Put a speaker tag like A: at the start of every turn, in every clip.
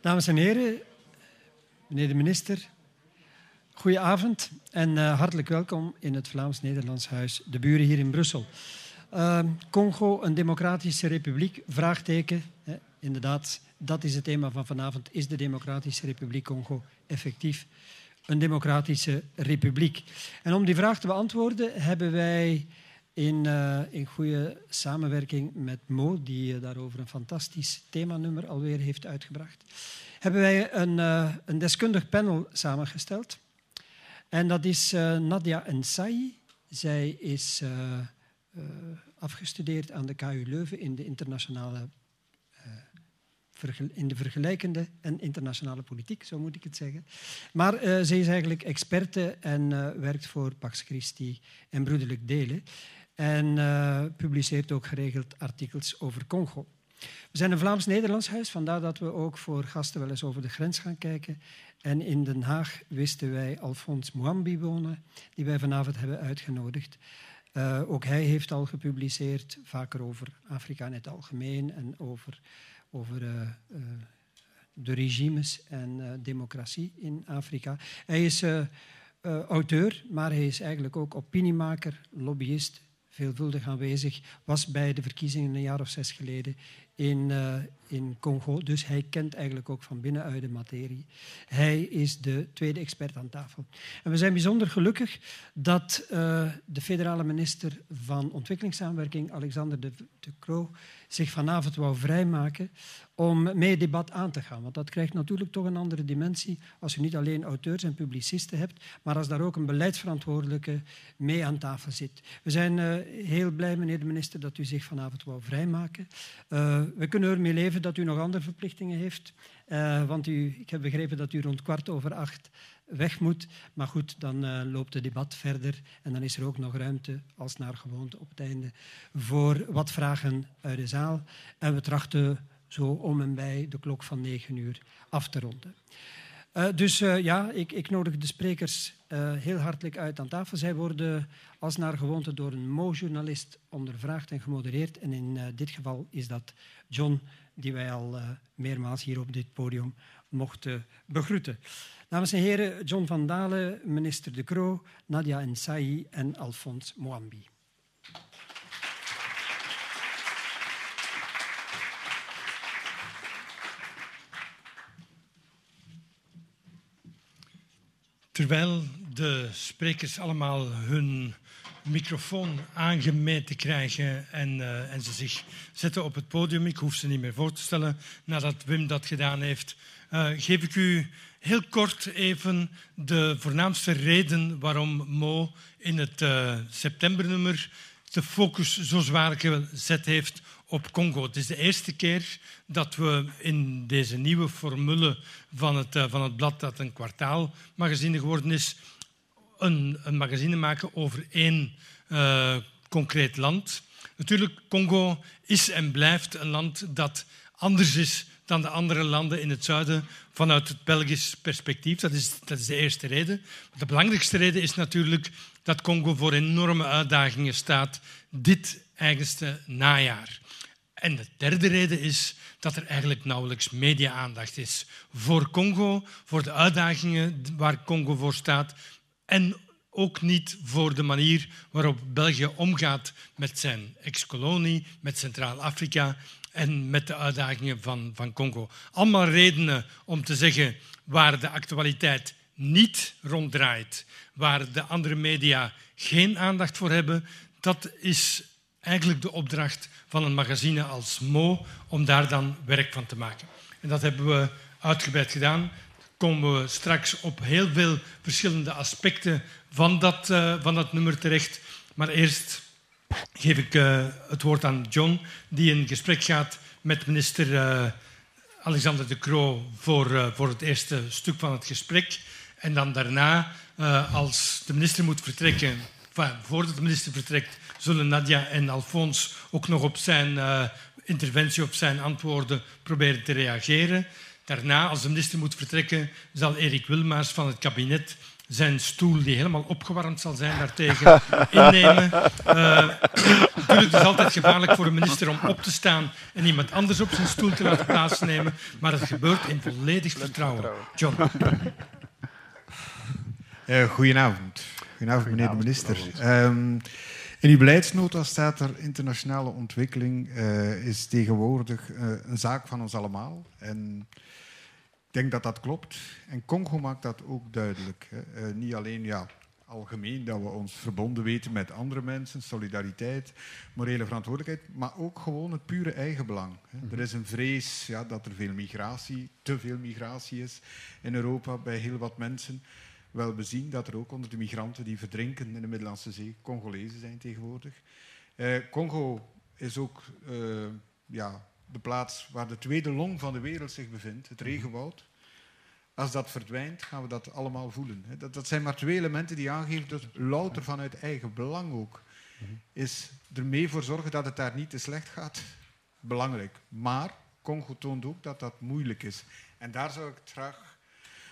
A: Dames en heren, meneer de minister, goedenavond en uh, hartelijk welkom in het Vlaams-Nederlands Huis, de buren hier in Brussel. Uh, Congo, een democratische republiek, vraagteken. Hè, inderdaad, dat is het thema van vanavond. Is de Democratische Republiek Congo effectief een democratische republiek? En om die vraag te beantwoorden hebben wij in, uh, in goede samenwerking met Mo, die uh, daarover een fantastisch themanummer alweer heeft uitgebracht, hebben wij een, uh, een deskundig panel samengesteld. En dat is Nadia Ensai. Zij is afgestudeerd aan de KU Leuven in de internationale in de vergelijkende en internationale politiek, zo moet ik het zeggen. Maar uh, ze is eigenlijk experte en uh, werkt voor Pax Christi en Broederlijk Delen. En uh, publiceert ook geregeld artikels over Congo. We zijn een Vlaams-Nederlands huis, vandaar dat we ook voor gasten wel eens over de grens gaan kijken. En in Den Haag wisten wij Alphonse Mouambi wonen, die wij vanavond hebben uitgenodigd. Ook hij heeft al gepubliceerd, vaker over Afrika in het algemeen en over, over uh, uh, de regimes en democratie in Afrika. Hij is auteur, maar hij is eigenlijk ook opiniemaker, lobbyist, veelvuldig aanwezig, was bij de verkiezingen een jaar of zes geleden in, in Congo. Dus hij kent eigenlijk ook van binnenuit de materie. Hij is de tweede expert aan tafel. En we zijn bijzonder gelukkig dat uh, de federale minister van Ontwikkelingssamenwerking, Alexander de, de Croo, zich vanavond wou vrijmaken om mee het debat aan te gaan. Want dat krijgt natuurlijk toch een andere dimensie als je niet alleen auteurs en publicisten hebt, maar als daar ook een beleidsverantwoordelijke mee aan tafel zit. We zijn uh, heel blij, meneer de minister, dat u zich vanavond wou vrijmaken. Uh, we kunnen ermee leven dat u nog andere verplichtingen heeft. Uh, want u, ik heb begrepen dat u rond kwart over acht weg moet. Maar goed, dan uh, loopt het debat verder en dan is er ook nog ruimte, als naar gewoonte op het einde, voor wat vragen uit de zaal. En we trachten zo om en bij de klok van negen uur af te ronden. Uh, dus ja, ik, ik, nodig de sprekers heel hartelijk uit aan tafel. Zij worden als naar gewoonte door een Mo-journalist ondervraagd en gemodereerd. En in dit geval is dat John, die wij al meermaals hier op dit podium mochten begroeten. Dames en heren, John van Dalen, minister De Croo, Nadia Ensai en Alphonse Moambi.
B: Terwijl de sprekers allemaal hun microfoon aangemeten krijgen en, uh, en ze zich zetten op het podium, ik hoef ze niet meer voor te stellen nadat Wim dat gedaan heeft, uh, geef ik u heel kort even de voornaamste reden waarom Mo in het uh, septembernummer de focus zo zwaar gezet heeft op Congo. Het is de eerste keer dat we in deze nieuwe formule van het, van het blad, dat een kwartaalmagazine geworden is, een, een magazine maken over één uh, concreet land. Natuurlijk, Congo is en blijft een land dat anders is dan de andere landen in het zuiden vanuit het Belgisch perspectief. Dat is, dat is de eerste reden. de belangrijkste reden is natuurlijk dat Congo voor enorme uitdagingen staat dit eigenste najaar. En de derde reden is dat er eigenlijk nauwelijks media-aandacht is voor Congo, voor de uitdagingen waar Congo voor staat en ook niet voor de manier waarop België omgaat met zijn ex-kolonie, met Centraal-Afrika en met de uitdagingen van, van Congo. Allemaal redenen om te zeggen waar de actualiteit niet ronddraait, waar de andere media geen aandacht voor hebben, dat is eigenlijk de opdracht van een magazine als Mo om daar dan werk van te maken. En dat hebben we uitgebreid gedaan. Komen we straks op heel veel verschillende aspecten van dat, uh, van dat nummer terecht. Maar eerst geef ik uh, het woord aan John, die in gesprek gaat met minister uh, Alexander de Croo voor, voor het eerste stuk van het gesprek. En dan daarna, als de minister moet vertrekken, voordat de minister vertrekt, zullen Nadia en Alphonse ook nog op zijn interventie, op zijn antwoorden proberen te reageren. Daarna, als de minister moet vertrekken, zal Erik Wilmaers van het kabinet zijn stoel, die helemaal opgewarmd zal zijn, daartegen innemen. Uh, natuurlijk, het is altijd gevaarlijk voor een minister om op te staan en iemand anders op zijn stoel te laten plaatsnemen, maar het gebeurt in volledig vertrouwen. John.
C: Uh, goedenavond. Goedenavond, meneer de minister. Um, in uw beleidsnota staat er internationale ontwikkeling uh, is tegenwoordig uh, een zaak van ons allemaal. En denk dat dat klopt. En Congo maakt dat ook duidelijk. Hè. Uh, niet alleen ja, algemeen dat we ons verbonden weten met andere mensen, solidariteit, morele verantwoordelijkheid, maar ook gewoon het pure eigenbelang. Hè. Er is een vrees ja, dat er veel migratie, te veel migratie is in Europa bij heel wat mensen. Wel, we zien dat er ook onder de migranten die verdrinken in de Middellandse Zee Congolezen zijn tegenwoordig. Uh, Congo is ook uh, ja, de plaats waar de tweede long van de wereld zich bevindt, het regenwoud. Als dat verdwijnt, gaan we dat allemaal voelen. Dat, dat zijn maar twee elementen die aangeven dat louter vanuit eigen belang ook is er mee voor zorgen dat het daar niet te slecht gaat. Belangrijk. Maar Congo toont ook dat dat moeilijk is. En daar zou ik het graag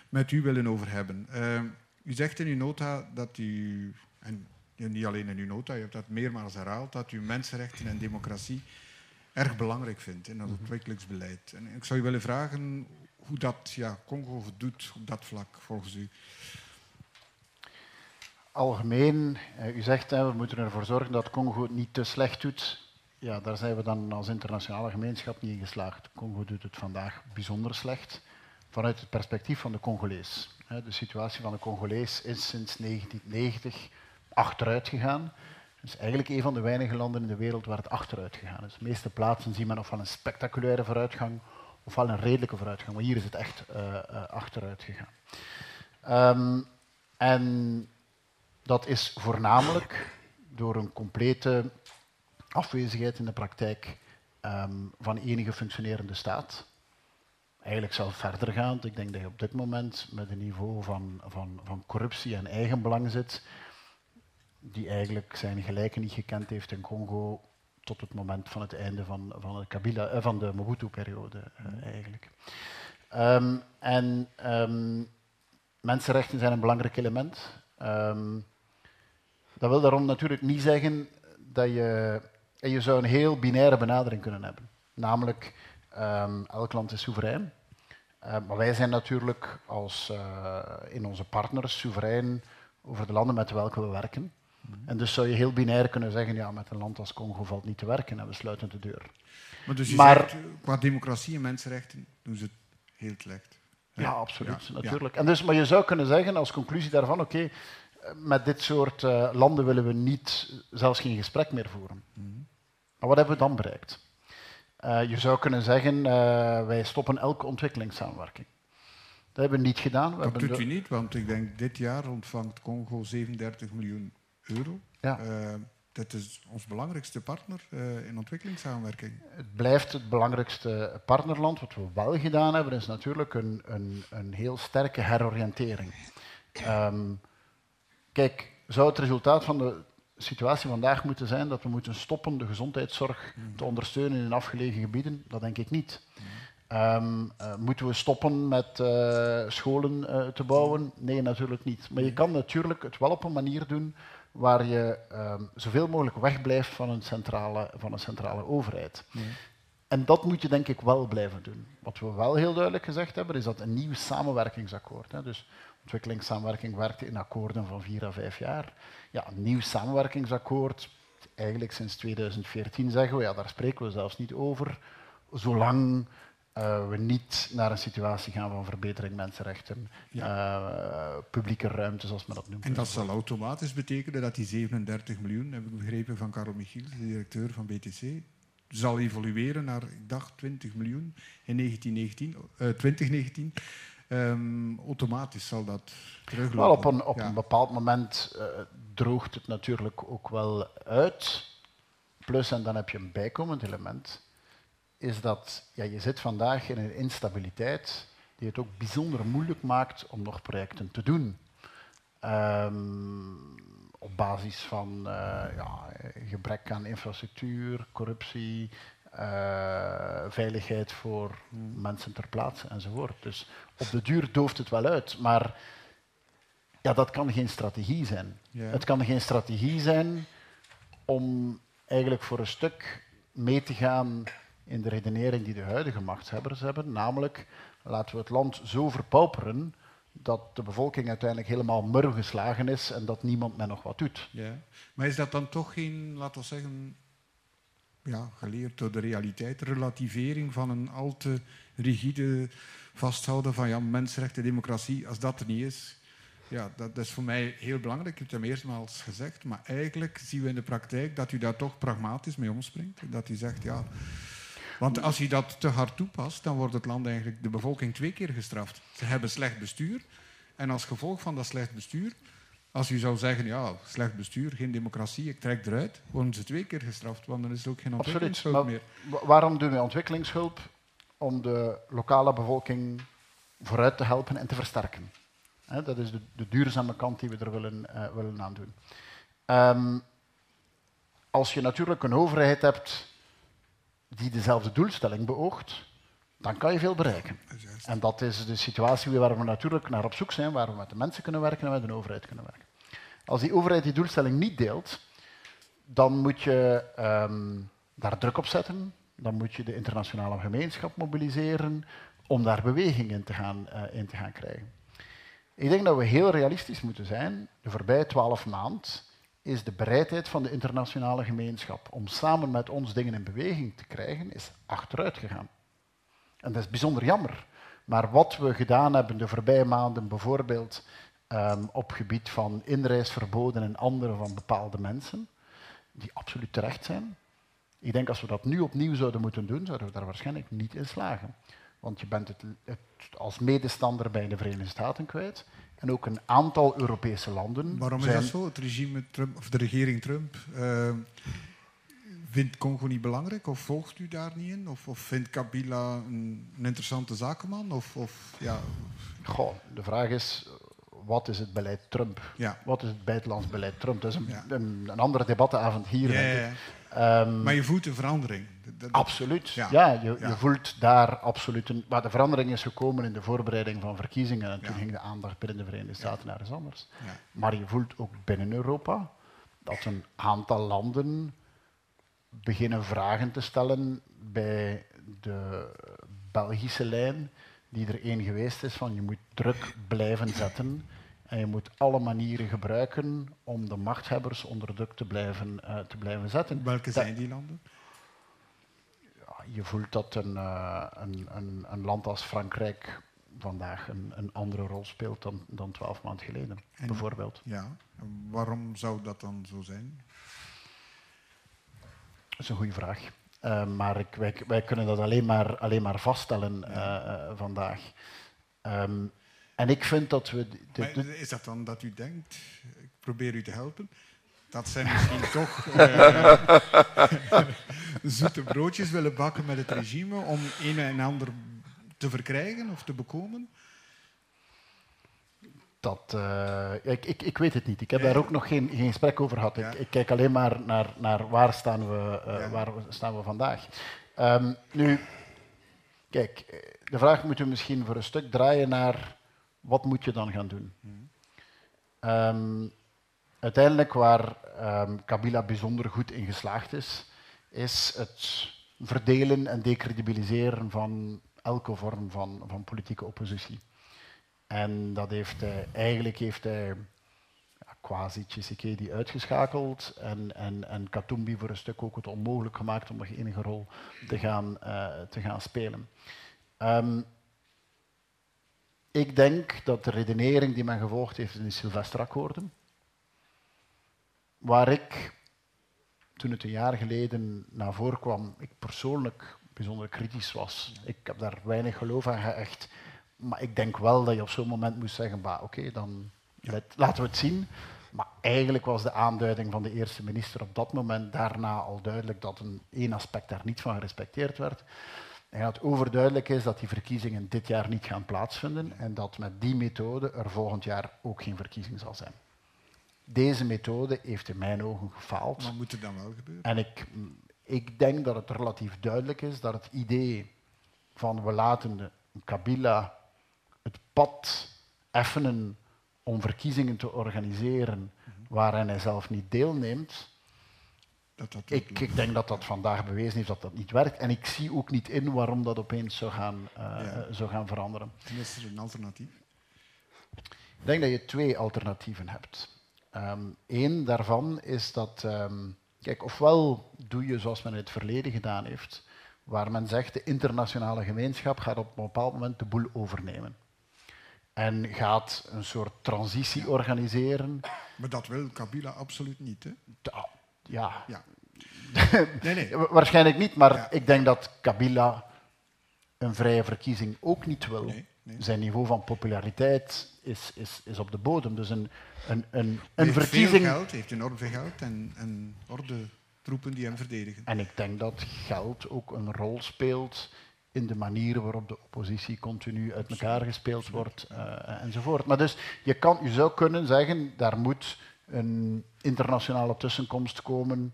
C: met u willen over hebben. Uh, u zegt in uw nota dat u, en niet alleen in uw nota, u hebt dat meermaals herhaald, dat u mensenrechten en democratie erg belangrijk vindt in het mhm. ontwikkelingsbeleid. En ik zou u willen vragen hoe dat ja, Congo doet op dat vlak, volgens u.
D: Algemeen, eh, u zegt hè, we moeten ervoor zorgen dat Congo het niet te slecht doet. Ja, daar zijn we dan als internationale gemeenschap niet in geslaagd. Congo doet het vandaag bijzonder slecht vanuit het perspectief van de Congolees. De situatie van de Congolees is sinds 1990 achteruit gegaan. Het is eigenlijk een van de weinige landen in de wereld waar het achteruit gegaan is. De meeste plaatsen zien men ofwel een spectaculaire vooruitgang ofwel een redelijke vooruitgang. Maar hier is het echt uh, uh, achteruit gegaan. Um, en dat is voornamelijk door een complete afwezigheid in de praktijk um, van enige functionerende staat eigenlijk zelf verder gaan. Ik denk dat je op dit moment met een niveau van, van, van corruptie en eigenbelang zit, die eigenlijk zijn gelijken niet gekend heeft in Congo tot het moment van het einde van, van, het Kabila, eh, van de Mobutu-periode uh, eigenlijk. Um, en um, mensenrechten zijn een belangrijk element. Um, dat wil daarom natuurlijk niet zeggen dat je... En je zou een heel binaire benadering kunnen hebben. Namelijk, elk land is soeverein. Uh, maar wij zijn natuurlijk als, uh, in onze partners soeverein over de landen met welke we werken. En dus zou je heel binair kunnen zeggen, ja, met een land als Congo valt niet te werken en we sluiten de deur.
C: Maar dus je maar, zegt, qua democratie en mensenrechten doen ze het heel slecht.
D: Ja, absoluut, ja, natuurlijk. Ja. En dus, maar je zou kunnen zeggen als conclusie daarvan, oké, okay, met dit soort uh, landen willen we niet, zelfs geen gesprek meer voeren. Mm Maar wat hebben we dan bereikt? Uh, je zou kunnen zeggen, uh, wij stoppen elke ontwikkelingssamenwerking. Dat hebben we niet gedaan. We
C: dat doet u niet, want ik denk dit jaar ontvangt Congo 37 miljoen euro. Ja. Uh, dat is ons belangrijkste partner in ontwikkelingssamenwerking.
D: Het blijft het belangrijkste partnerland. Wat we wel gedaan hebben, is natuurlijk een, een, een heel sterke heroriëntering. Um, kijk, zou het resultaat van de situatie vandaag moeten zijn dat we moeten stoppen de gezondheidszorg te ondersteunen in afgelegen gebieden? Dat denk ik niet. Um, uh, moeten we stoppen met uh, scholen uh, te bouwen? Nee, natuurlijk niet. Maar je kan natuurlijk het wel op een manier doen waar je um, zoveel mogelijk wegblijft van een centrale, van een centrale overheid. En dat moet je denk ik wel blijven doen. Wat we wel heel duidelijk gezegd hebben, is dat een nieuw samenwerkingsakkoord. Hè, dus ontwikkelingssamenwerking werkt in akkoorden van vier à vijf jaar. Ja, een nieuw samenwerkingsakkoord, eigenlijk sinds 2014 zeggen we, ja, daar spreken we zelfs niet over, zolang uh, we niet naar een situatie gaan van verbetering mensenrechten, ja. uh, publieke ruimte, zoals men dat noemt.
C: En dat zal automatisch betekenen dat die 37 miljoen, heb ik begrepen van Karel Michiel, de directeur van BTC, zal evolueren naar, ik dacht, 20 miljoen in 1919, uh, 2019. Um, automatisch zal dat teruglopen.
D: Wel, op een, op ja. een bepaald moment droogt het natuurlijk ook wel uit. Plus, en dan heb je een bijkomend element, is dat ja, je zit vandaag in een instabiliteit die het ook bijzonder moeilijk maakt om nog projecten te doen. Um, op basis van uh, ja, gebrek aan infrastructuur, corruptie, veiligheid voor mensen ter plaatse enzovoort. Dus op de duur dooft het wel uit, maar ja, dat kan geen strategie zijn. Het kan geen strategie zijn om eigenlijk voor een stuk mee te gaan in de redenering die de huidige machtshebbers hebben, namelijk laten we het land zo verpauperen dat de bevolking uiteindelijk helemaal murw geslagen is en dat niemand meer nog wat doet.
C: Ja. Maar is dat dan toch geen, laten we zeggen, ja, geleerd door de realiteit, relativering van een al te rigide vasthouden van ja, mensenrechten, democratie, als dat er niet is, ja, dat, is voor mij heel belangrijk. Ik heb het hem eerstmaals gezegd, maar eigenlijk zien we in de praktijk dat u daar toch pragmatisch mee omspringt. Dat u zegt, ja, want als je dat te hard toepast, dan wordt het land eigenlijk, de bevolking twee keer gestraft. Ze hebben slecht bestuur. En als gevolg van dat slecht bestuur, als u zou zeggen, ja, slecht bestuur, geen democratie, ik trek eruit, worden ze twee keer gestraft, want dan is er ook geen ontwikkelingshulp meer.
D: Waarom doen we ontwikkelingshulp? Om de lokale bevolking vooruit te helpen en te versterken. dat is de, de, duurzame kant die we er willen, uh, willen aan doen. Um, als je natuurlijk een overheid hebt die dezelfde doelstelling beoogt, dan kan je veel bereiken. En dat is de situatie waar we natuurlijk naar op zoek zijn, waar we met de mensen kunnen werken en met de overheid kunnen werken. Als die overheid die doelstelling niet deelt, dan moet je um, daar druk op zetten, dan moet je de internationale gemeenschap mobiliseren om daar beweging in te gaan, uh, in te gaan krijgen. Ik denk dat we heel realistisch moeten zijn. De voorbije twaalf maanden is de bereidheid van de internationale gemeenschap om samen met ons dingen in beweging te krijgen, is achteruit gegaan. En dat is bijzonder jammer. Maar wat we gedaan hebben de voorbije maanden, bijvoorbeeld um, op gebied van inreisverboden en andere van bepaalde mensen, die absoluut terecht zijn. Ik denk als we dat nu opnieuw zouden moeten doen, zouden we daar waarschijnlijk niet in slagen. Want je bent het, het als medestander bij de Verenigde Staten kwijt. En ook een aantal Europese landen.
C: Waarom is dat zo? Het regime Trump, of de regering Trump uh, vindt Congo niet belangrijk? Of volgt u daar niet in? Of, of vindt Kabila een, een, interessante zakenman? Of, of, ja.
D: Goh, de vraag is, wat is het beleid Trump? Ja. Wat is het buitenlands beleid Trump? Dat is een, ja. een, een andere debattenavond hier. Ja,
C: um, maar je voelt een verandering.
D: Absoluut. Ja, je, je, voelt daar absoluut een. Maar de verandering is gekomen in de voorbereiding van verkiezingen. En toen ging de aandacht binnen de Verenigde Staten naar eens anders. Maar je voelt ook binnen Europa dat een aantal landen beginnen vragen te stellen bij de Belgische lijn, die er één geweest is van je moet druk blijven zetten en je moet alle manieren gebruiken om de machthebbers onder druk te blijven, uh, te blijven zetten.
C: Welke zijn die landen?
D: Je voelt dat een, uh, een, een, een, land als Frankrijk vandaag een, een andere rol speelt dan, dan twaalf maanden geleden, bijvoorbeeld.
C: Ja, waarom zou dat dan zo zijn?
D: Dat is een goede vraag. Uh, maar ik, wij, wij, kunnen dat alleen maar, alleen maar vaststellen ja. vandaag. Um, en ik vind dat we...
C: is dat dan dat u denkt, ik probeer u te helpen, dat zij misschien toch uh, zoete broodjes willen bakken met het regime om een en ander te verkrijgen of te bekomen?
D: Dat, uh, ik, ik, ik weet het niet. Ik heb daar ook nog geen, geen gesprek over gehad. Ik, ik, kijk alleen maar naar, naar waar, staan we, uh, waar staan we vandaag. Um, nu, kijk, de vraag moeten we misschien voor een stuk draaien naar wat moet je dan gaan doen? Um, uiteindelijk waar um, Kabila bijzonder goed in geslaagd is, is het verdelen en decredibiliseren van elke vorm van, van politieke oppositie. En dat heeft hij, eigenlijk heeft hij ja, quasi Tshisekedi uitgeschakeld en, en, en Katumbi voor een stuk ook het onmogelijk gemaakt om nog enige rol te gaan, uh, te gaan spelen. Um, ik denk dat de redenering die men gevolgd heeft in de Sylvesterakkoorden, waar ik, toen het een jaar geleden naar voren kwam, ik persoonlijk bijzonder kritisch was. Ik heb daar weinig geloof aan geëcht. Maar ik denk wel dat je op zo'n moment moest zeggen, oké, dan laten we het zien. Maar eigenlijk was de aanduiding van de eerste minister op dat moment daarna al duidelijk dat een één aspect daar niet van gerespecteerd werd. En dat overduidelijk is dat die verkiezingen dit jaar niet gaan plaatsvinden en dat met die methode er volgend jaar ook geen verkiezing zal zijn. Deze methode heeft in mijn ogen gefaald.
C: Maar moet het dan wel gebeuren?
D: En ik, Ik denk dat het relatief duidelijk is dat het idee van we laten de Kabila het pad effenen om verkiezingen te organiseren waarin hij zelf niet deelneemt,
C: Dat dat
D: ik, ik denk dat dat vandaag bewezen heeft dat dat niet werkt. En ik zie ook niet in waarom dat opeens zou gaan, eh,
C: Ja.
D: zou gaan veranderen.
C: is er een alternatief.
D: Ik denk dat je twee alternatieven hebt. Eén daarvan is dat, ehm, kijk, ofwel doe je zoals men in het verleden gedaan heeft, waar men zegt de internationale gemeenschap gaat op een bepaald moment de boel overnemen. En gaat een soort transitie organiseren.
C: Maar dat wil Kabila absoluut niet. Hè?
D: Da- Ja,
C: Ja. nee, nee.
D: Wa- Waarschijnlijk niet, maar
C: Ja.
D: ik denk dat Kabila een vrije verkiezing ook niet wil.
C: Nee, nee.
D: Zijn niveau van populariteit is, is, is op de bodem. Dus een, een, een, een verkiezing.
C: veel geld, heeft enorm veel geld en, en orde troepen die hem verdedigen.
D: En ik denk dat geld ook een rol speelt in de manier waarop de oppositie continu uit elkaar gespeeld wordt eh, enzovoort. Maar dus je, kan, je zou kunnen zeggen, daar moet een internationale tussenkomst komen.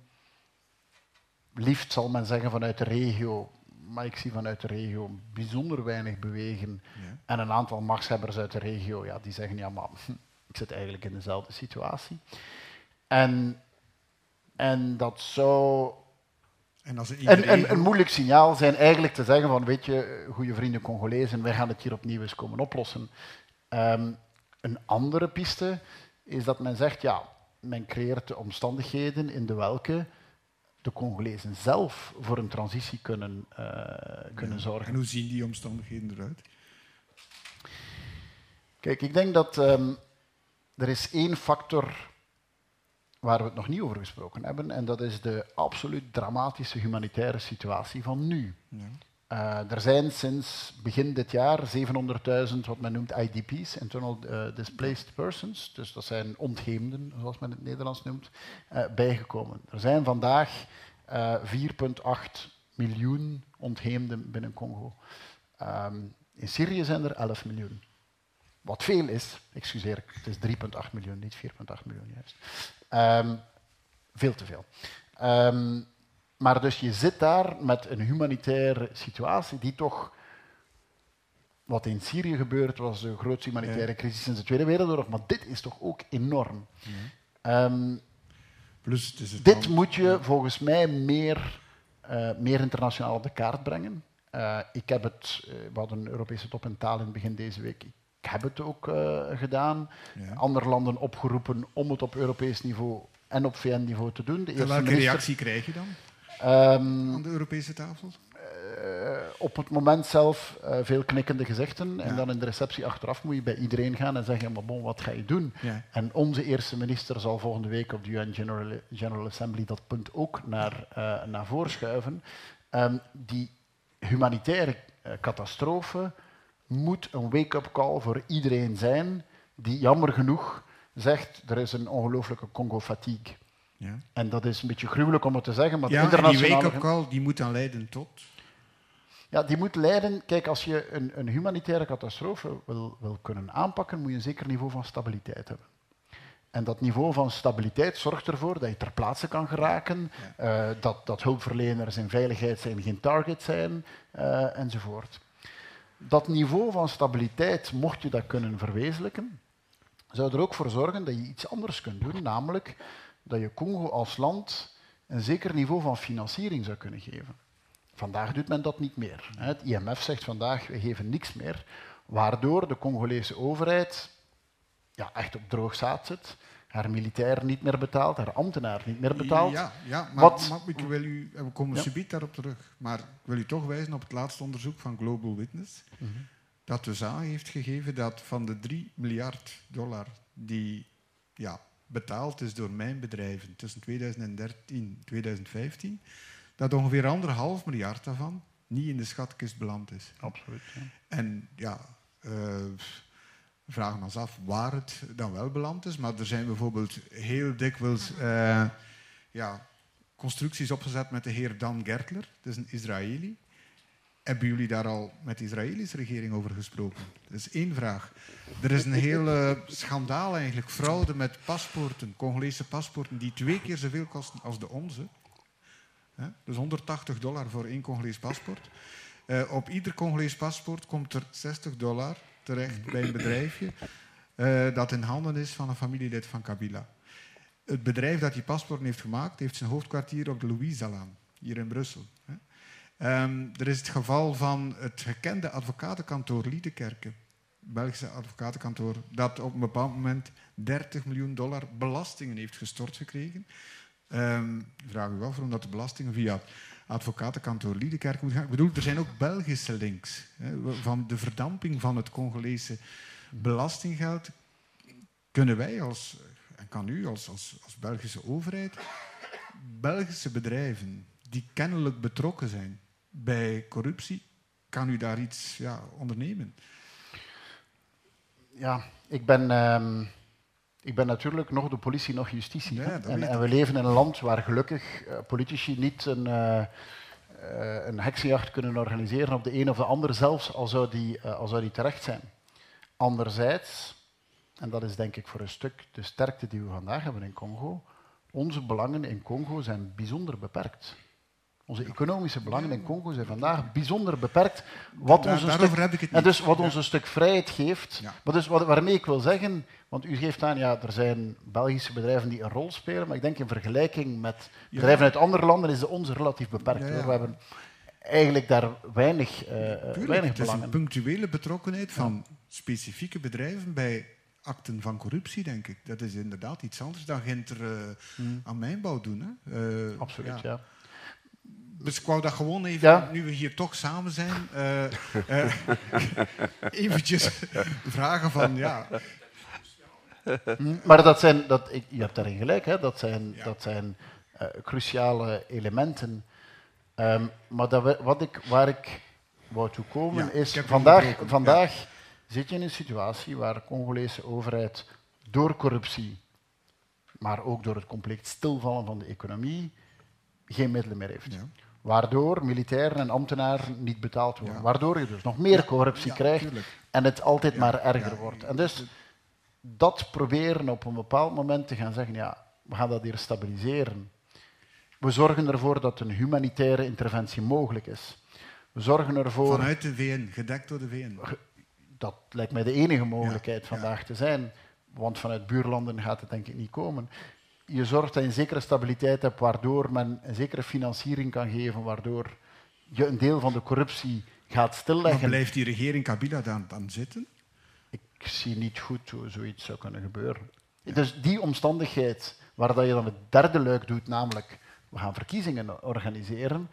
D: Liefst zal men zeggen vanuit de regio, maar ik zie vanuit de regio bijzonder weinig bewegen.
C: Ja.
D: En een aantal machtshebbers uit de regio, ja, die zeggen, ja, maar hm, ik zit eigenlijk in dezelfde situatie. En, en dat zou
C: En als
D: een moeilijk signaal zijn eigenlijk te zeggen van, weet je, goede vrienden Congolezen, wij gaan het hier opnieuw eens komen oplossen. Ehm, een andere piste is dat men zegt, ja, men creëert de omstandigheden in de welke de Congolezen zelf voor een transitie kunnen, eh, kunnen
C: En
D: zorgen.
C: hoe zien die omstandigheden eruit?
D: Kijk, ik denk dat ehm, er is één factor waar we het nog niet over gesproken hebben, en dat is de absoluut dramatische humanitaire situatie van nu.
C: Ja.
D: Eh, er zijn sinds begin dit jaar 700.000 wat men noemt IDP's, Internal eh, Displaced Persons, dus dat zijn ontheemden, zoals men het Nederlands noemt, eh, bijgekomen. Er zijn vandaag eh 4,8 miljoen ontheemden binnen Congo. Ehm, in Syrië zijn er 11 miljoen. Wat veel is, excuseer, het is 3,8 miljoen, niet 4,8 miljoen juist. Ehm, veel te veel. Ehm, maar dus je zit daar met een humanitaire situatie die toch... Wat in Syrië gebeurt was de grootste humanitaire crisis sinds de Tweede Wereldoorlog, maar dit is toch ook enorm. Ehm,
C: Plus, het is het
D: dit moet je volgens mij meer, eh, meer internationaal op de kaart brengen. Eh, ik heb het, eh, we hadden een Europese top in taal in het begin deze week. Ik heb het ook gedaan.
C: Ja.
D: Andere landen opgeroepen om het op Europees niveau en op VN-niveau te doen. De
C: En welke
D: minister,
C: reactie krijg je dan
D: ehm,
C: aan de Europese tafel?
D: eh, op het moment zelf eh, veel knikkende gezichten. En dan in de receptie achteraf moet je bij iedereen gaan en zeggen: maar bon, wat ga je doen?
C: Ja.
D: En onze eerste minister zal volgende week op de UN General, General Assembly dat punt ook naar, eh, naar voren schuiven. Ehm, die humanitaire catastrofe moet een wake-up call voor iedereen zijn die jammer genoeg zegt er is een ongelooflijke Congo-fatigue.
C: Ja,
D: En dat is een beetje gruwelijk om het te zeggen, maar
C: ja en die
D: internationale...
C: wake-up call die moet dan leiden tot...
D: Ja, die moet leiden. Kijk, als je een, een humanitaire catastrofe wil, wil kunnen aanpakken, moet je een zeker niveau van stabiliteit hebben. En dat niveau van stabiliteit zorgt ervoor dat je ter plaatse kan geraken, eh, dat, dat hulpverleners in veiligheid zijn, geen target zijn, eh, enzovoort. Dat niveau van stabiliteit, mocht je dat kunnen verwezenlijken, zou er ook voor zorgen dat je iets anders kunt doen, namelijk dat je Congo als land een zeker niveau van financiering zou kunnen geven. Vandaag doet men dat niet meer. Het IMF zegt vandaag, we geven niks meer, waardoor de Congolese overheid ja, echt op droog zaad zit, haar militair niet meer betaalt, haar ambtenaar niet meer betaalt.
C: Ja, ja maar,
D: Wat-
C: maar ik wil u, we komen
D: Ja.
C: subiet daarop terug, maar ik wil u toch wijzen op het laatste onderzoek van Global Witness,
D: Mhm.
C: dat dus aan heeft gegeven dat van de 3 miljard dollar die ja, betaald is door mijn bedrijven tussen 2013 en 2015, dat ongeveer anderhalf miljard daarvan niet in de schatkist beland is.
D: Absoluut. ja.
C: En ja, we vragen ons af waar het dan wel beland is. Maar er zijn bijvoorbeeld heel dikwijls eh, ja, constructies opgezet met de heer Dan Gertler. Dat is een Israëli. Hebben jullie daar al met de Israëlische regering over gesproken? Dat is één vraag. Er is een hele schandaal eigenlijk, fraude met paspoorten, Congolese paspoorten, die twee keer zoveel kosten als de onze. Dus 180 dollar voor één Congolees paspoort. Uh, op ieder Congolees paspoort komt er 60 dollar terecht bij een bedrijfje uh, dat in handen is van een familielid van Kabila. Het bedrijf dat die paspoorten heeft gemaakt, heeft zijn hoofdkwartier op de Louise-laan, hier in Brussel. Um, er is het geval van het gekende advocatenkantoor Liedekerke, Belgische advocatenkantoor, dat op een bepaald moment 30 miljoen dollar belastingen heeft gestort gekregen. Um, vraag u af waarom dat de belastingen via advocatenkantoor Liedekerk moet gaan. Ik bedoel, er zijn ook Belgische links. Hè, van de verdamping van het Congolese belastinggeld kunnen wij als, en kan u als, als, als Belgische overheid, Belgische bedrijven die kennelijk betrokken zijn bij corruptie, kan u daar iets ja, ondernemen?
D: Ja, ik ben, um, ik ben natuurlijk nog de politie, nog justitie.
C: Ja,
D: en, en, we leven in een land waar gelukkig uh, politici niet een, uh, een heksenjacht kunnen organiseren op de een of de ander, zelfs al zou die, al zou die terecht zijn. Anderzijds, en dat is denk ik voor een stuk de sterkte die we vandaag hebben in Congo, onze belangen in Congo zijn bijzonder beperkt. Onze economische belangen in Congo zijn vandaag bijzonder beperkt. Wat ons een stuk, En dus wat ons een stuk vrijheid geeft. Maar dus wat, waarmee ik wil zeggen, want u geeft aan, ja, er zijn Belgische bedrijven die een rol spelen, maar ik denk in vergelijking met bedrijven uit andere landen is de onze relatief beperkt. We hebben eigenlijk daar weinig, uh, Tuurlijk, weinig
C: Het is een punctuele betrokkenheid van specifieke bedrijven bij acten van corruptie, denk ik. Dat is inderdaad iets anders dan Ginter uh, hmm. aan mijnbouw doen. Hè.
D: Uh, Absoluut, ja.
C: Dus ik wou dat gewoon even, nu we hier toch samen zijn, uh, uh, eventjes vragen van, ja...
D: Maar dat zijn, dat, je hebt daarin gelijk, hè, dat zijn, dat zijn uh, cruciale elementen. Um, maar dat wat ik, waar ik wou toe komen ja, is, vandaag, vandaag zit je in een situatie waar de Congolese overheid door corruptie, maar ook door het compleet stilvallen van de economie, geen middelen meer heeft. Waardoor militairen en ambtenaren niet betaald worden. Waardoor je dus nog meer corruptie krijgt en het altijd maar erger wordt. En dus dat proberen op een bepaald moment te gaan zeggen, ja, we gaan dat hier stabiliseren. We zorgen ervoor dat een humanitaire interventie mogelijk is. We zorgen ervoor...
C: Vanuit de VN, gedekt door de VN.
D: Dat lijkt mij de enige mogelijkheid vandaag te zijn. Want vanuit buurlanden gaat het denk ik niet komen je zorgt dat je een zekere stabiliteit hebt, waardoor men een zekere financiering kan geven, waardoor je een deel van de corruptie gaat stilleggen.
C: Maar blijft die regering Kabila dan, dan zitten?
D: Ik zie niet goed hoe zoiets zou kunnen gebeuren. Dus die omstandigheid, waar dat je dan het derde luik doet, namelijk we gaan verkiezingen organiseren,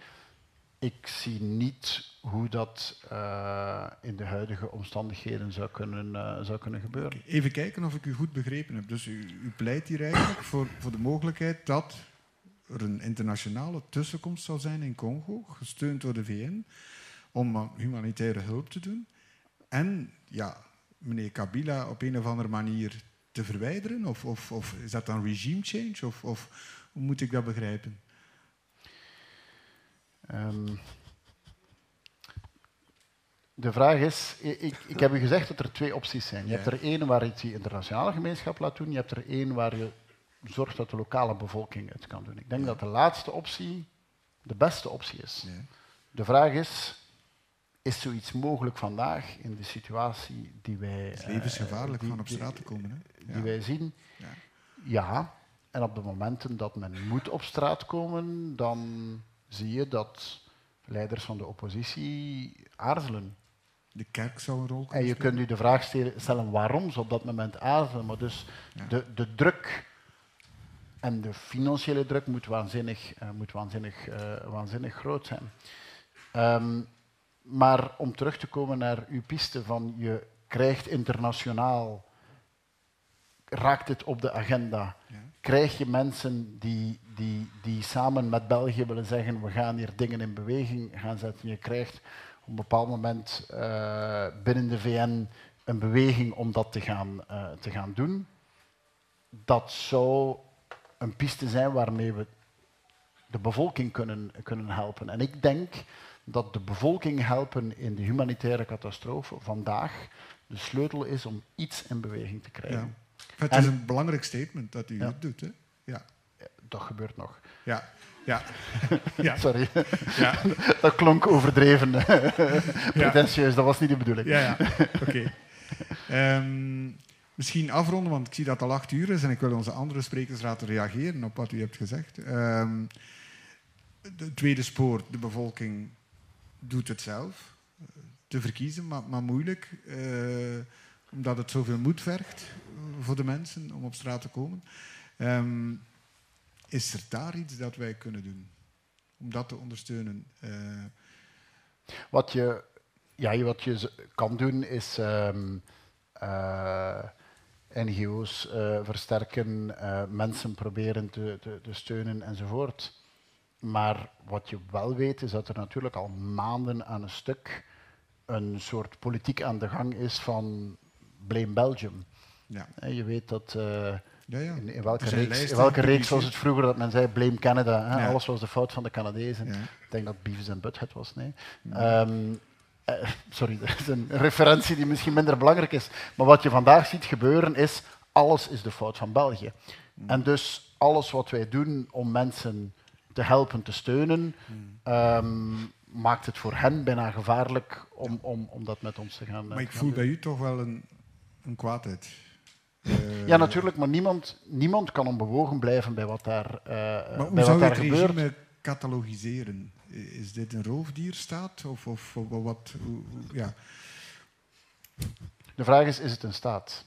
D: ik zie niet hoe dat uh, in de huidige omstandigheden zou kunnen, uh, zou kunnen gebeuren.
C: Even kijken of ik u goed begrepen heb. Dus u, u pleit hier eigenlijk voor, voor de mogelijkheid dat er een internationale tussenkomst zal zijn in Congo, gesteund door de VN, om humanitaire hulp te doen. En ja, meneer Kabila op een of andere manier te verwijderen? Of, of, of is dat dan regime change? Of, of hoe moet ik dat begrijpen?
D: Um, de vraag is, ik, ik, heb u gezegd dat er twee opties zijn. Je hebt er één waar je die internationale gemeenschap laat doen, je hebt er één waar je zorgt dat de lokale bevolking het kan doen. Ik denk dat de laatste optie de beste optie is. Ja. De vraag is, is zoiets mogelijk vandaag in de situatie die wij... Het
C: is levensgevaarlijk uh, van op straat te komen. Hè?
D: Die wij zien. Ja. ja, en op de momenten dat men moet op straat komen, dan zie je dat leiders van de oppositie aarzelen.
C: De kerk zou een rol
D: En je kunt u de vraag stellen waarom ze op dat moment aarzelen. Maar dus de, de druk en de financiële druk moet waanzinnig, uh, moet waanzinnig, uh, waanzinnig groot zijn. Um, maar om terug te komen naar uw piste van je krijgt internationaal, raakt het op de agenda. Ja. Krijg je mensen die, die, die samen met België willen zeggen we gaan hier dingen in beweging gaan zetten. Je krijgt een bepaald moment uh, binnen de VN een beweging om dat te gaan, uh, te gaan doen. Dat zou een piste zijn waarmee we de bevolking kunnen, kunnen helpen. En ik denk dat de bevolking helpen in de humanitaire catastrofe vandaag de sleutel is om iets in beweging te krijgen.
C: Ja. Het is een belangrijk statement dat u ja. doet. Hè? Ja.
D: Dat gebeurt nog.
C: Ja, ja. ja.
D: Sorry,
C: ja.
D: dat klonk overdreven. Pretentieus, dat was niet de bedoeling.
C: Ja, ja. oké. Ehm, misschien afronden, want ik zie dat het al acht uur is en ik wil onze andere sprekers laten reageren op wat u hebt gezegd. Um, het tweede spoor, de bevolking doet het zelf. Te verkiezen, maar, maar moeilijk. Uh, omdat het zoveel moed vergt voor de mensen om op straat te komen. Um, is er daar iets dat wij kunnen doen om dat te ondersteunen? Uh,
D: wat, je, ja, wat je kan doen is um, uh, NGO's uh, versterken, mensen proberen te, te, te steunen enzovoort. Maar wat je wel weet is dat er natuurlijk al maanden aan een stuk een soort politiek aan de gang is van blame Belgium. Ja. Je weet dat uh, ja, ja. In, in, welke reeks, in welke reeks was het vroeger dat men zei blame Canada, hè? alles was de fout van de Canadezen. Ik denk dat Beavis en Butthead was, nee. Um, uh, sorry, dat is een referentie die misschien minder belangrijk is. Maar wat je vandaag ziet gebeuren is, alles is de fout van België. En dus alles wat wij doen om mensen te helpen, te steunen, um, maakt het voor hen bijna gevaarlijk om, om, om dat met ons te gaan
C: Maar ik voel bij u toch wel een, een kwaadheid.
D: Uh, ja, natuurlijk, maar niemand, niemand kan onbewogen blijven bij wat daar, uh,
C: maar hoe
D: bij
C: zou
D: wat daar
C: je het
D: gebeurt.
C: regime catalogiseren? Is dit een roofdierstaat? Of, of, of wat? Hoe, ja.
D: De vraag is, is het een staat?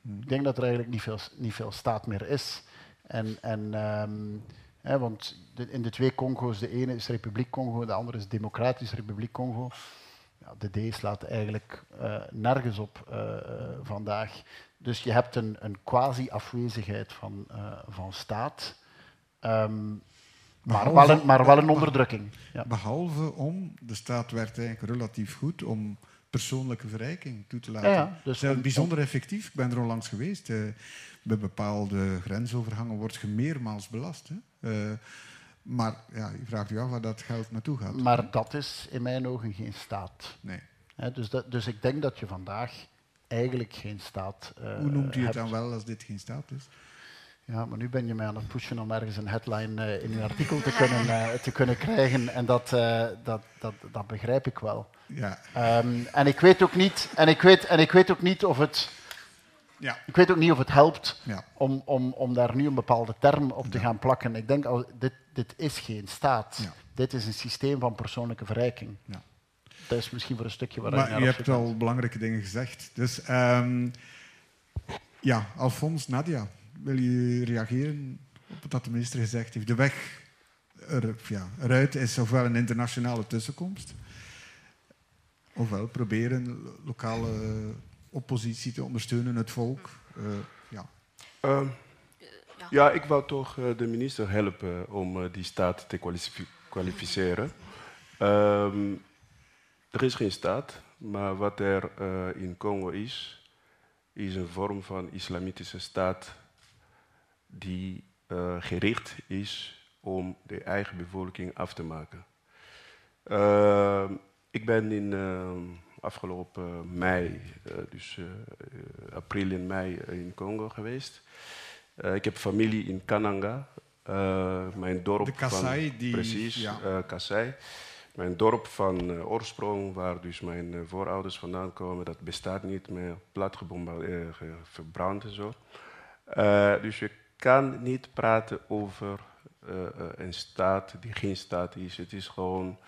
D: Hmm. Ik denk dat er eigenlijk niet veel, niet veel staat meer is. En, en um, Hè, want de, in de twee Congo's, de ene is Republiek Congo, de andere is Democratische Republiek Congo. Ja, de D slaat eigenlijk uh, nergens op uh, vandaag. Dus je hebt een, een quasi-afwezigheid van, uh, van staat, um, maar, wel een, maar wel een onderdrukking. Ja.
C: Behalve om, de staat werkt eigenlijk relatief goed om persoonlijke verrijking toe te laten.
D: Ja, ja, dus
C: dat is bijzonder effectief. Ik ben er onlangs geweest. bij bepaalde grensovergangen wordt je meermaals belast. Hè. Uh, maar ja, je vraagt u af waar dat geld naartoe gaat.
D: Maar dat is in mijn ogen geen staat.
C: Nee.
D: He, dus, dat, dus ik denk dat je vandaag eigenlijk geen staat uh,
C: Hoe noemt u
D: hebt.
C: het dan wel als dit geen staat is?
D: Ja, maar nu ben je mij aan het pushen om ergens een headline uh, in uw artikel te kunnen, uh, te kunnen krijgen. En dat, uh, dat, dat, dat begrijp ik wel.
C: Ja.
D: Um, en, ik weet ook niet, en, ik weet, en ik weet ook niet of het...
C: Ja.
D: Ik weet ook niet of het helpt
C: ja.
D: om, om, om daar nu een bepaalde term op te ja. gaan plakken. Ik denk, al, dit, dit is geen staat. Dit is een systeem van persoonlijke verrijking. Dat is misschien voor een stukje waar
C: maar
D: je
C: hebt al belangrijke dingen gezegd. Dus um, ja, Alfons, Nadia, wil je reageren op wat de minister gezegd heeft? De weg er, ja, eruit is ofwel een internationale tussenkomst, ofwel proberen lokale oppositie te ondersteunen, het volk. Uh, ja.
E: Uh, ja. ja. ik wou toch uh, de minister helpen om die staat te kwalificeren. Um, er is geen staat, maar wat er in Congo is, is een vorm van islamitische staat die gericht is om de eigen bevolking af te maken. Ehm, ik ben in afgelopen mei, dus april en mei in Congo geweest. Ik heb familie in Kananga, mijn dorp
C: de Kasai,
E: van...
C: Die,
E: precies,
C: ja.
E: Kasai. Mijn dorp van oorsprong, waar dus mijn voorouders vandaan komen, dat bestaat niet meer, plat verbrand en zo. dus je kan niet praten over een staat die geen staat is. Het is gewoon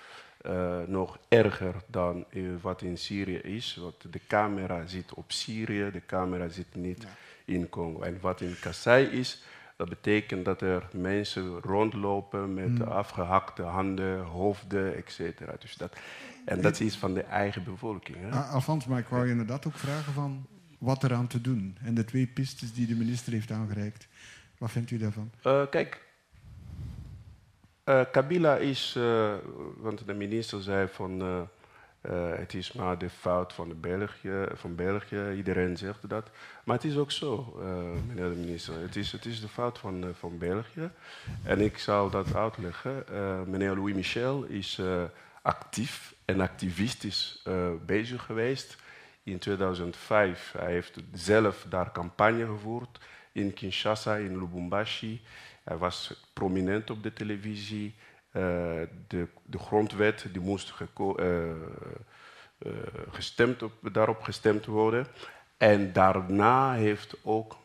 E: uh, nog erger dan uh, wat in Syrië is. Want de camera zit op Syrië, de camera zit niet ja. in Congo. En wat in Kasai is, dat betekent dat er mensen rondlopen met mm. afgehakte handen, hoofden, etc. Dus dat, en dat is iets van de eigen bevolking. Hè?
C: Ah, Alfons, maar ik wou je inderdaad ook vragen van wat eraan te doen. En de twee pistes die de minister heeft aangereikt. Wat vindt u daarvan?
E: Uh, kijk, uh, Kabila is, uh, want de minister zei van uh, het is maar de fout van, de België, van België, iedereen zegt dat. Maar het is ook zo, meneer de minister, het is, het is de fout van, van België. En ik zal dat uitleggen. meneer Louis Michel is actief en activistisch bezig geweest. In 2005 hij heeft zelf daar campagne gevoerd in Kinshasa, in Lubumbashi. Hij was prominent op de televisie. Uh, de, de, grondwet die moest uh, gestemd op, daarop gestemd worden. En daarna heeft ook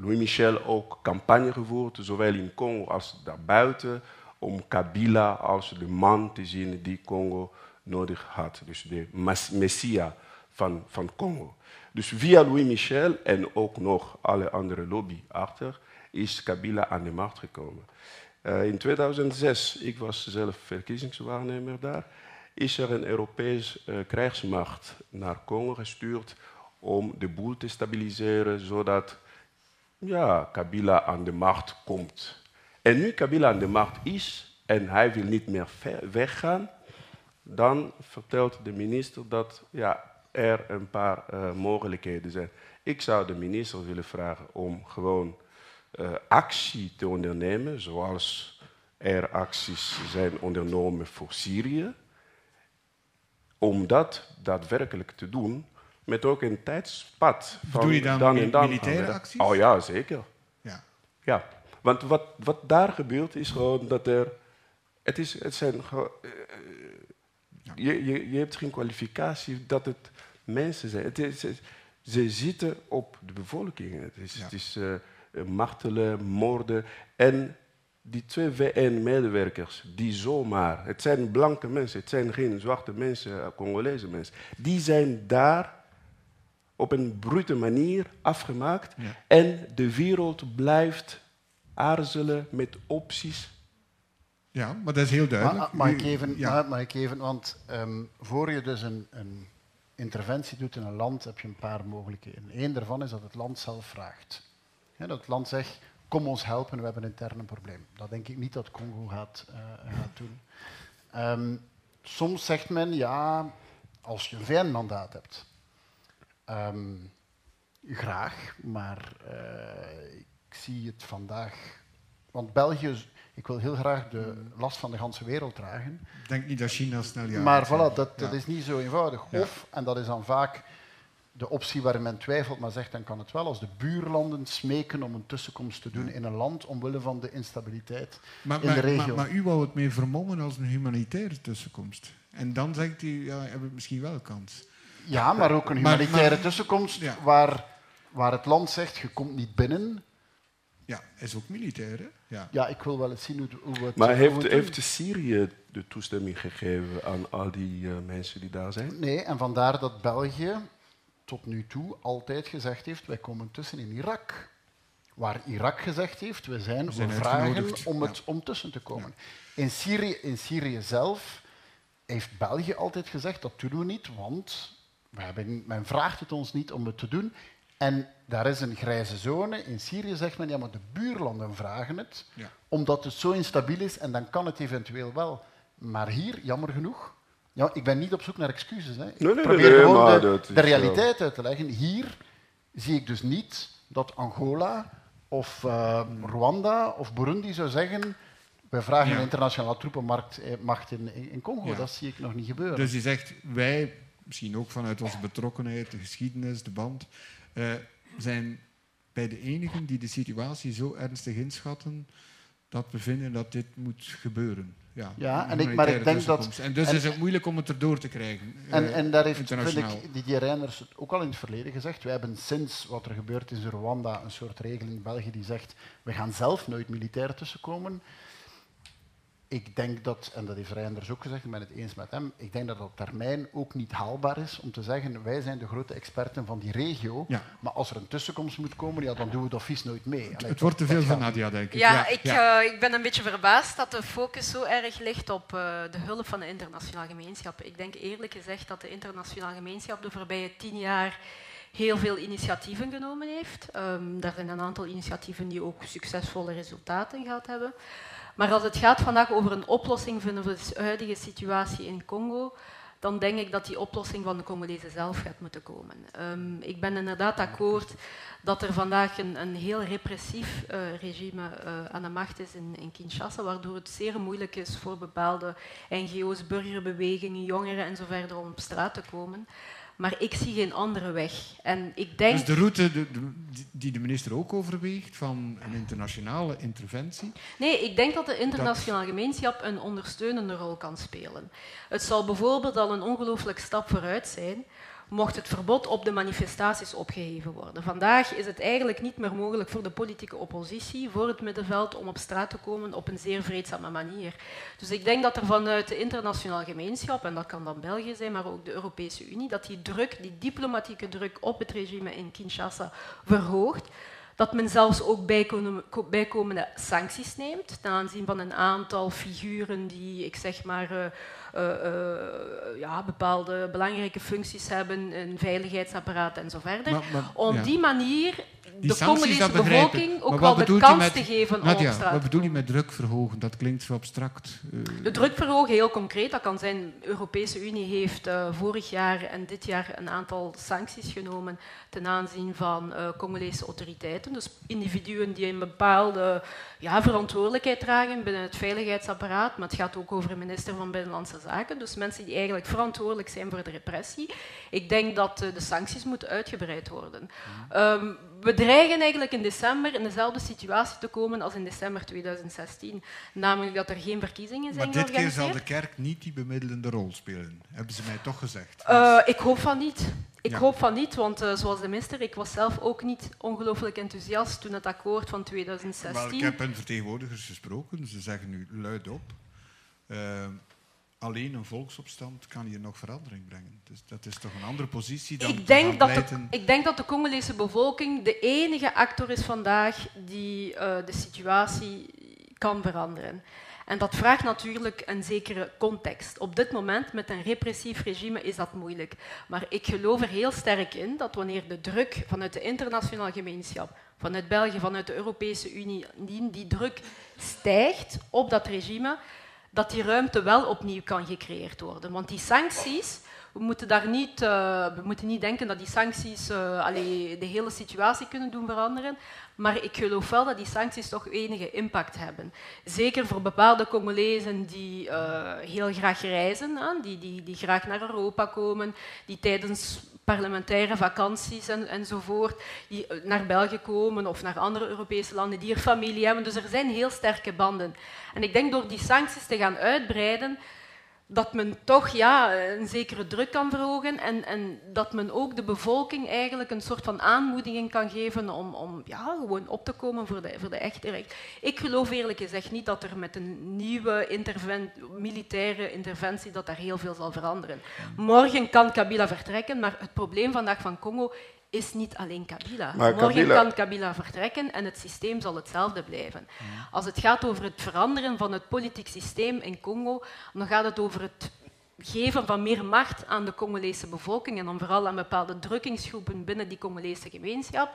E: Louis Michel ook campagne gevoerd, zowel in Congo als daarbuiten, om Kabila als de man te zien die Congo nodig had. Dus de messia van, van Congo. Dus via Louis Michel en ook nog alle andere lobby achter, is Kabila aan de macht gekomen. Uh, in 2006, ik was zelf verkiezingswaarnemer daar, is er een Europese uh, krijgsmacht naar Congo gestuurd om de boel te stabiliseren, zodat ja, Kabila aan de macht komt. En nu Kabila aan de macht is en hij wil niet meer weggaan, dan vertelt de minister dat ja, er een paar uh, mogelijkheden zijn. Ik zou de minister willen vragen om gewoon actie te ondernemen, zoals er acties zijn ondernomen voor Syrië, om dat daadwerkelijk te doen, met ook een tijdspad
C: van Doe je dan, dan en dan. militaire acties?
E: Oh ja, zeker. Ja. ja. Want wat, wat daar gebeurt is gewoon dat er. Het, is, het zijn. Uh, je, je, je hebt geen kwalificatie dat het mensen zijn. Het is, ze zitten op de bevolking. Het is, het is uh, martelen, moorden. En die twee VN-medewerkers, die zomaar, het zijn blanke mensen, het zijn geen zwarte mensen, Congolese mensen, die zijn daar op een brute manier afgemaakt. En de wereld blijft aarzelen met opties.
C: Ja, maar dat is heel duidelijk.
D: Maar, mag, ik even, ja. mag ik even want um, voor je dus een, een, interventie doet in een land, heb je een paar mogelijkheden. Eén daarvan is dat het land zelf vraagt. Dat het land zegt, kom ons helpen, we hebben een interne probleem. Dat denk ik niet dat Congo gaat, uh, gaat doen. Um, soms zegt men, ja, als je een VN-mandaat hebt, Um, graag, maar uh, ik zie het vandaag. Want België, ik wil heel graag de last van de hele wereld dragen.
C: Ik denk niet dat China snel ja.
D: Maar voilà, dat, dat is niet zo eenvoudig. Of, en dat is dan vaak de optie waar men twijfelt, maar zegt dan kan het wel, als de buurlanden smeken om een tussenkomst te doen in een land omwille van de instabiliteit
C: maar,
D: in de regio.
C: Maar, maar, u wou het mee vermommen als een humanitaire tussenkomst. En dan zegt u, ja, hebben we misschien wel kans.
D: Ja, maar ook een humanitaire tussenkomst waar, waar het land zegt, je komt niet binnen.
C: Ja, is ook militair, hè? Ja,
D: ja ik wil wel eens zien hoe, hoe het...
E: Maar heeft, heeft Syrië de toestemming gegeven aan al die uh, mensen die daar zijn?
D: Nee, en vandaar dat België tot nu toe altijd gezegd heeft, wij komen tussen in Irak. Waar Irak gezegd heeft, we zijn, we zijn vragen om, het, om tussen te komen. In, Syrië, in Syrië zelf heeft België altijd gezegd, dat doen we niet, want hebben, men vraagt het ons niet om het te doen. En daar is een grijze zone. In Syrië zegt men, ja, maar de buurlanden vragen het, ja. omdat het zo instabiel is en dan kan het eventueel wel. Maar hier, jammer genoeg, ja, ik ben niet op zoek naar excuses. Hè. Ik nee, nee, probeer nee, gewoon de, de, realiteit uit te leggen. Hier zie ik dus niet dat Angola of uh, Rwanda of Burundi zou zeggen wij vragen een internationale troepenmacht eh, in, in Congo. Dat zie ik nog niet gebeuren.
C: Dus je zegt, wij misschien ook vanuit onze betrokkenheid, de geschiedenis, de band, uh, zijn bij de enigen die de situatie zo ernstig inschatten dat we vinden dat dit moet gebeuren. Ja,
D: ja en ik, maar ik denk dat...
C: En dus is het moeilijk om het erdoor te krijgen.
D: En, en daar heeft, vind ik, Didier Reiners ook al in het verleden gezegd. We hebben sinds wat er gebeurd is in Rwanda een soort regeling in België die zegt we gaan zelf nooit militair tussenkomen ik denk dat, en dat heeft Reinders ook gezegd, ik ben het eens met hem, ik denk dat dat op termijn ook niet haalbaar is om te zeggen, wij zijn de grote experten van die regio, maar als er een tussenkomst moet komen, ja, dan doen we dat vies nooit mee.
C: het, wordt te veel van Nadia, denk ik.
F: Ja, ik, uh, ik ben een beetje verbaasd dat de focus zo erg ligt op uh, de hulp van de internationale gemeenschap. Ik denk eerlijk gezegd dat de internationale gemeenschap de voorbije tien jaar heel veel initiatieven genomen heeft. Um, daar zijn een aantal initiatieven die ook succesvolle resultaten gehad hebben. Maar als het gaat vandaag over een oplossing van de huidige situatie in Congo, dan denk ik dat die oplossing van de Congolezen zelf gaat moeten komen. Um, ik ben inderdaad akkoord dat er vandaag een, een heel repressief uh, regime uh, aan de macht is in, in, Kinshasa, waardoor het zeer moeilijk is voor bepaalde NGO's, burgerbewegingen, jongeren en om op straat te komen. Maar ik zie geen andere weg. En ik denk...
C: Dus de route die de minister ook overweegt van een internationale interventie?
F: Nee, ik denk dat de internationale gemeenschap een ondersteunende rol kan spelen. Het zal bijvoorbeeld al een ongelooflijk stap vooruit zijn mocht het verbod op de manifestaties opgeheven worden. Vandaag is het eigenlijk niet meer mogelijk voor de politieke oppositie, voor het middenveld, om op straat te komen op een zeer vreedzame manier. Dus ik denk dat er vanuit de internationale gemeenschap, en dat kan dan België zijn, maar ook de Europese Unie, dat die druk, die diplomatieke druk op het regime in Kinshasa verhoogt dat men zelfs ook bijkomende sancties neemt ten aanzien van een aantal figuren die, ik zeg maar, uh, uh, ja, bepaalde belangrijke functies hebben, een veiligheidsapparaat en zo verder. Om die manier de Congolese bevolking ook wel de kans te geven om op straat
C: Wat bedoel je met druk verhogen? Dat klinkt zo abstract.
F: Uh... De druk verhogen, heel concreet, dat kan zijn... De Europese Unie heeft uh, vorig jaar en dit jaar een aantal sancties genomen ten aanzien van uh, Congolese autoriteiten. Dus individuen die een bepaalde ja, verantwoordelijkheid dragen binnen het veiligheidsapparaat, maar het gaat ook over een minister van Binnenlandse Zaken. Dus mensen die eigenlijk verantwoordelijk zijn voor de repressie. Ik denk dat de sancties moeten uitgebreid worden. Um, we dreigen eigenlijk in december in dezelfde situatie te komen als in december 2016. Namelijk dat er geen verkiezingen zijn
C: Maar dit keer zal de kerk niet die bemiddelende rol spelen, hebben ze mij toch gezegd.
F: Uh, ik hoop van niet. Ik hoop van niet, want uh, zoals de minister, ik was zelf ook niet ongelooflijk enthousiast toen het akkoord van 2016... Wel,
C: ik heb met vertegenwoordigers gesproken, ze zeggen nu luid op... Uh, alleen een volksopstand kan hier nog verandering brengen. Dus dat is toch een andere positie dan
F: ik denk, dat de, ik denk dat de Congolese bevolking de enige actor is vandaag die uh, de situatie kan veranderen. En dat vraagt natuurlijk een zekere context. Op dit moment, met een repressief regime, is dat moeilijk. Maar ik geloof er heel sterk in dat wanneer de druk vanuit de internationale gemeenschap, vanuit België, vanuit de Europese Unie, die, die druk stijgt op dat regime, dat die ruimte wel opnieuw kan gecreëerd worden. Want die sancties, we moeten, daar niet, uh, we moeten niet denken dat die sancties allee, de hele situatie kunnen doen veranderen. Maar ik geloof wel dat die sancties toch enige impact hebben. Zeker voor bepaalde Congolezen die uh, heel graag reizen, die, die, die graag naar Europa komen, die tijdens parlementaire vakanties en, enzovoort, die naar België komen of naar andere Europese landen, die er familie hebben. Dus er zijn heel sterke banden. En ik denk door die sancties te gaan uitbreiden, dat men toch ja, een zekere druk kan verhogen en, en, dat men ook de bevolking eigenlijk een soort van aanmoediging kan geven om, om ja, gewoon op te komen voor de, voor de echte recht. Ik geloof eerlijk gezegd niet dat er met een nieuwe militaire interventie dat daar heel veel zal veranderen. Morgen kan Kabila vertrekken, maar het probleem vandaag van Congo is niet alleen Kabila. Morgen kan Kabila vertrekken en het systeem zal hetzelfde blijven. Als het gaat over het veranderen van het politiek systeem in Congo, dan gaat het over het geven van meer macht aan de Congolese bevolking en dan vooral aan bepaalde drukkingsgroepen binnen die Congolese gemeenschap.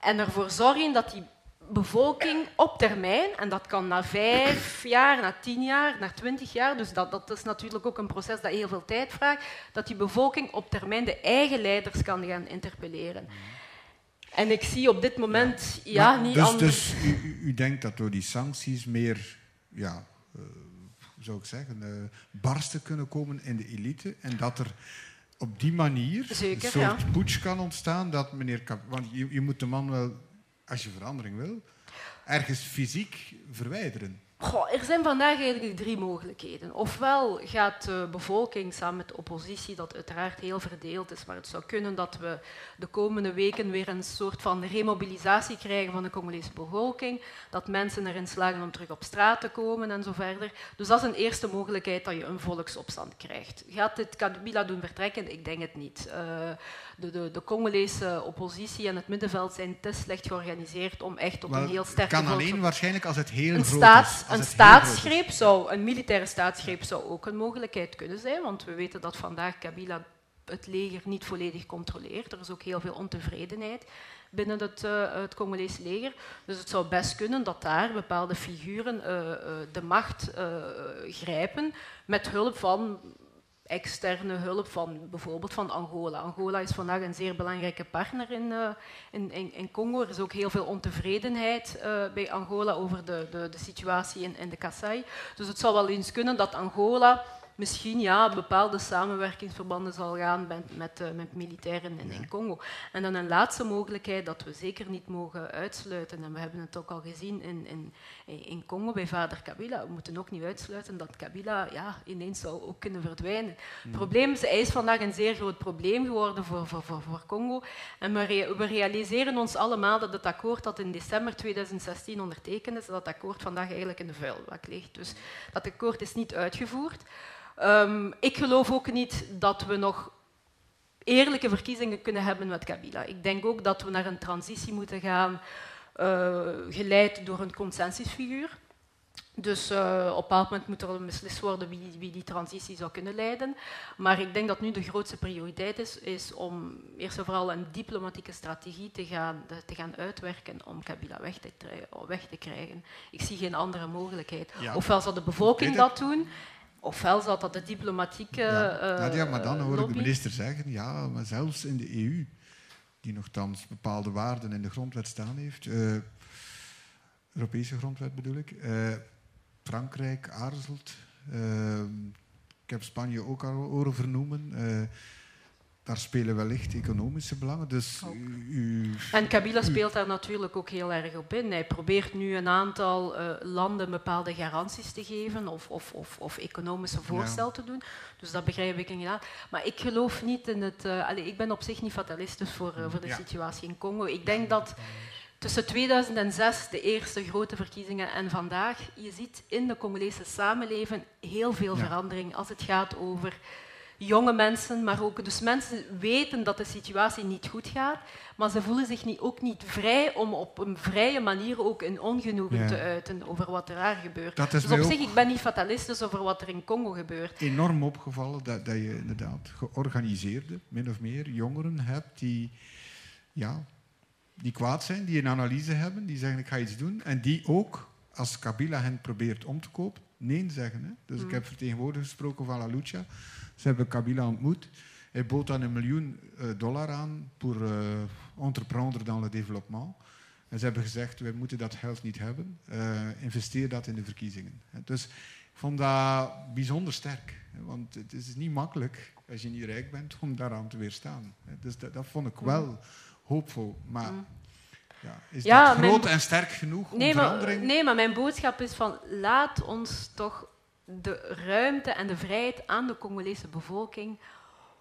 F: En ervoor zorgen dat die bevolking op termijn, en dat kan na vijf jaar, na tien jaar, na twintig jaar, dus dat, dat is natuurlijk ook een proces dat heel veel tijd vraagt, dat die bevolking op termijn de eigen leiders kan gaan interpelleren. En ik zie op dit moment ja, niet
C: dus,
F: anders.
C: Dus u, u, denkt dat door die sancties meer, ja, uh, zou ik zeggen, uh, barsten kunnen komen in de elite en dat er op die manier
F: Zeker,
C: een soort ja. putsch kan ontstaan dat meneer... Want je, je moet de man wel als je verandering wil, ergens fysiek verwijderen.
F: Goh, er zijn vandaag eigenlijk drie mogelijkheden. Ofwel gaat de bevolking samen met de oppositie, dat uiteraard heel verdeeld is, maar het zou kunnen dat we de komende weken weer een soort van remobilisatie krijgen van de Congolese bevolking, dat mensen erin slagen om terug op straat te komen en zo verder. Dus dat is een eerste mogelijkheid dat je een volksopstand krijgt. Gaat dit Kabila doen vertrekken? Ik denk het niet. Uh, de, de, de, Congolese oppositie en het middenveld zijn te slecht georganiseerd om echt op een heel sterke...
C: Het kan alleen waarschijnlijk als het heel
F: een
C: groot
F: staats, is. Een staatsgreep zou, een militaire staatsgreep zou ook een mogelijkheid kunnen zijn, want we weten dat vandaag Kabila het leger niet volledig controleert. Er is ook heel veel ontevredenheid binnen het, uh, het Congolese leger. Dus het zou best kunnen dat daar bepaalde figuren uh, uh, de macht grijpen met hulp van externe hulp van bijvoorbeeld van Angola. Angola is vandaag een zeer belangrijke partner in, uh, in, in, Congo. Er is ook heel veel ontevredenheid uh, bij Angola over de, de, de situatie in, in de Kassai. Dus het zou wel eens kunnen dat Angola misschien ja, bepaalde samenwerkingsverbanden zal gaan met, met, uh, met militairen in, in, Congo. En dan een laatste mogelijkheid dat we zeker niet mogen uitsluiten, en we hebben het ook al gezien in, in, in Congo bij vader Kabila, we moeten ook niet uitsluiten dat Kabila ja, ineens zou ook kunnen verdwijnen. Het mm. probleem is, hij is vandaag een zeer groot probleem geworden voor, voor, voor, voor Congo. En we, we realiseren ons allemaal dat het akkoord dat in december 2016 ondertekend is, dat akkoord vandaag eigenlijk in de vuilbak ligt. Dus dat akkoord is niet uitgevoerd. Um, ik geloof ook niet dat we nog eerlijke verkiezingen kunnen hebben met Kabila. Ik denk ook dat we naar een transitie moeten gaan, uh, geleid door een consensusfiguur. Dus uh, op een bepaald moment moet er beslist worden wie, wie, die transitie zou kunnen leiden. Maar ik denk dat nu de grootste prioriteit is, is om eerst en vooral een diplomatieke strategie te gaan, te gaan uitwerken om Kabila weg te, weg te krijgen. Ik zie geen andere mogelijkheid. Ofwel zal de bevolking dat doen, ofwel zal dat de diplomatieke. Ja.
C: Uh, ja, maar dan hoor ik de minister zeggen, ja, maar zelfs in de EU, die nogthans bepaalde waarden in de grondwet staan heeft, uh, Europese grondwet bedoel ik. Uh, Frankrijk aarzelt. Ik heb Spanje ook al horen vernoemen. Daar spelen wellicht economische belangen. Dus u,
F: en Kabila speelt daar natuurlijk ook heel erg op in. Hij probeert nu een aantal uh, landen bepaalde garanties te geven of, of, of, of economische voorstel te doen. Dus dat begrijp ik inderdaad. Maar ik geloof niet in het... Uh, allez, ik ben op zich niet fatalistisch voor, uh, voor de ja. situatie in Congo. Ik denk dat tussen 2006, de eerste grote verkiezingen, en vandaag, je ziet in de Congolese samenleving heel veel ja. verandering als het gaat over jonge mensen, maar ook dus mensen weten dat de situatie niet goed gaat, maar ze voelen zich niet, ook niet vrij om op een vrije manier ook een ongenoegen ja. te uiten over wat er daar gebeurt.
C: Dat
F: is dus op zich, ik ben niet fatalistisch over wat er in Congo gebeurt.
C: Enorm opgevallen dat, dat je inderdaad georganiseerde, min of meer, jongeren hebt die ja, die kwaad zijn, die een analyse hebben, die zeggen ik ga iets doen. En die ook, als Kabila hen probeert om te kopen, nee zeggen. Hè. Dus ik mm. heb vertegenwoordigers gesproken van La Lucha. Ze hebben Kabila ontmoet. Hij bood dan een miljoen uh, dollar aan voor uh, entreprendre dans le développement. En ze hebben gezegd, wij moeten dat geld niet hebben. Uh, investeer dat in de verkiezingen. Dus ik vond dat bijzonder sterk. Want het is niet makkelijk, als je niet rijk bent, om daaraan te weerstaan. Dus dat, dat vond ik wel... Mm hoopvol. Maar mm. ja, is ja, dat groot en sterk genoeg om
F: nee,
C: verandering?
F: Maar, nee, maar mijn boodschap is van laat ons toch de ruimte en de vrijheid aan de Congolese bevolking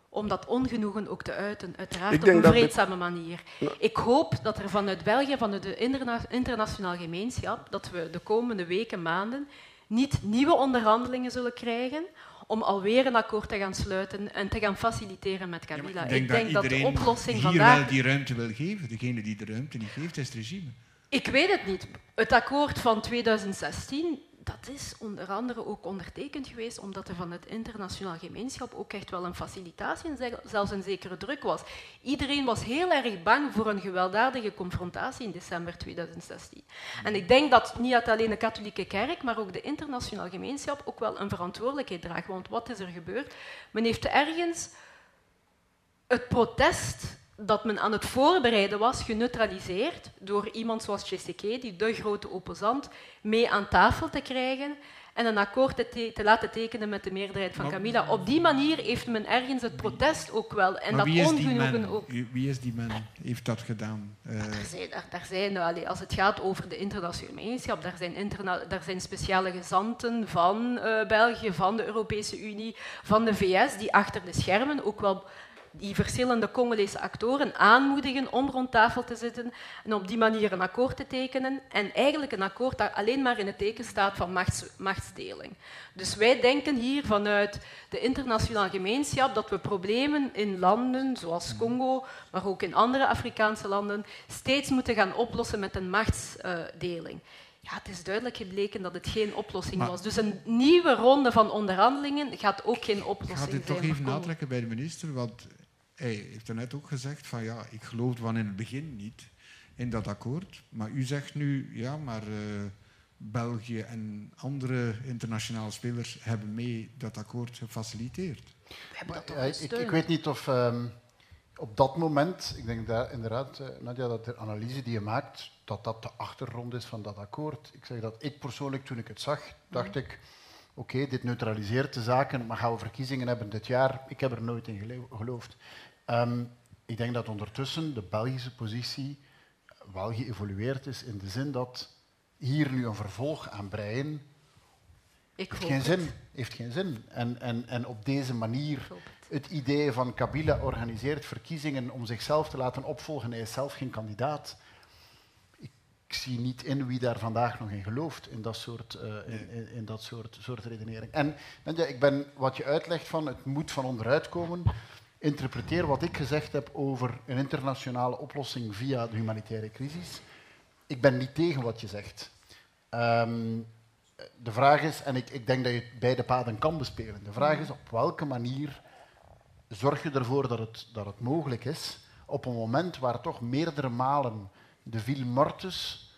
F: om dat ongenoegen ook te uiten, uiteraard op een vreedzame manier. Ik hoop dat er vanuit België, vanuit de interna internationale gemeenschap, dat we de komende weken, maanden, niet nieuwe onderhandelingen zullen krijgen om alweer een akkoord te gaan sluiten en te gaan faciliteren met Kabila.
C: ik denk, ik denk dat, dat, de oplossing hier vandaag... wel die ruimte wil geven. Degene die de ruimte niet geeft, is het regime.
F: Ik weet het niet. Het akkoord van 2016 dat is onder andere ook ondertekend geweest omdat er van het internationaal gemeenschap ook echt wel een facilitatie en zelfs een zekere druk was. Iedereen was heel erg bang voor een gewelddadige confrontatie in december 2016. En ik denk dat niet alleen de katholieke kerk, maar ook de internationaal gemeenschap ook wel een verantwoordelijkheid draagt. Want wat is er gebeurd? Men heeft ergens het protest dat men aan het voorbereiden was, geneutraliseerd door iemand zoals Tshisekedi, de grote opposant, mee aan tafel te krijgen en een akkoord te, te laten tekenen met de meerderheid van Camilla. Op die manier heeft men ergens het protest ook wel. En
C: dat ongenoegen ook. Wie is die man? Heeft dat gedaan?
F: Uh... Daar zijn, daar, daar zijn allee, als het gaat over de internationale gemeenschap, daar zijn, interna daar zijn speciale gezanten van uh, België, van de Europese Unie, van de VS, die achter de schermen ook wel die verschillende Congolese actoren aanmoedigen om rond tafel te zitten en op die manier een akkoord te tekenen. En eigenlijk een akkoord dat alleen maar in het teken staat van machts, machtsdeling. Dus wij denken hier vanuit de internationale gemeenschap dat we problemen in landen zoals Congo, maar ook in andere Afrikaanse landen, steeds moeten gaan oplossen met een machtsdeling. Ja, het is duidelijk gebleken dat het geen oplossing was. Dus een nieuwe ronde van onderhandelingen gaat ook geen oplossing zijn.
C: Ik ga dit toch even natrekken bij de minister, want hij heeft er net ook gezegd van ja, ik geloofde van in het begin niet in dat akkoord. Maar u zegt nu, ja, maar uh, België en andere internationale spelers hebben mee dat akkoord gefaciliteerd.
D: We hebben dat toch ik, ik, weet niet of um, op dat moment, ik denk daar inderdaad, uh, Nadia, dat de analyse die je maakt, dat dat de achtergrond is van dat akkoord. Ik zeg dat ik persoonlijk, toen ik het zag, dacht mm. ik, oké, dit neutraliseert de zaken, maar gaan we verkiezingen hebben dit jaar? Ik heb er nooit in geloofd. Ehm, ik denk dat ondertussen de Belgische positie wel geëvolueerd is in de zin dat hier nu een vervolg aan breien
F: ik
D: heeft geen zin. Heeft geen zin. En, en, en op deze manier het idee van Kabila organiseert verkiezingen om zichzelf te laten opvolgen. Hij is zelf geen kandidaat. Ik zie niet in wie daar vandaag nog in gelooft, in dat soort, uh, in, in, dat soort, soort redenering. En, en ik ben wat je uitlegt van het moet van onderuit komen. Interpreteer wat ik gezegd heb over een internationale oplossing via de humanitaire crisis. Ik ben niet tegen wat je zegt. Um, de vraag is, en ik, ik denk dat je beide paden kan bespelen, de vraag is op welke manier zorg je ervoor dat het, dat het mogelijk is op een moment waar toch meerdere malen de vil mortus,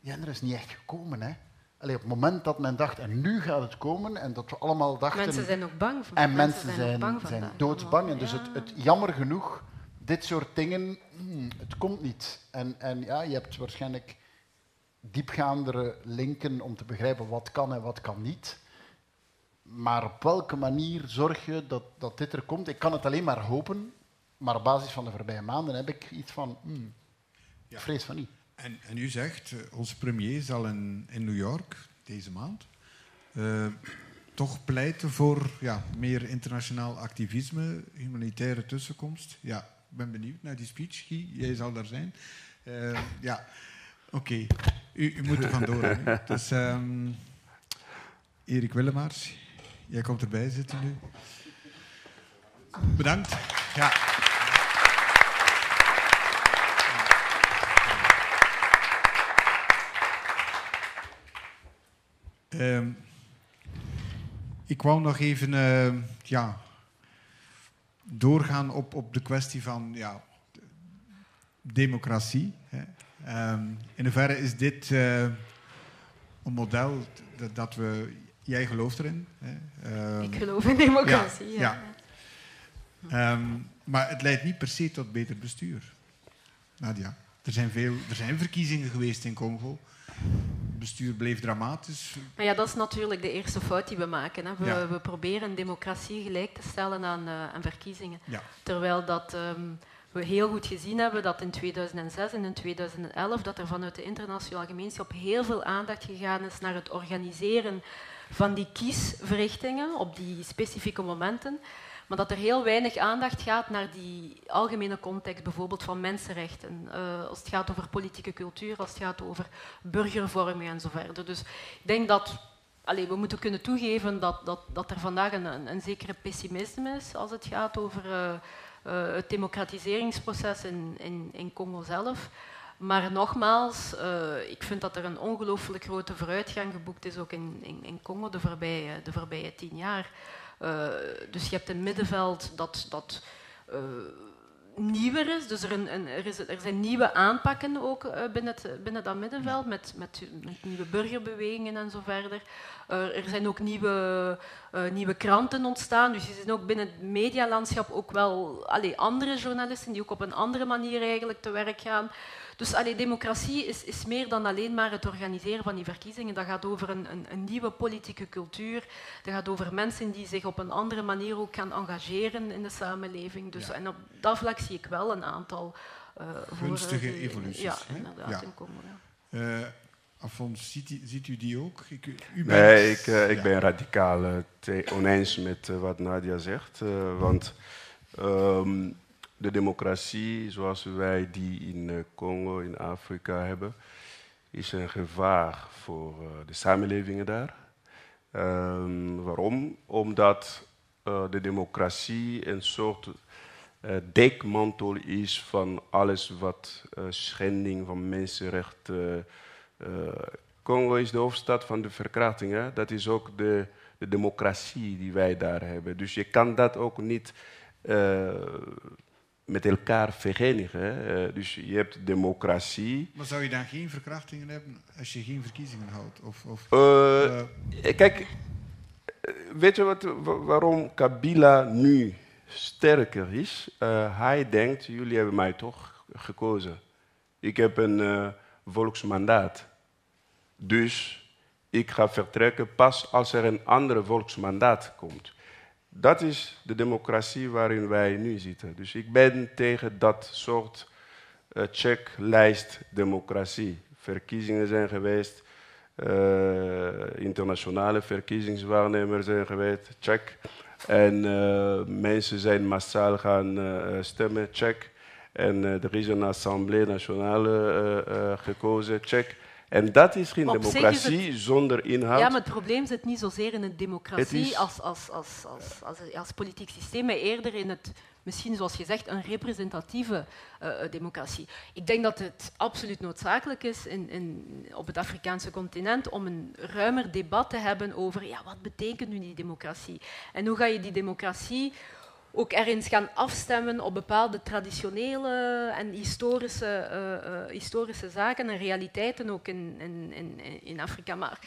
D: ja, er is niet echt gekomen. Hè? Allee, op het moment dat men dacht, en nu gaat het komen, en dat we allemaal dachten...
F: Mensen zijn ook bang.
D: Voor en mensen, zijn, zijn, zijn doodsbang. En dus het, het, jammer genoeg, dit soort dingen, hmm, het komt niet. En, en ja, je hebt waarschijnlijk diepgaandere linken om te begrijpen wat kan en wat kan niet. Maar op welke manier zorg je dat, dat dit er komt? Ik kan het alleen maar hopen, maar op basis van de voorbije maanden heb ik iets van, hmm, ja. vrees van niet.
C: En, en u zegt, uh, onze premier zal in, in New York deze maand uh, toch pleiten voor ja, meer internationaal activisme, humanitaire tussenkomst. Ja, ik ben benieuwd naar die speech, Guy. Jij zal daar zijn. Uh, ja, oké. Okay. U, u, moet er vandoor. Hè. Dus um, Erik Willemaars, jij komt erbij zitten nu. Bedankt. Ja. Um, ik wou nog even uh, ja, doorgaan op, op de kwestie van ja, democratie. Hè. Um, in hoeverre is dit uh, een model dat, we... Jij gelooft erin. Hè?
F: Um, ik geloof in democratie, ja.
C: ja. Um, maar het leidt niet per se tot beter bestuur. Nadia, er zijn, veel, er zijn verkiezingen geweest in Congo. Het bestuur bleef dramatisch.
F: Maar ja, dat is natuurlijk de eerste fout die we maken. Hè. We, ja. we, proberen democratie gelijk te stellen aan, uh, aan verkiezingen.
C: Ja.
F: Terwijl dat we heel goed gezien hebben dat in 2006 en in 2011 dat er vanuit de internationale gemeenschap heel veel aandacht gegaan is naar het organiseren van die kiesverrichtingen op die specifieke momenten, maar dat er heel weinig aandacht gaat naar die algemene context, bijvoorbeeld van mensenrechten, uh, als het gaat over politieke cultuur, als het gaat over burgervorming en zo verder. Dus ik denk dat Allee, we moeten kunnen toegeven dat, dat, dat er vandaag een, een, zekere pessimisme is als het gaat over uh, uh, het democratiseringsproces in, in, in Congo zelf. Maar nogmaals, uh, ik vind dat er een ongelooflijk grote vooruitgang geboekt is, ook in, in, in Congo de voorbije, de voorbije tien jaar. Uh, dus je hebt een middenveld dat, dat nieuwer is. Dus er, een, een, er, is, er, zijn nieuwe aanpakken ook binnen, het, binnen dat middenveld, met, met, met, nieuwe burgerbewegingen en zo verder. Uh, er zijn ook nieuwe, uh, nieuwe kranten ontstaan. Dus er zijn ook binnen het medialandschap ook wel allee, andere journalisten die ook op een andere manier eigenlijk te werk gaan. Dus allee, democratie is, is, meer dan alleen maar het organiseren van die verkiezingen. Dat gaat over een, een, een, nieuwe politieke cultuur. Dat gaat over mensen die zich op een andere manier ook gaan engageren in de samenleving. Dus, En op dat vlak zie ik wel een aantal...
C: Uh, Gunstige evoluties.
F: Ja, inderdaad, ja. in Congo.
C: Afons, ziet, ziet, u die ook?
E: Ik, u nee, ik, uh, ik ben radicaal uh, oneens met uh, wat Nadia zegt. want um, de democratie zoals wij die in Congo, in Afrika hebben, is een gevaar voor de samenlevingen daar. Um, waarom? Omdat de democratie een soort dekmantel is van alles wat schending van mensenrechten uh, Congo is de hoofdstad van de verkrachting. Hè? Dat is ook de, de, democratie die wij daar hebben. Dus je kan dat ook niet uh, met elkaar verenigen. Uh, dus je hebt democratie.
C: Maar zou je dan geen verkrachtingen hebben als je geen verkiezingen houdt? Of, of
E: kijk, weet je wat, waarom Kabila nu sterker is? hij denkt, jullie hebben mij toch gekozen. Ik heb een volksmandaat. Dus ik ga vertrekken pas als er een andere volksmandaat komt. Dat is de democratie waarin wij nu zitten. Dus ik ben tegen dat soort uh, checklijst democratie. Verkiezingen zijn geweest, uh, internationale verkiezingswaarnemers zijn geweest, check. En uh, mensen zijn massaal gaan stemmen, check. En er is een assemblée nationale gekozen, check. En dat is geen democratie zonder inhoud.
F: Ja, maar het probleem zit niet zozeer in een democratie als, als, als, als, als, als, politiek systeem, maar eerder in het, misschien zoals je zegt, een representatieve uh, democratie. Ik denk dat het absoluut noodzakelijk is in, in, op het Afrikaanse continent om een ruimer debat te hebben over ja, wat betekent nu die democratie en hoe ga je die democratie ook ergens gaan afstemmen op bepaalde traditionele en historische, uh, uh, historische zaken en realiteiten ook in, in, in, in Afrika. Maar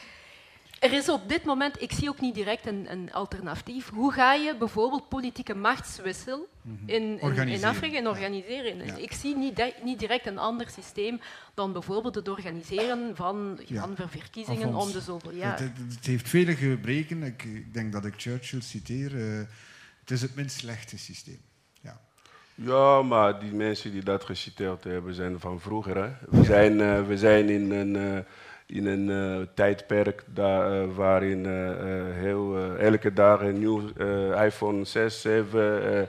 F: er is op dit moment, ik zie ook niet direct een, een alternatief. Hoe ga je bijvoorbeeld politieke machtswissel mhm. in, in, in, Afrika en organiseren? Ik zie niet, niet, direct een ander systeem dan bijvoorbeeld het organiseren van, ja. van verkiezingen om de zoveel jaar.
C: Het, het, heeft vele gebreken. Ik, ik, denk dat ik Churchill citeer. Uh, het is het minst slechte systeem. Ja.
E: Ja, maar die mensen die dat geciteerd hebben zijn van vroeger. Hè? We, zijn, uh, we zijn in een, uh, in een uh, tijdperk daar, waarin heel, elke dag een nieuw iPhone 6, 7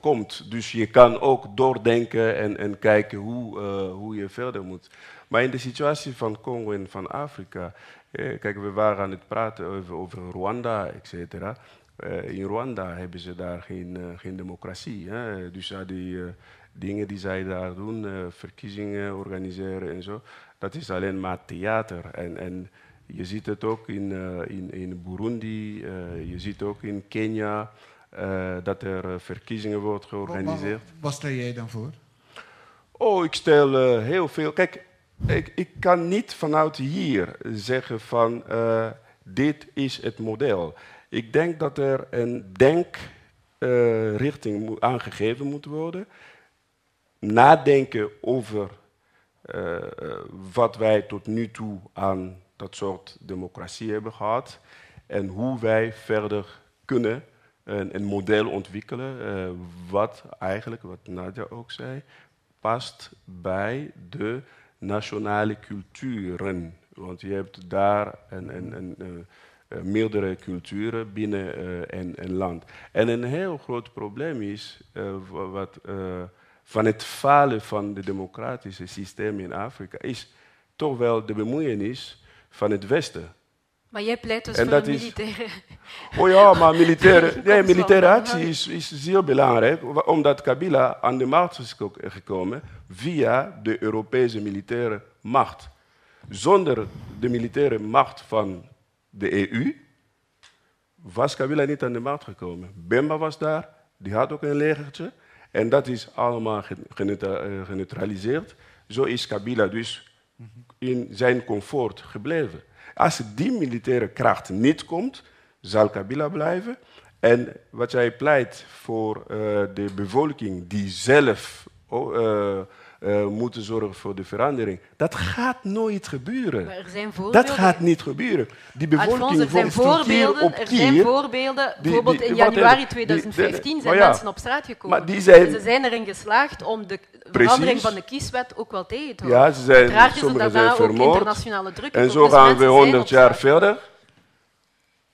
E: komt. Dus je kan ook doordenken en, en kijken hoe, hoe je verder moet. Maar in de situatie van Congo en van Afrika. kijk, we waren aan het praten over, over Rwanda, et cetera. Uh, in Rwanda hebben ze daar geen, uh, geen democratie. Hè? Dus uh, die dingen die zij daar doen, verkiezingen organiseren en zo, dat is alleen maar theater. En, en je ziet het ook in, in, in Burundi, je ziet ook in Kenia, dat er verkiezingen worden georganiseerd.
C: Wat stel jij dan voor?
E: Oh, ik stel heel veel. Kijk, ik, ik kan niet vanuit hier zeggen van dit is het model. Ik denk dat er een denkrichting uh, aangegeven moet worden. Nadenken over uh, wat wij tot nu toe aan dat soort democratie hebben gehad. En hoe wij verder kunnen een, een model ontwikkelen. Uh, wat eigenlijk, wat Nadia ook zei, past bij de nationale culturen. Want je hebt daar een, een, een, meerdere culturen binnen een, een, land. En een heel groot probleem is uh, wat, van het falen van het democratische systeem in Afrika, is toch wel de bemoeienis van het Westen.
F: Maar jij pleit dus en voor een militaire...
E: Oh ja, maar militaire, nee, militaire actie is, is zeer belangrijk, omdat Kabila aan de macht is gekomen via de Europese militaire macht. Zonder de militaire macht van de EU, was Kabila niet aan de macht gekomen. Bemba was daar, die had ook een legertje. En dat is allemaal eh, geneutraliseerd. Zo is Kabila dus in zijn comfort gebleven. Als die militaire kracht niet komt, zal Kabila blijven. En wat jij pleit voor uh, de bevolking die zelf uh, uh, moeten zorgen voor de verandering. Dat gaat nooit gebeuren.
F: Maar er zijn voorbeelden.
E: Dat gaat niet gebeuren. Die bevolking
F: Alphonse, er zijn voorbeelden, op Er zijn voorbeelden. Bijvoorbeeld in januari 2015 zijn mensen op straat gekomen. Maar die zijn, ze zijn erin geslaagd om de verandering van de kieswet ook wel tegen te houden.
E: Ja, ze zijn, Uiteraard zijn vermoord. internationale druk. En zo gaan we 100 jaar verder.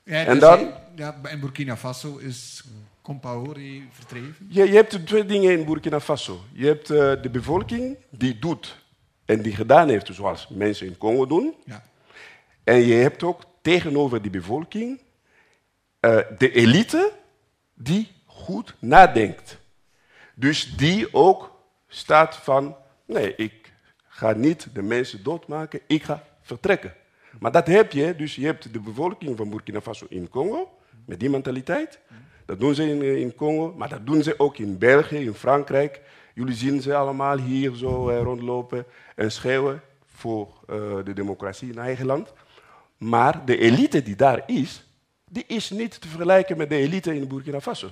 C: Ja, en dan? Ja, in Burkina Faso is Compaoré vertreven?
E: Je, je hebt twee dingen in Burkina Faso. Je hebt uh, de bevolking die doet en die gedaan heeft zoals mensen in Congo doen. Ja. En je hebt ook tegenover die bevolking uh, de elite die goed nadenkt. Dus die ook staat van, nee, ik ga niet de mensen doodmaken, ik ga vertrekken. Maar dat heb je, dus je hebt de bevolking van Burkina Faso in Congo, met die mentaliteit. Dat doen ze in, eh, in Congo, maar dat doen ze ook in België, in Frankrijk. Jullie zien ze allemaal hier zo eh, rondlopen en schreeuwen voor uh, de democratie in eigen land. Maar de elite die daar is, die is niet te vergelijken met de elite in Burkina Faso.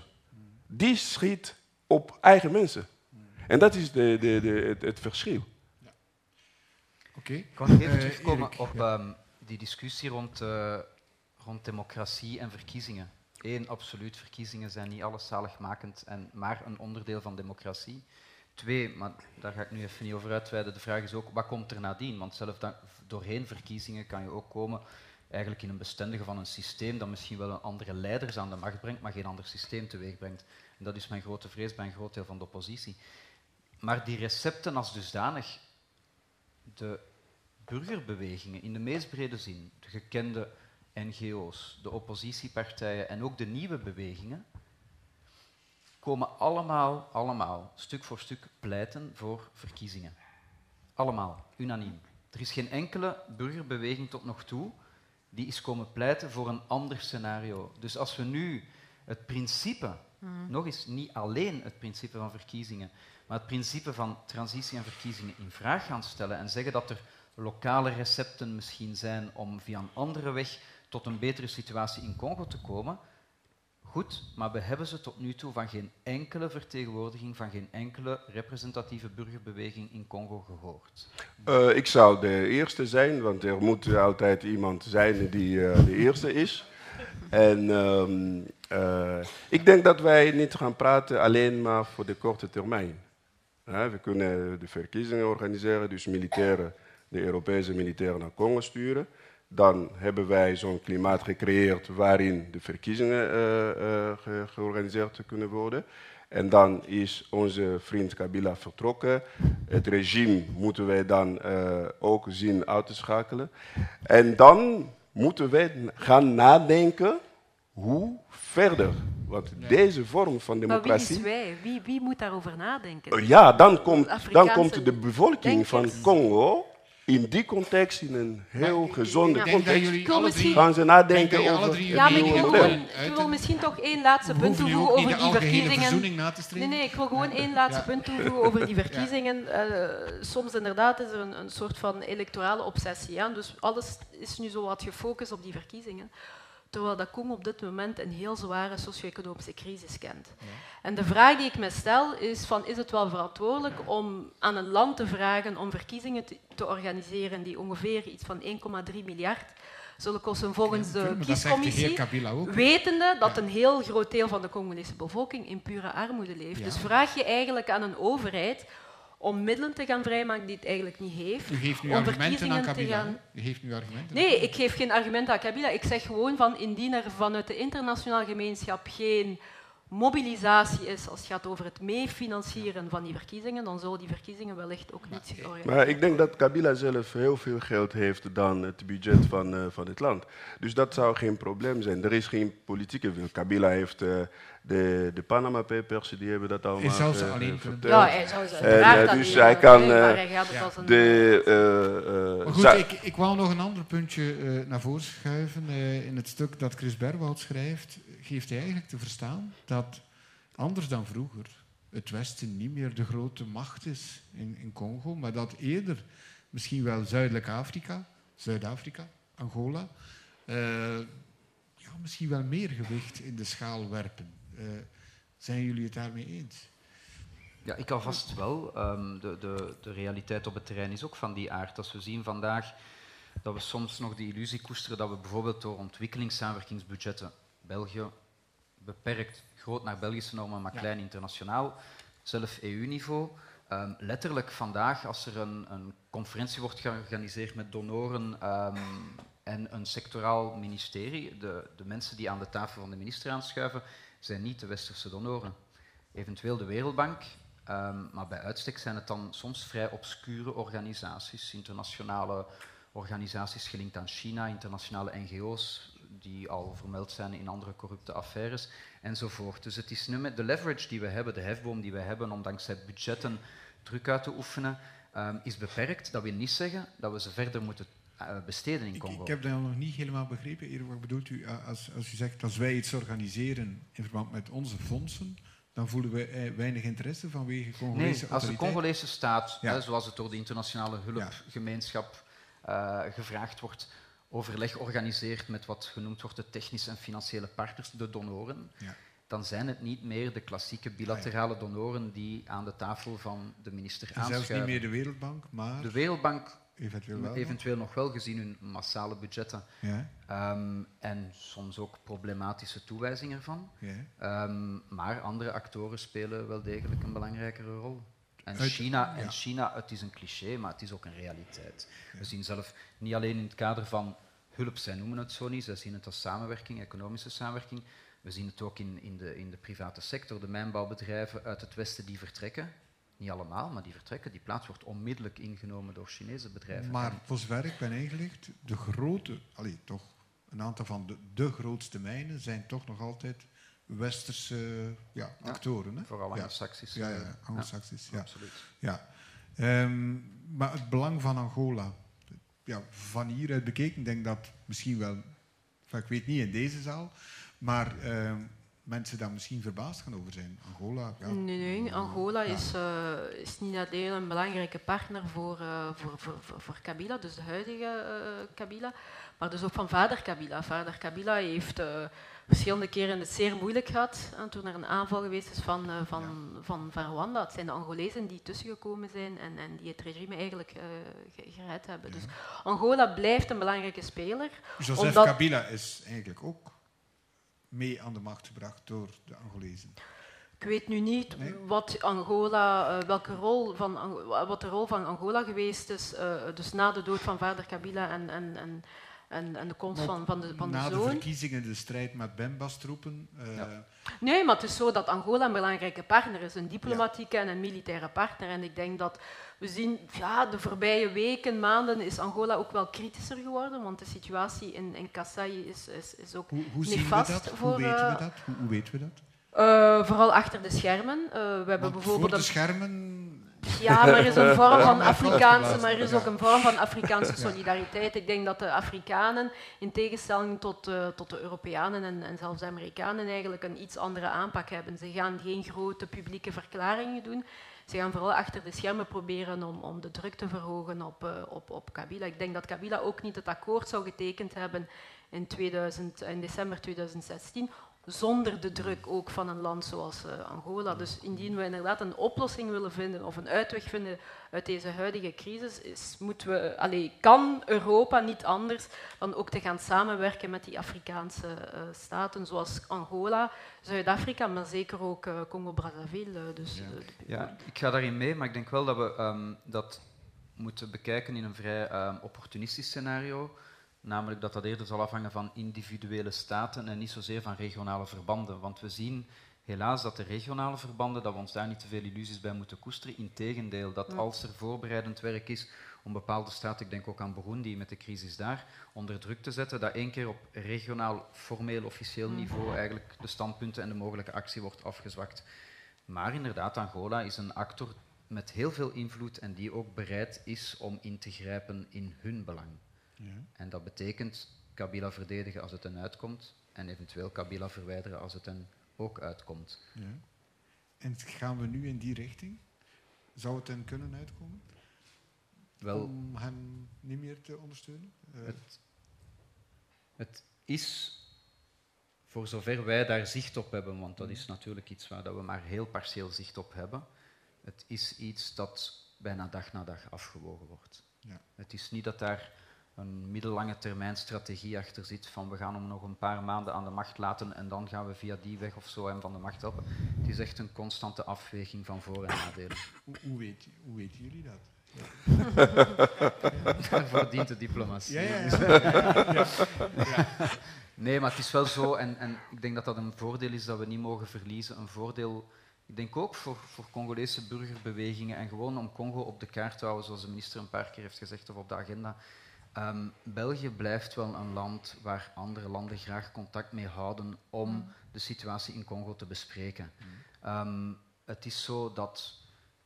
E: Die schiet op eigen mensen. En dat is de, de, de, het, het verschil. Ja.
G: Oké. Okay. Ik kan even terugkomen op um, die discussie rond, uh, rond democratie en verkiezingen. Eén, absoluut, verkiezingen zijn niet alles zaligmakend en maar een onderdeel van democratie. Twee, maar daar ga ik nu even niet over uitweiden, de vraag is ook, wat komt er nadien? Want zelf doorheen verkiezingen kan je ook komen eigenlijk in een bestendige van een systeem dat misschien wel een andere leiders aan de macht brengt, maar geen ander systeem teweeg brengt. En dat is mijn grote vrees bij een groot deel van de oppositie. Maar die recepten als dusdanig, de burgerbewegingen in de meest brede zin, de gekende NGO's, de oppositiepartijen en ook de nieuwe bewegingen, komen allemaal, allemaal, stuk voor stuk pleiten voor verkiezingen. Allemaal, unaniem. Er is geen enkele burgerbeweging tot nog toe die is komen pleiten voor een ander scenario. Dus als we nu het principe, mhm. nog eens niet alleen het principe van verkiezingen, maar het principe van transitie en verkiezingen in vraag gaan stellen en zeggen dat er lokale recepten misschien zijn om via een andere weg tot een betere situatie in Congo te komen, Goed, maar we hebben ze tot nu toe van geen enkele vertegenwoordiging, van geen enkele representatieve burgerbeweging in Congo gehoord.
E: Uh, ik zou de eerste zijn, want er moet altijd iemand zijn die uh, de eerste is. En um, uh, ik denk dat wij niet gaan praten alleen maar voor de korte termijn. we kunnen de verkiezingen organiseren, dus militairen, de Europese militairen naar Congo sturen. Dan hebben wij zo'n klimaat gecreëerd waarin de verkiezingen uh, uh, ge georganiseerd kunnen worden. En dan is onze vriend Kabila vertrokken. Het regime moeten wij dan uh, ook zien uit te schakelen. En dan moeten wij gaan nadenken hoe verder. Want deze vorm van democratie.
F: Maar wie is wij? Wie, wie moet daarover nadenken?
E: Ja, dan komt, dan komt de bevolking van Congo in die context, in een heel gezonde context, gaan ze nadenken over
F: Ja, maar ik wil, ik wil misschien toch één laatste punt toevoegen over die verkiezingen. Nee, nee, ik wil gewoon één laatste punt toevoegen over die verkiezingen. Uh, soms inderdaad is er een, een soort van electorale obsessie. Ja? Dus alles is nu zo wat gefocust op die verkiezingen terwijl dat Congo op dit moment een heel zware socio-economische crisis kent. En de vraag die ik me stel is, van, is het wel verantwoordelijk om aan een land te vragen om verkiezingen te, te organiseren die ongeveer iets van 1,3 miljard zullen kosten? Volgens de kiescommissie, wetende dat een heel groot deel van de Congolese bevolking in pure armoede leeft. Dus vraag je eigenlijk aan een overheid om middelen te gaan vrijmaken die het eigenlijk niet heeft.
C: U geeft nu argumenten aan Kabila. Gaan... U geeft nu argumenten
F: nee, ik geef geen argumenten aan Kabila. Ik zeg gewoon van indien er vanuit de internationale gemeenschap geen mobilisatie is als het gaat over het meefinancieren van die verkiezingen, dan zullen die verkiezingen wellicht ook niet zich
E: organiseren. Maar ik denk dat Kabila zelf heel veel geld heeft dan het budget van, uh, van het land. Dus dat zou geen probleem zijn. Er is geen politieke wil. Kabila heeft... Uh, de, de Panama Papers die hebben dat allemaal
C: hij zou ze alleen verteld.
F: Ja, hij zou ze en, uh,
E: Dus hij kan de...
C: Maar goed, ik, ik wou nog een ander puntje naar voren schuiven. in het stuk dat Chris Berwoud schrijft, geeft hij eigenlijk te verstaan dat, anders dan vroeger, het Westen niet meer de grote macht is in, in Congo, maar dat eerder misschien wel Zuidelijk Afrika, Zuid-Afrika, Angola, ja, misschien wel meer gewicht in de schaal werpen. Uh, zijn jullie het daarmee eens?
G: Ja, ik alvast wel. Um, de, de, de realiteit op het terrein is ook van die aard. Als we zien vandaag dat we soms nog de illusie koesteren dat we bijvoorbeeld door ontwikkelingssamenwerkingsbudgetten België beperkt, groot naar Belgische normen, maar klein internationaal, zelf EU-niveau, um, letterlijk vandaag, als er een, een, conferentie wordt georganiseerd met donoren um, en een sectoraal ministerie, de, de mensen die aan de tafel van de minister aanschuiven, zijn niet de westerse donoren. Eventueel de Wereldbank, um, maar bij uitstek zijn het dan soms vrij obscure organisaties, internationale organisaties gelinkt aan China, internationale NGO's die al vermeld zijn in andere corrupte affaires enzovoort. Dus het is nu met de leverage die we hebben, de hefboom die we hebben om dankzij budgetten druk uit te oefenen, um, is beperkt. Dat wil niet zeggen dat we ze verder moeten eh, besteden in Congo.
C: Ik, ik, heb dat nog niet helemaal begrepen. Wat bedoelt u eh, als, als u zegt als wij iets organiseren in verband met onze fondsen, dan voelen we eh, weinig interesse vanwege Congolese
G: Nee, als de Congolese staat, zoals het door de internationale hulpgemeenschap uh, gevraagd wordt, overleg organiseert met wat genoemd wordt de technische en financiële partners, de donoren, ja. dan zijn het niet meer de klassieke bilaterale donoren die aan de tafel van de minister aanschuiven.
C: Zelfs niet meer de Wereldbank, maar...
G: De Wereldbank
C: eventueel wel.
G: Eventueel nog wel, gezien hun massale budgetten. Ja. Ehm, en soms ook problematische toewijzing ervan. Ja. Ehm, maar andere actoren spelen wel degelijk een belangrijkere rol. En China, en China, het is een cliché, maar het is ook een realiteit. We zien zelf niet alleen in het kader van hulp, zij noemen het zo niet, zij zien het als samenwerking, economische samenwerking. We zien het ook in, in, de, in de private sector, de mijnbouwbedrijven uit het Westen die vertrekken. Niet allemaal, maar die vertrekken. Die plaats wordt onmiddellijk ingenomen door Chinese bedrijven.
C: Maar voor zover ik ben ingelicht, de grote, allee, toch een aantal van de, de grootste mijnen zijn toch nog altijd westerse ja, actoren. Hè?
G: Vooral anglo-saxisch.
C: Ja, ja, anglo-saxisch. Ja, absoluut. Ja. Um, maar het belang van Angola, ja, van hieruit bekeken, denk dat misschien wel, ik weet niet in deze zaal, maar uh, mensen daar misschien verbaasd gaan over zijn. Angola, ja.
F: Nee, nee Angola is, uh, is niet alleen een belangrijke partner voor, uh, voor, voor, voor, Kabila, dus de huidige uh, Kabila, maar dus ook van vader Kabila. Vader Kabila heeft verschillende keren het zeer moeilijk gehad toen er een aanval geweest is van, van, van, van Rwanda. Het zijn de Angolezen die tussengekomen zijn en, en die het regime eigenlijk gered hebben. Dus Angola blijft een belangrijke speler.
C: Joseph omdat... Kabila is eigenlijk ook mee aan de macht gebracht door de Angolezen?
F: Ik weet nu niet wat, Angola, uh, welke rol van, wat de rol van Angola geweest is, uh, dus na de dood van vader Kabila en, en, en, en, en de komst van, van de, van
C: de
F: zoon.
C: Na de verkiezingen, de strijd met Bembas-troepen. Uh, ja.
F: Nee, maar het is zo dat Angola een belangrijke partner is, een diplomatieke en een militaire partner. En ik denk dat we zien, ja, de voorbije weken, maanden is Angola ook wel kritischer geworden, want de situatie in, in is, is, is ook
C: hoe, hoe
F: nefast.
C: Zien we dat? Voor, hoe weten we dat? Hoe, hoe weten we dat?
F: Uh, vooral achter de schermen. Uh, we hebben
C: want
F: bijvoorbeeld
C: voor de schermen
F: ja, maar er is een vorm van Afrikaanse, maar er is ook een vorm van Afrikaanse solidariteit. Ik denk dat de Afrikanen, in tegenstelling tot, uh, tot de Europeanen en, en, zelfs de Amerikanen, eigenlijk een iets andere aanpak hebben. Ze gaan geen grote publieke verklaringen doen. Ze gaan vooral achter de schermen proberen om, om de druk te verhogen op, uh, op, op Kabila. Ik denk dat Kabila ook niet het akkoord zou getekend hebben in, 2000, in december 2016, zonder de druk ook van een land zoals uh, Angola. Dus indien we inderdaad een oplossing willen vinden of een uitweg vinden uit deze huidige crisis, is, moeten we, allez, kan Europa niet anders dan ook te gaan samenwerken met die Afrikaanse uh, staten zoals Angola, Zuid-Afrika, maar zeker ook uh, Congo-Brazzaville. dus,
G: ja. ja. ik ga daarin mee, maar ik denk wel dat we um, dat moeten bekijken in een vrij um, opportunistisch scenario. Namelijk dat dat eerder zal afhangen van individuele staten en niet zozeer van regionale verbanden. Want we zien helaas dat de regionale verbanden, dat we ons daar niet te veel illusies bij moeten koesteren. Integendeel, dat als er voorbereidend werk is om bepaalde staten, ik denk ook aan Burundi met de crisis daar, onder druk te zetten, dat één keer op regionaal, formeel, officieel niveau eigenlijk de standpunten en de mogelijke actie wordt afgezwakt. Maar inderdaad, Angola is een actor met heel veel invloed en die ook bereid is om in te grijpen in hun belang. Ja. En dat betekent Kabila verdedigen als het een uitkomt en eventueel Kabila verwijderen als het een ook uitkomt. Ja.
C: En gaan we nu in die richting? Zou het dan kunnen uitkomen? Wel, Om hem niet meer te ondersteunen? Uh.
G: Het, het, is, voor zover wij daar zicht op hebben, want dat is natuurlijk iets waar dat we maar heel partieel zicht op hebben, het is iets dat bijna dag na dag afgewogen wordt. Ja. Het is niet dat daar een middellange termijn strategie achter zit van we gaan hem nog een paar maanden aan de macht laten en dan gaan we via die weg of zo hem van de macht helpen. Het is echt een constante afweging van voor- en nadelen.
C: Hoe, hoe, weet, hoe weten jullie dat?
G: Daarvoor dient de diplomatie.
C: Ja, ja, ja.
G: Nee, maar het is wel zo, en, en ik denk dat dat een voordeel is dat we niet mogen verliezen. Een voordeel, ik denk ook voor, voor Congolese burgerbewegingen en gewoon om Congo op de kaart te houden, zoals de minister een paar keer heeft gezegd, of op de agenda. Um, België blijft wel een land waar andere landen graag contact mee houden om mm. de situatie in Congo te bespreken. Mm. Um, het is zo dat,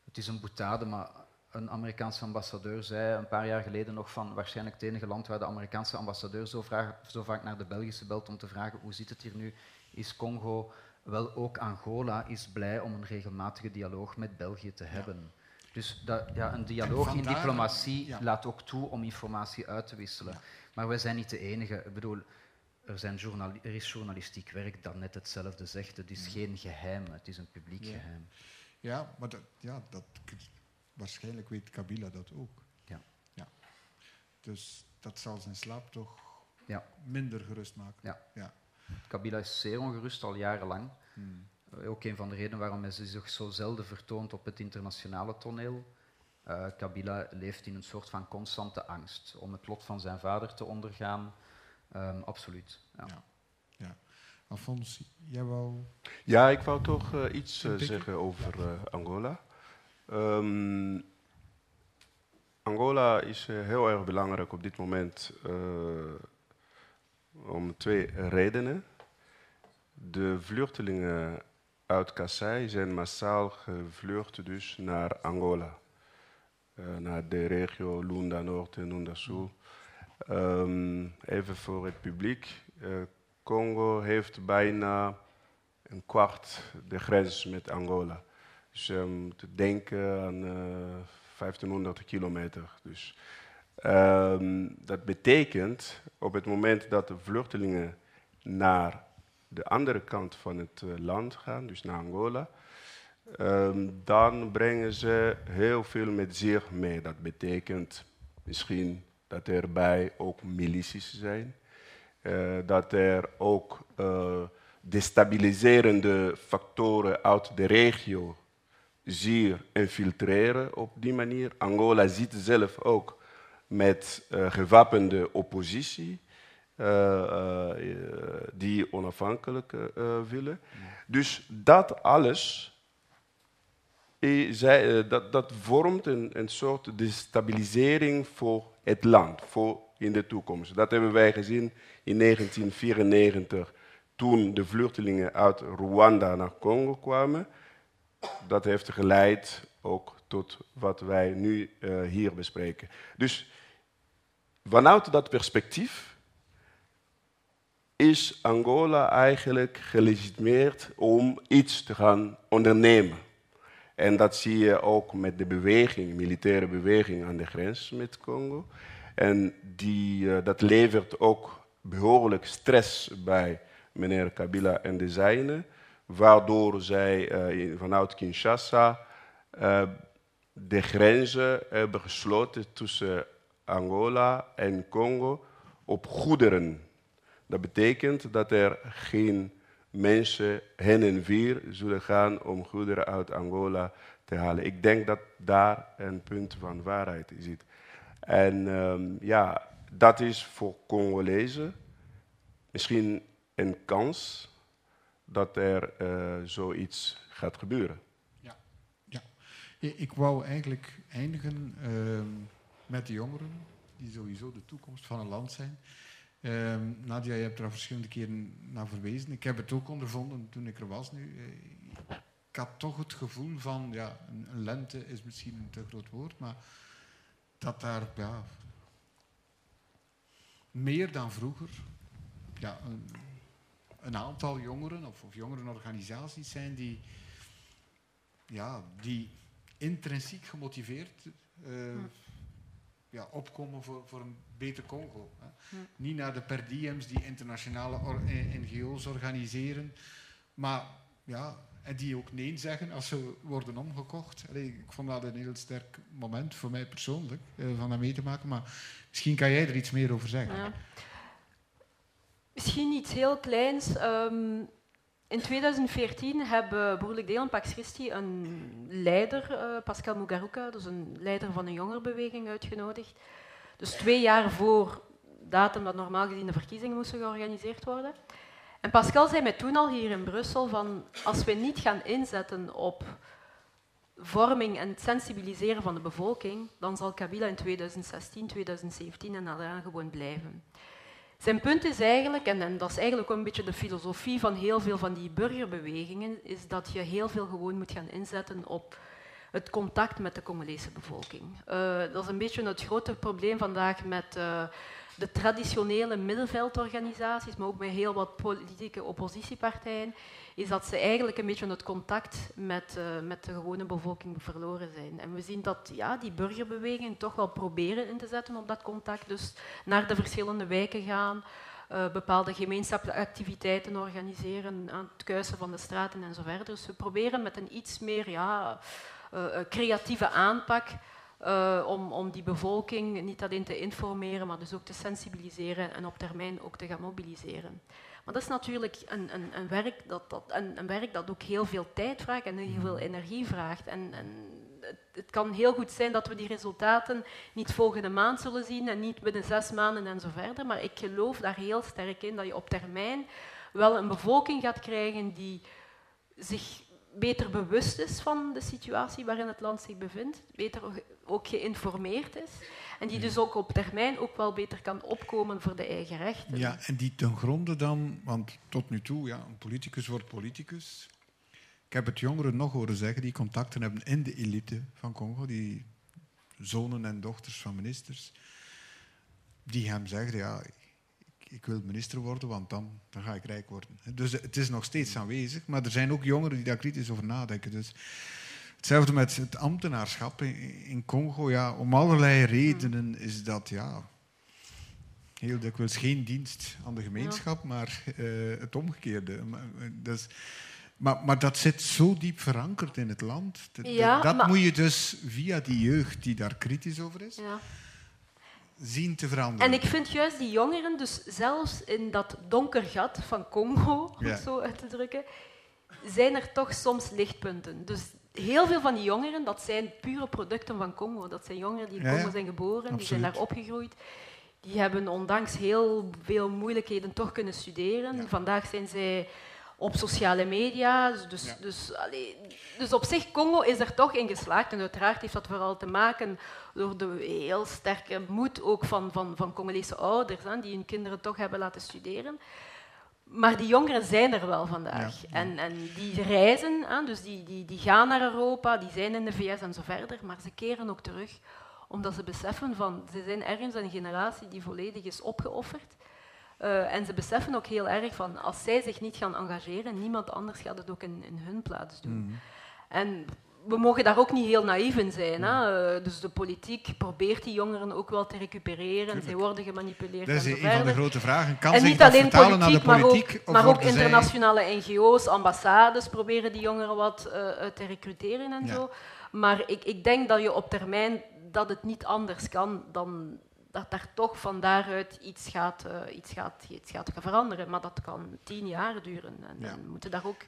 G: het is een boetade, maar een Amerikaanse ambassadeur zei een paar jaar geleden nog van waarschijnlijk het enige land waar de Amerikaanse ambassadeur zo, vraag, zo vaak naar de Belgische belt om te vragen hoe zit het hier nu, is Congo. Wel ook Angola is blij om een regelmatige dialoog met België te hebben. Dus dat, ja, een dialoog in diplomatie laat ook toe om informatie uit te wisselen. Maar wij zijn niet de enige. Ik bedoel, er, zijn er is journalistiek werk dat net hetzelfde zegt. Het is geen geheim, het is een publiek geheim.
C: Ja, maar dat, ja, dat, waarschijnlijk weet Kabila dat ook.
G: Ja.
C: ja. Dus dat zal zijn slaap toch
G: ja.
C: minder gerust maken.
G: Ja.
C: ja.
G: Kabila is zeer ongerust al jarenlang.
C: Hmm.
G: Ook een van de redenen waarom hij zich zo zelden vertoont op het internationale toneel. Uh, Kabila leeft in een soort van constante angst om het lot van zijn vader te ondergaan. Um, absoluut. Ja.
C: ja. ja. Alfons, jij wou...
E: Ja, ik wou toch uh, iets uh, zeggen over Angola. Um, Angola is heel erg belangrijk op dit moment om twee redenen. De vluchtelingen uit Kassai zijn massaal gevlucht dus naar Angola. Uh, naar de regio Lunda Noord en Lunda Sul. Um, even voor het publiek. Uh, Congo heeft bijna een kwart de grens met Angola. Dus um, moet denken aan uh, 1500 kilometer. Dus, um, dat betekent op het moment dat de vluchtelingen naar de andere kant van het uh, land gaan, dus naar Angola, um, dan brengen ze heel veel met zich mee. Dat betekent misschien dat er bij ook milities zijn, uh, dat er ook uh, destabiliserende factoren uit de regio zeer infiltreren op die manier. Angola ziet zelf ook met gewapende oppositie. Uh, uh, die onafhankelijk uh, willen. Dus dat alles zij, dat, dat vormt een, een soort destabilisering voor het land, voor in de toekomst. Dat hebben wij gezien in 1994, toen de vluchtelingen uit Rwanda naar Congo kwamen. Dat heeft geleid ook tot wat wij nu hier bespreken. Dus vanuit dat perspectief is Angola eigenlijk gelegitimeerd om iets te gaan ondernemen. En dat zie je ook met de beweging, militaire beweging aan de grens met Congo. En die, uh, dat levert ook behoorlijk stress bij meneer Kabila en de zijnen, waardoor zij uh, vanuit Kinshasa uh, de grenzen hebben gesloten tussen Angola en Congo op goederen dat betekent dat er geen mensen heen en weer zullen gaan om goederen uit Angola te halen. Ik denk dat daar een punt van waarheid zit. En um, ja, dat is voor Congolezen misschien een kans dat er uh, zoiets gaat gebeuren.
C: Ja, ja. ik wou eigenlijk eindigen uh, met de jongeren, die sowieso de toekomst van een land zijn. Um, Nadia, je hebt er al verschillende keren naar verwezen. Ik heb het ook ondervonden toen ik er was nu. Eh, ik had toch het gevoel van, ja, een, lente is misschien een te groot woord, maar dat daar ja, meer dan vroeger ja, een, een aantal jongeren of, of jongerenorganisaties zijn die, ja, die intrinsiek gemotiveerd uh, ja, opkomen voor, voor een beter Congo. Hè. Niet naar de per diems die internationale eh, NGO's organiseren, maar ja, en die ook nee zeggen als ze worden omgekocht. Allee, ik vond dat een heel sterk moment voor mij persoonlijk, eh, van dat mee te maken. Maar misschien kan jij er iets meer over zeggen. Ja.
F: Misschien iets heel kleins. Um, in 2014 hebben Broerlijk Deel en Pax Christi een leider, uh, Pascal Mugaruka, dus een leider van een jongerenbeweging, uitgenodigd. Dus twee jaar voor datum dat normaal gezien de verkiezingen moesten georganiseerd worden. En Pascal zei mij toen al hier in Brussel van als we niet gaan inzetten op vorming en sensibiliseren van de bevolking, dan zal Kabila in 2016, 2017 en daarna gewoon blijven. Zijn punt is eigenlijk, en, dat is eigenlijk ook een beetje de filosofie van heel veel van die burgerbewegingen, is dat je heel veel gewoon moet gaan inzetten op het contact met de Congolese bevolking. Uh, dat is een beetje het grote probleem vandaag met uh, de traditionele middenveldorganisaties, maar ook met heel wat politieke oppositiepartijen, is dat ze eigenlijk een beetje het contact met, uh, met de gewone bevolking verloren zijn. En we zien dat ja, die burgerbewegingen toch wel proberen in te zetten op dat contact, dus naar de verschillende wijken gaan, uh, bepaalde gemeenschapsactiviteiten organiseren aan het kuisen van de straten en zo verder. Dus we proberen met een iets meer ja, uh, creatieve aanpak om, om die bevolking niet alleen te informeren, maar dus ook te sensibiliseren en op termijn ook te gaan mobiliseren. Maar dat is natuurlijk een, een, een werk, dat, dat, een, een, werk dat ook heel veel tijd vraagt en heel veel energie vraagt. En, en het, het, kan heel goed zijn dat we die resultaten niet volgende maand zullen zien en niet binnen zes maanden en zo verder. Maar ik geloof daar heel sterk in dat je op termijn wel een bevolking gaat krijgen die zich beter bewust is van de situatie waarin het land zich bevindt, beter ook geïnformeerd is en die dus ook op termijn ook wel beter kan opkomen voor de eigen rechten.
C: Ja, en die ten gronde dan, want tot nu toe, ja, een politicus wordt politicus. Ik heb het jongeren nog horen zeggen die contacten hebben in de elite van Congo, die zonen en dochters van ministers, die hem zeggen, ja, ik wil minister worden, want dan, dan ga ik rijk worden. Dus het is nog steeds aanwezig, maar er zijn ook jongeren die daar kritisch over nadenken. Dus hetzelfde met het ambtenaarschap in Congo. Ja, om allerlei redenen is dat ja, heel dikwijls geen dienst aan de gemeenschap, maar uh, het omgekeerde. Dus, maar, maar, dat zit zo diep verankerd in het land. Ja, dat moet je dus via die jeugd die daar kritisch over is, ja zien te veranderen.
F: En ik vind juist die jongeren, dus zelfs in dat donker gat van Congo, om het zo uit te drukken, zijn er toch soms lichtpunten. Dus heel veel van die jongeren, dat zijn pure producten van Congo. Dat zijn jongeren die in Congo zijn geboren, die zijn daar opgegroeid. Die hebben ondanks heel veel moeilijkheden toch kunnen studeren. Vandaag zijn zij op sociale media. Dus, dus, dus, dus op zich, Congo is er toch in geslaagd. En uiteraard heeft dat vooral te maken door de heel sterke moed ook van, van, van Congolese ouders, hè, die hun kinderen toch hebben laten studeren. Maar die jongeren zijn er wel vandaag. En, en die reizen, hè, dus die, die, die gaan naar Europa, die zijn in de VS en zo verder, maar ze keren ook terug omdat ze beseffen van, ze zijn ergens een generatie die volledig is opgeofferd. Uh, en ze beseffen ook heel erg van, als zij zich niet gaan engageren, niemand anders gaat het ook in, in hun plaats doen. Mm. En we mogen daar ook niet heel naïef in zijn. Hè? Eh, dus de politiek probeert die jongeren ook wel te recupereren. Zij worden gemanipuleerd.
C: Dat is
F: een
C: van de grote vragen. Kan en niet alleen politiek, naar de politiek,
F: maar ook, maar ook internationale NGO's, ambassades proberen die jongeren wat uh, te recruteren en zo. Maar ik, ik denk dat je op termijn dat het niet anders kan dan dat daar toch van daaruit iets gaat, uh, iets gaat, iets gaat veranderen. Maar dat kan tien jaar duren. En, ja. we moeten daar ook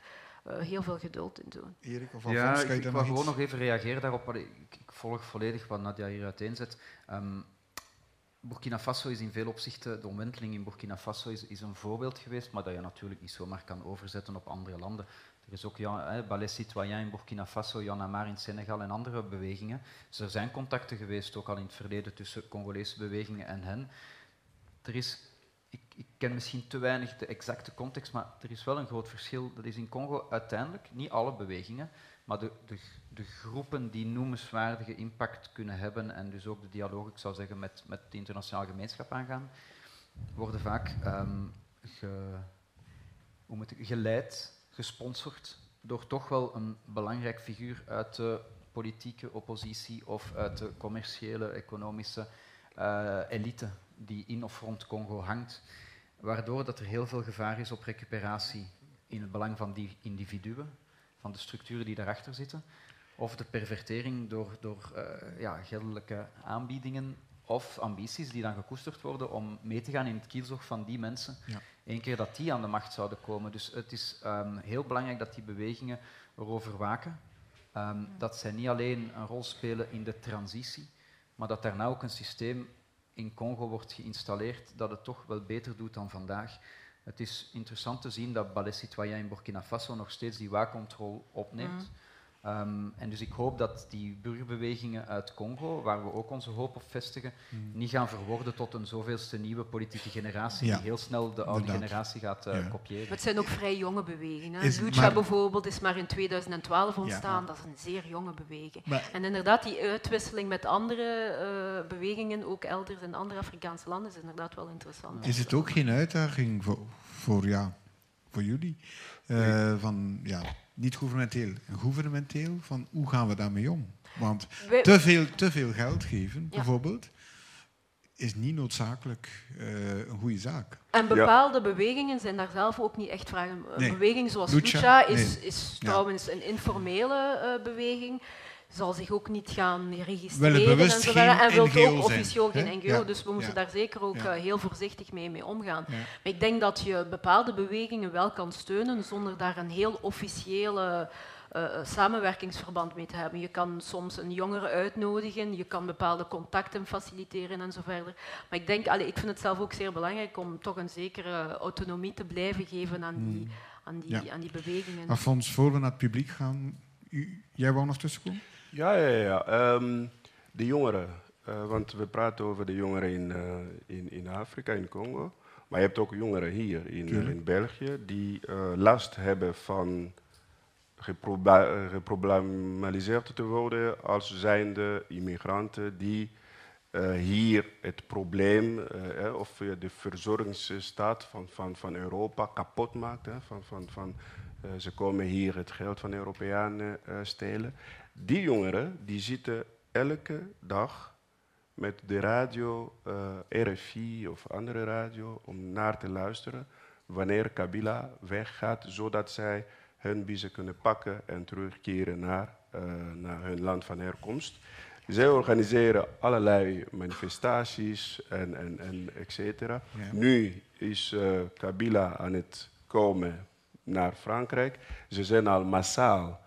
F: heel veel geduld in doen.
G: Erik of ja, ik, ik wil gewoon nog even reageren daarop. Ik, ik, volg volledig wat Nadia hier uiteenzet. Um, Burkina Faso is in veel opzichten, de omwenteling in Burkina Faso is, is, een voorbeeld geweest, maar dat je natuurlijk niet zomaar kan overzetten op andere landen. Er is ook ja, Ballet Citoyen in Burkina Faso, Jan Amar in Senegal en andere bewegingen. Dus er zijn contacten geweest, ook al in het verleden, tussen Congolese bewegingen en hen. Er is ik, ken misschien te weinig de exacte context, maar er is wel een groot verschil. Dat is in Congo uiteindelijk, niet alle bewegingen, maar de, de, de, groepen die noemenswaardige impact kunnen hebben en dus ook de dialoog, ik zou zeggen, met, met de internationale gemeenschap aangaan, worden vaak um, ge, hoe moet ik, geleid, gesponsord door toch wel een belangrijk figuur uit de politieke oppositie of uit de commerciële, economische uh, elite die in of rond Congo hangt, waardoor dat er heel veel gevaar is op recuperatie in het belang van die individuen, van de structuren die daarachter zitten, of de pervertering door, door uh, ja, geldelijke aanbiedingen of ambities die dan gekoesterd worden om mee te gaan in het kielzog van die mensen, ja. één keer dat die aan de macht zouden komen. Dus het is um, heel belangrijk dat die bewegingen erover waken, um, dat zij niet alleen een rol spelen in de transitie, maar dat daarna ook een systeem in Congo wordt geïnstalleerd, dat het toch wel beter doet dan vandaag. Het is interessant te zien dat Ballet Citoyen in Burkina Faso nog steeds die waakcontrole opneemt. Mm. Um, en dus ik hoop dat die burgerbewegingen uit Congo, waar we ook onze hoop op vestigen, hmm. niet gaan verworden tot een zoveelste nieuwe politieke generatie die heel snel de oude generatie gaat uh, kopiëren.
F: het zijn ook vrij jonge bewegingen. Is, Lucha bijvoorbeeld is maar in 2012 ontstaan, dat is een zeer jonge beweging. en inderdaad, die uitwisseling met andere uh, bewegingen, ook elders in andere Afrikaanse landen, is inderdaad wel interessant.
C: Is het ook geen uitdaging voor, voor, ja, voor jullie? Uh, van, ja, niet gouvernementeel en gouvernementeel, van hoe gaan we daarmee om? Want te veel, te veel geld geven, bijvoorbeeld, is niet noodzakelijk uh, een goede zaak.
F: En bepaalde bewegingen zijn daar zelf ook niet echt vragen. Een beweging zoals Lucha, is, is trouwens een informele uh, beweging. Zal zich ook niet gaan registreren en, zo en wil ook officieel geen NGO. Dus we moeten daar zeker ook eh, heel voorzichtig mee, mee omgaan. Maar ik denk dat je bepaalde bewegingen wel kan steunen zonder daar een heel officiële uh, samenwerkingsverband mee te hebben. Je kan soms een jongere uitnodigen, je kan bepaalde contacten faciliteren en zo verder. Maar ik denk, allee, ik vind het zelf ook zeer belangrijk om toch een zekere autonomie te blijven geven aan die, hmm. aan die, aan die bewegingen.
C: Alfons, voor we naar het publiek gaan, u, jij wou nog tussenkomen?
E: Ja, ja, ja. Ehm, de jongeren. Uh, want we praten over de jongeren in, uh, in, in Afrika, in Congo. Maar je hebt ook jongeren hier in, in België die uh, last hebben van geproblematiseerd te worden als zijnde immigranten die hier het probleem of de verzorgingsstaat van, van, van Europa kapot maakt. Hè, van, van, van, ze komen hier het geld van Europeanen stelen. Die jongeren die zitten elke dag met de radio, RFI of andere radio, om naar te luisteren wanneer Kabila weggaat, zodat zij hun biezen kunnen pakken en terugkeren naar, uh, naar hun land van herkomst. Zij organiseren allerlei manifestaties en, en, en et cetera. Nu is uh, Kabila aan het komen naar Frankrijk. Ze zijn al massaal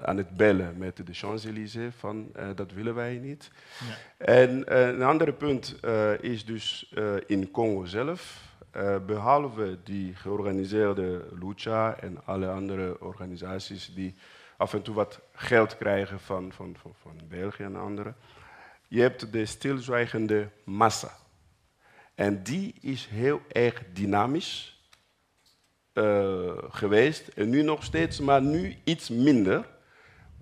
E: aan het bellen met de Champs-Élysées van uh, dat willen wij niet. Ja. En een ander punt is dus in Congo zelf. Behalve die georganiseerde Lucha en alle andere organisaties die af en toe wat geld krijgen van, van, van, van België en anderen. Je hebt de stilzwijgende massa. En die is heel erg dynamisch geweest en nu nog steeds, maar nu iets minder.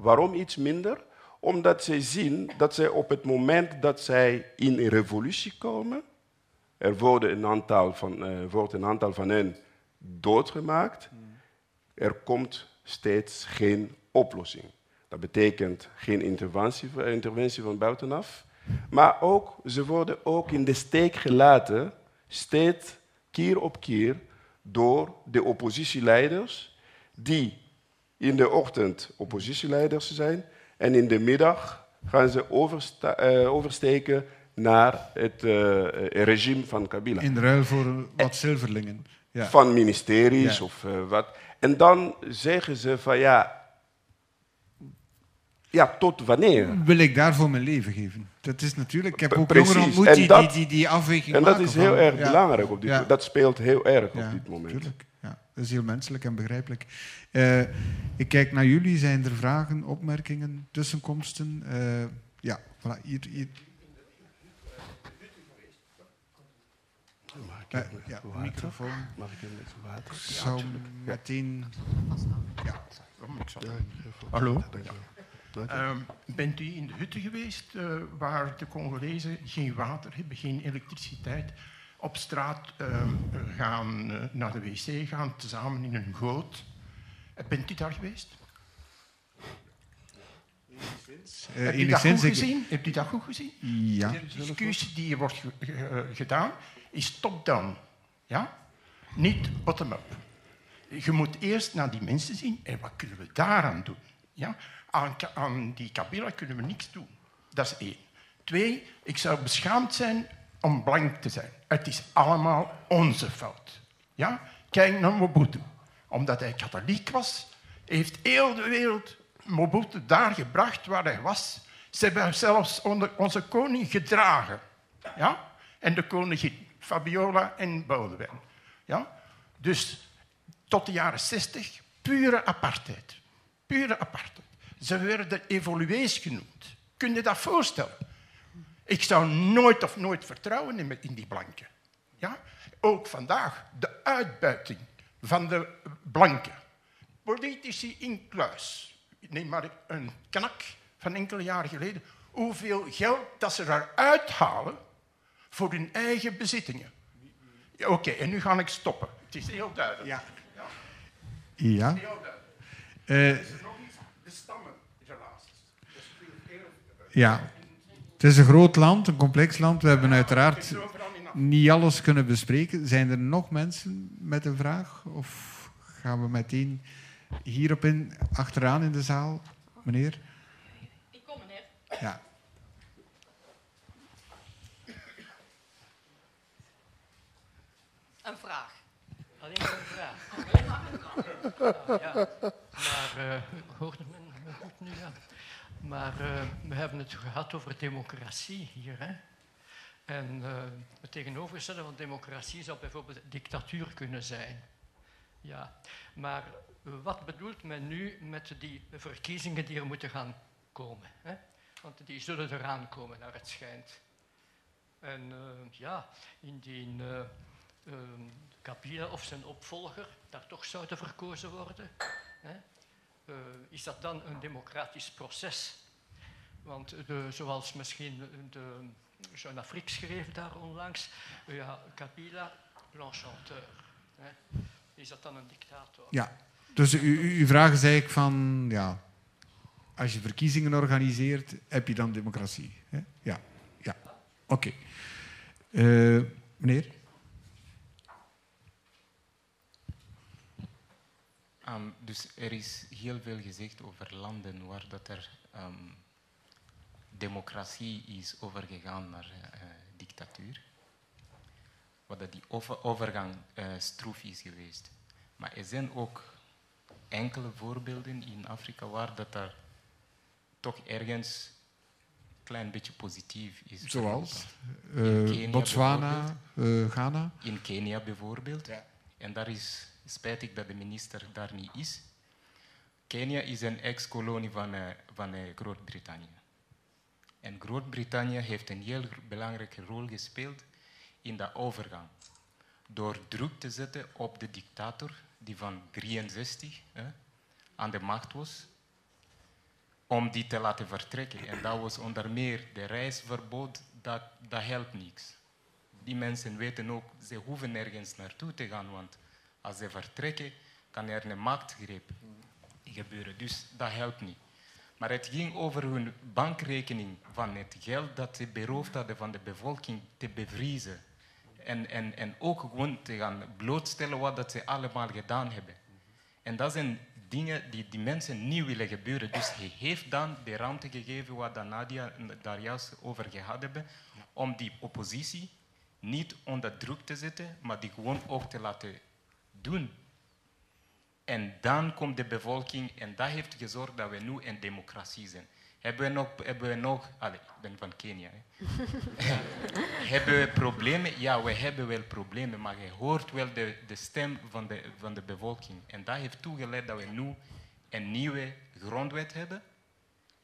E: Waarom iets minder? Omdat zij zien dat zij op het moment dat zij in een revolutie komen, er worden een aantal van, uh, wordt een aantal van hen doodgemaakt. Er komt steeds geen oplossing. Dat betekent geen interventie, interventie van buitenaf. Maar ook, ze worden ook in de steek gelaten, steeds keer op keer, door de oppositieleiders, die in de ochtend oppositieleiders zijn en in de middag gaan ze uh, oversteken naar het uh, regime van Kabila.
C: In ruil voor wat zilverlingen.
E: Ja. Van ministeries of uh, wat. En dan zeggen ze van ja, ja, tot wanneer?
C: Wil ik daarvoor mijn leven geven? Dat is natuurlijk, ik heb ook jongeren ontmoet die, die, die, die afweging
E: En dat is heel erg ja. belangrijk op dit ja. Dat speelt heel erg op dit moment.
C: Tuurlijk. Dat is heel menselijk en begrijpelijk. Uh, ik kijk naar jullie. Zijn er vragen, opmerkingen, tussenkomsten? Uh, ja, voilà, hier, hier.
E: Ja, ja, microfoon. Mag ik een beetje water?
C: Zou meteen...
H: Ja. Hallo. Uh, bent u in de hutten geweest uh, waar de Congolezen geen water hebben, geen elektriciteit, op straat uh, gaan uh, naar de wc gaan, tezamen in een goot? Bent u daar geweest? Heb je dat goed gezien? Hebt u dat goed gezien?
C: Ja.
H: De discussie die wordt gedaan is top-down. Ja? Niet bottom-up. Je moet eerst naar die mensen zien en wat kunnen we daaraan doen. Ja? Aan, aan die Kabila kunnen we niks doen. Dat is één. Twee, ik zou beschaamd zijn om blank te zijn. Het is allemaal onze fout. Ja? Kijk naar Mobutu. Omdat hij katholiek was, heeft heel de wereld Mobutu daar gebracht waar hij was. Ze hebben zelfs onze koning gedragen. Ja? En de koningin. Fabiola en Boudewijn. Ja? Dus tot de jaren 60 pure apartheid. Pure apartheid. Ze werden evoluees genoemd. Kun je dat voorstellen? Ik zou nooit of nooit vertrouwen in, in die blanken. Ja? Ook vandaag, de uitbuiting van de blanken. Politici in kluis. Neem maar een knak van enkele jaren geleden. Hoeveel geld dat ze eruit halen voor hun eigen bezittingen. Ja, Oké, okay, en nu ga ik stoppen. Het is heel duidelijk.
C: Ja. Ja. ja. Het is heel duidelijk. Uh,
H: er is nog iets, de stammenrelaties.
C: Ja. Het is een groot land, een complex land. We hebben uiteraard niet alles kunnen bespreken. Zijn er nog mensen met een vraag? Of gaan we meteen hierop in, achteraan in de zaal? Meneer? Ja.
I: Een vraag.
J: Alleen maar een vraag. ja. Maar, uh, hoort het me goed nu? Ja. Maar uh, we hebben het gehad over democratie hier. Hè? En uh, het tegenovergestelde van democratie zou bijvoorbeeld dictatuur kunnen zijn. Ja, maar wat bedoelt men nu met die verkiezingen die er moeten gaan komen? Hè? Want die zullen eraan komen, naar het schijnt. En uh, ja, indien uh, Kabila of zijn opvolger daar toch zouden verkozen worden, hè, is dat dan een democratisch proces? Want zoals misschien de Jean Afrique schreef daar onlangs, ja, Kabila, l'enchanteur. Is dat dan een dictator?
C: Ja, dus uw vraag is eigenlijk van, ja, als je verkiezingen organiseert, heb je dan democratie? Hè? Ja, ja. oké. Okay. Uh, meneer?
K: Um, dus er is heel veel gezegd over landen waar dat er um, democratie is overgegaan naar uh, dictatuur. Wat dat die over overgang uh, stroef is geweest. Maar er zijn ook enkele voorbeelden in Afrika waar dat er toch ergens een klein beetje positief is.
C: Zoals? Uh, Botswana, uh, Ghana?
K: In Kenia bijvoorbeeld. Ja. En daar is spijtig dat de minister daar niet is. Kenia is een ex-kolonie van, uh, van Groot-Brittannië. En Groot-Brittannië heeft een heel belangrijke rol gespeeld in de overgang. Door druk te zetten op de dictator die van 63 hè, aan de macht was, om die te laten vertrekken. En dat was onder meer de reisverbod, dat, dat helpt niks. Die mensen weten ook, ze hoeven nergens naartoe te gaan, want als ze vertrekken, kan er een machtsgreep gebeuren. Dus dat helpt niet. Maar het ging over hun bankrekening van het geld dat ze beroofd hadden van de bevolking te bevriezen. En, en, en ook gewoon te gaan blootstellen wat dat ze allemaal gedaan hebben. En dat zijn dingen die die mensen niet willen gebeuren. Dus hij heeft dan de ruimte gegeven wat Nadia daar juist over gehad hebben, om die oppositie niet onder druk te zetten, maar die gewoon ook te laten doen. En dan komt de bevolking en dat heeft gezorgd dat we nu een democratie zijn. Hebben we nog, hebben we nog allez, ik ben van Kenia. hebben we problemen? Ja, we hebben wel problemen, maar je hoort wel de, de stem van de, van de bevolking. En dat heeft toegeleid dat we nu een nieuwe grondwet hebben,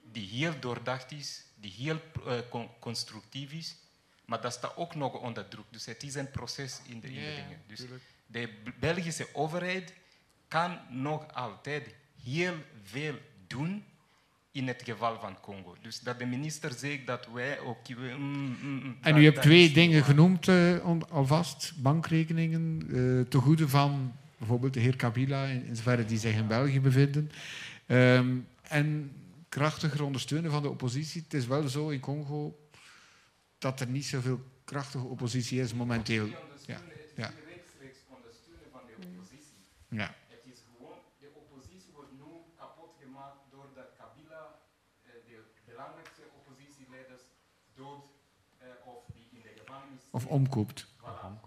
K: die heel doordacht is, die heel uh, constructief is, maar dat staat ook nog onder druk. Dus het is een proces in de, in de dingen. Dus de Belgische overheid kan nog altijd heel veel doen in het geval van Congo. Dus dat de minister zegt dat wij ook... Mm, mm,
C: mm, en u hebt twee dingen genoemd uh, alvast. Bankrekeningen uh, te goede van bijvoorbeeld de heer Kabila, in, in zoverre die zich in België bevinden. Um, en krachtiger ondersteunen van de oppositie. Het is wel zo in Congo dat er niet zoveel krachtige oppositie is momenteel. Ja. Ja. Ja. of omkoopt.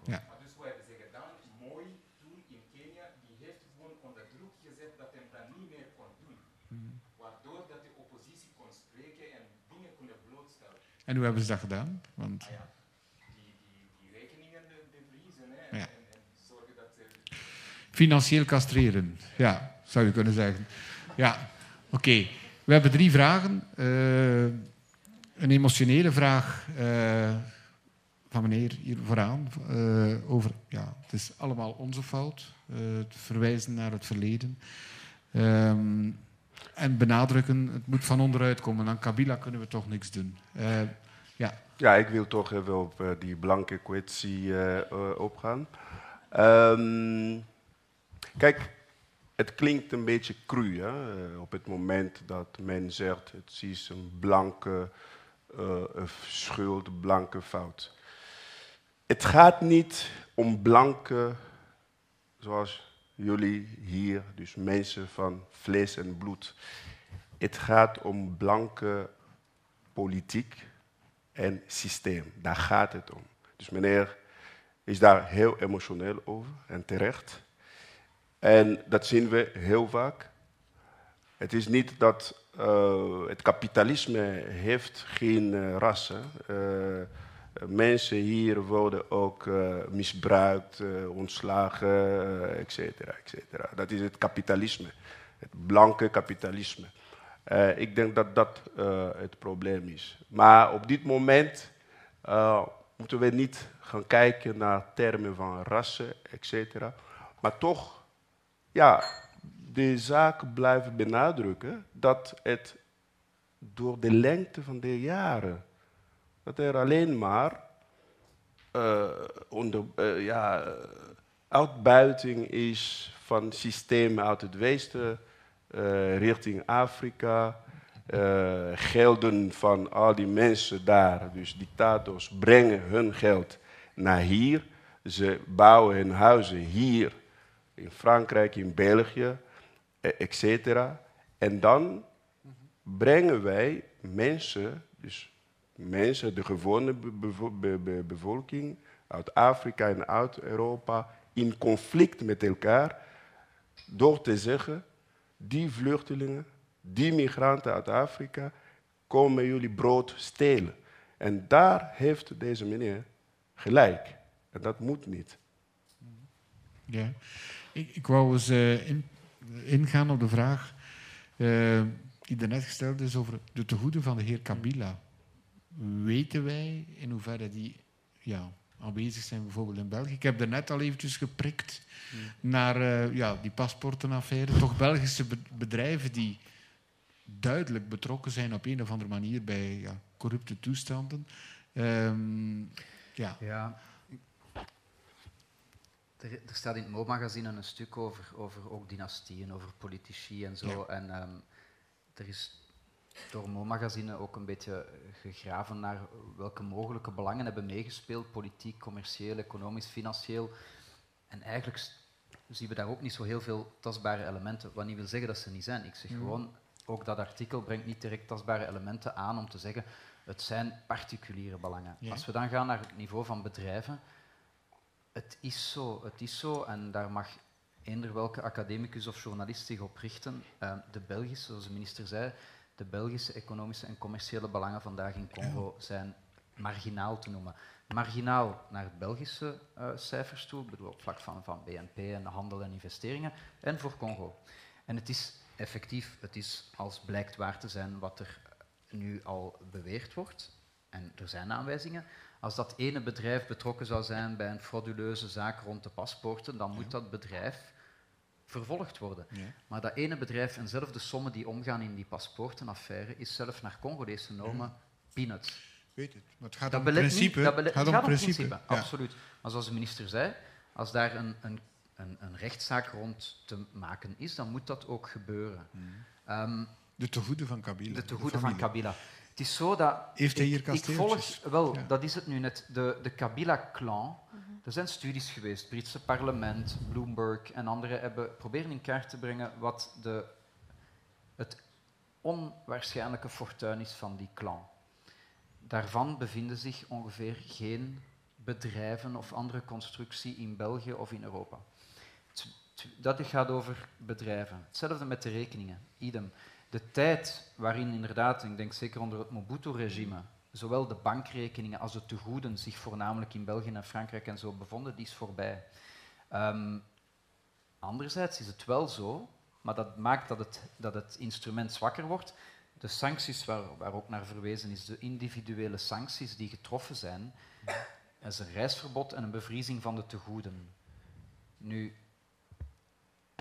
C: Ja.
K: Dus wat hebben ze gedaan? Mooi toen in Kenia, die heeft gewoon onder druk gezet dat hij dat niet meer kon doen. Hmm. Waardoor dat de oppositie kon spreken en dingen konden blootstellen.
C: En hoe hebben ze dat gedaan? Want...
K: Ah, ja. die, die, die rekeningen bevriezen hè, ja. en, en, zorgen dat ze...
C: Financieel castreren, ja, zou je kunnen zeggen. Ja, oké. We hebben drie vragen. Uh, een emotionele vraag. Uh, van meneer hier vooraan uh, over, ja, het is allemaal onze fout, het verwijzen naar het verleden. Um, en benadrukken, het moet van onderuit komen. Aan Kabila kunnen we toch niks doen. Ja.
E: ja, ik wil toch even op die blanke kwestie opgaan. Um, kijk, het klinkt een beetje cru hè? op het moment dat men zegt het is een blanke schuld, blanke fout. Het gaat niet om blanke, zoals jullie hier, dus mensen van vlees en bloed. Het gaat om blanke politiek en systeem. Daar gaat het om. Dus meneer is daar heel emotioneel over en terecht. En dat zien we heel vaak. Het is niet dat uh, het kapitalisme heeft geen uh, rassen. Uh, mensen hier worden ook misbruikt, ontslagen, et cetera, et cetera. Dat is het kapitalisme, het blanke kapitalisme. ik denk dat dat het probleem is. Maar op dit moment moeten we niet gaan kijken naar termen van rassen, et cetera. Maar toch, ja, de zaak blijven benadrukken dat het door de lengte van de jaren, dat er alleen maar uh, onder, uh, ja, uitbuiting is van systemen uit het westen richting Afrika. gelden van al die mensen daar, dus dictators, brengen hun geld naar hier. Ze bouwen hun huizen hier in Frankrijk, in België. E, etc. En dan brengen wij mensen, dus mensen, de gewone bevolking uit Afrika en uit Europa, in conflict met elkaar door te zeggen, die vluchtelingen, die migranten uit Afrika, komen jullie brood stelen. En daar heeft deze meneer gelijk. En dat moet niet.
C: Ja, ik, ik wou eens uh, in, ingaan op de vraag uh, die daarnet gesteld is over de tegoeden van de heer Kabila. Weten wij in hoeverre die ja, aanwezig zijn, bijvoorbeeld in België? Ik heb daarnet al eventjes geprikt naar uh, ja, die paspoortenaffaire. Toch Belgische bedrijven die duidelijk betrokken zijn op een of andere manier bij ja, corrupte toestanden. Um,
G: ja. ja. Er, er, staat in het Mo-magazine een stuk over, over ook dynastieën, over politici en zo. En um, er is door Mo-magazine ook een beetje gegraven naar welke mogelijke belangen hebben meegespeeld, politiek, commercieel, economisch, financieel. En eigenlijk zien we daar ook niet zo heel veel tastbare elementen, wat niet wil zeggen dat ze niet zijn. Ik zeg mm. gewoon, ook dat artikel brengt niet direct tastbare elementen aan om te zeggen, het zijn particuliere belangen. Als we dan gaan naar het niveau van bedrijven, het is zo, het is zo, en daar mag eender welke academicus of journalist zich op richten. Uh, de Belgische, zoals de minister zei, de Belgische economische en commerciële belangen vandaag in Congo zijn marginaal te noemen. Marginaal naar het Belgische uh, cijfers toe, bedoel op vlak van, van BNP en handel en investeringen, en voor Congo. En het is effectief, het is als blijkt waar te zijn wat er nu al beweerd wordt, en er zijn aanwijzingen, als dat ene bedrijf betrokken zou zijn bij een frauduleuze zaak rond de paspoorten, dan moet dat bedrijf vervolgd worden. Maar dat ene bedrijf en zelf de sommen die omgaan in die paspoortenaffaire is zelf naar Congolese normen peanuts.
C: Weet het, maar het gaat om principe. Niet,
G: het gaat om principe, absoluut. Maar zoals de minister zei, als daar een, een, een, een, rechtszaak rond te maken is, dan moet dat ook gebeuren.
C: Um, de tegoeden van Kabila.
G: De tegoeden van Kabila. Het is zo dat...
C: Heeft hij hier
G: ik, ik volg, Wel, dat is het nu net. De, de Kabila-clan. Mhm. Er zijn studies geweest. Het Britse parlement, Bloomberg en anderen hebben proberen in kaart te brengen wat de, het onwaarschijnlijke fortuin is van die clan. Daarvan bevinden zich ongeveer geen bedrijven of andere constructie in België of in Europa. Dat gaat over bedrijven. Hetzelfde met de rekeningen. Idem de tijd waarin inderdaad, ik denk zeker onder het Mobutu-regime, zowel de bankrekeningen als de tegoeden zich voornamelijk in België en Frankrijk en zo bevonden, die is voorbij. Um, anderzijds is het wel zo, maar dat maakt dat het, dat het instrument zwakker wordt. De sancties waar, waar ook naar verwezen is, de individuele sancties die getroffen zijn, is een reisverbod en een bevriezing van de tegoeden. Nu,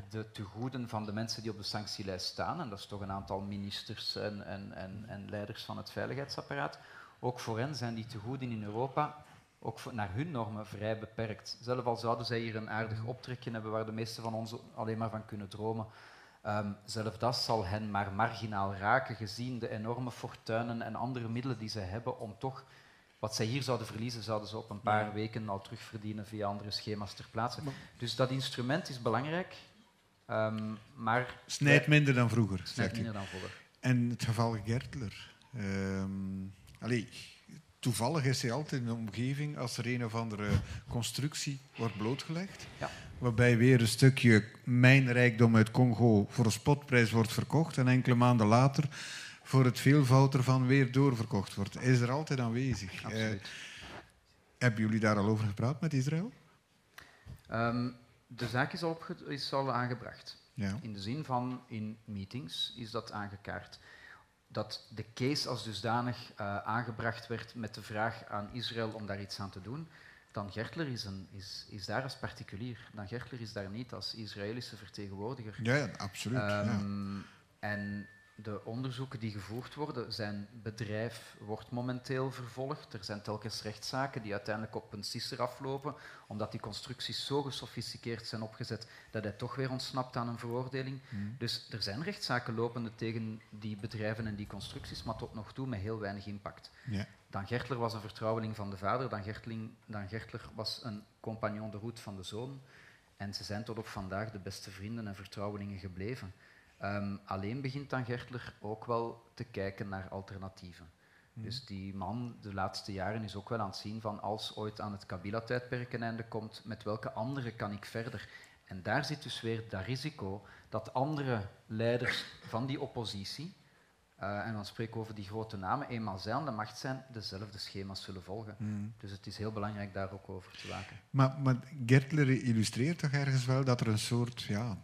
G: de tegoeden van de mensen die op de sanctielijst staan, en dat is toch een aantal ministers en, en, en, en leiders van het veiligheidsapparaat, ook voor hen zijn die tegoeden in Europa ook naar hun normen vrij beperkt. Zelf al zouden zij hier een aardig optrekje hebben waar de meesten van ons alleen maar van kunnen dromen. Um, zelf dat zal hen maar marginaal raken, gezien de enorme fortuinen en andere middelen die ze hebben om toch wat zij hier zouden verliezen, zouden ze op een paar weken al terugverdienen via andere schema's ter plaatse. Dus dat instrument is belangrijk. Um, maar
C: snijdt minder dan vroeger.
G: Snijdt minder dan vroeger.
C: En het geval Gertler. Um, allee, toevallig is hij altijd in de omgeving als er een of andere constructie wordt blootgelegd. Ja. Waarbij weer een stukje mijnrijkdom uit Congo voor een spotprijs wordt verkocht en enkele maanden later voor het veelvoud ervan weer doorverkocht wordt. Is er altijd aanwezig. Uh, hebben jullie daar al over gepraat met Israël?
G: Um, de zaak is al, is al aangebracht. Ja. In de zin van in meetings is dat aangekaart dat de case als dusdanig uh, aangebracht werd met de vraag aan Israël om daar iets aan te doen, dan Gertler is, een, is, is daar als particulier. Dan Gertler is daar niet als Israëlische vertegenwoordiger.
C: Ja, ja absoluut. Um, ja.
G: Ehm, en de onderzoeken die gevoerd worden, zijn bedrijf wordt momenteel vervolgd. Er zijn telkens rechtszaken die uiteindelijk op een sisser aflopen, omdat die constructies zo gesofisticeerd zijn opgezet dat hij toch weer ontsnapt aan een veroordeling. Hmm. Dus er zijn rechtszaken lopende tegen die bedrijven en die constructies, maar tot nog toe met heel weinig impact. Dan Gertler was een vertrouweling van de vader, dan, Gertling, dan Gertler was een compagnon de route van de zoon. En ze zijn tot op vandaag de beste vrienden en vertrouwelingen gebleven. Um, alleen begint dan Gertler ook wel te kijken naar alternatieven. Mhm. Dus die man de laatste jaren is ook wel aan het zien van als ooit aan het Kabila-tijdperk een einde komt, met welke andere kan ik verder? En daar zit dus weer dat risico dat andere leiders van die oppositie, uh, en dan spreek ik over die grote namen, eenmaal zij aan de macht zijn, dezelfde schema's zullen volgen. Mhm. Dus het is heel belangrijk daar ook over te waken.
C: Maar, maar Gertler illustreert toch ergens wel dat er een soort ja,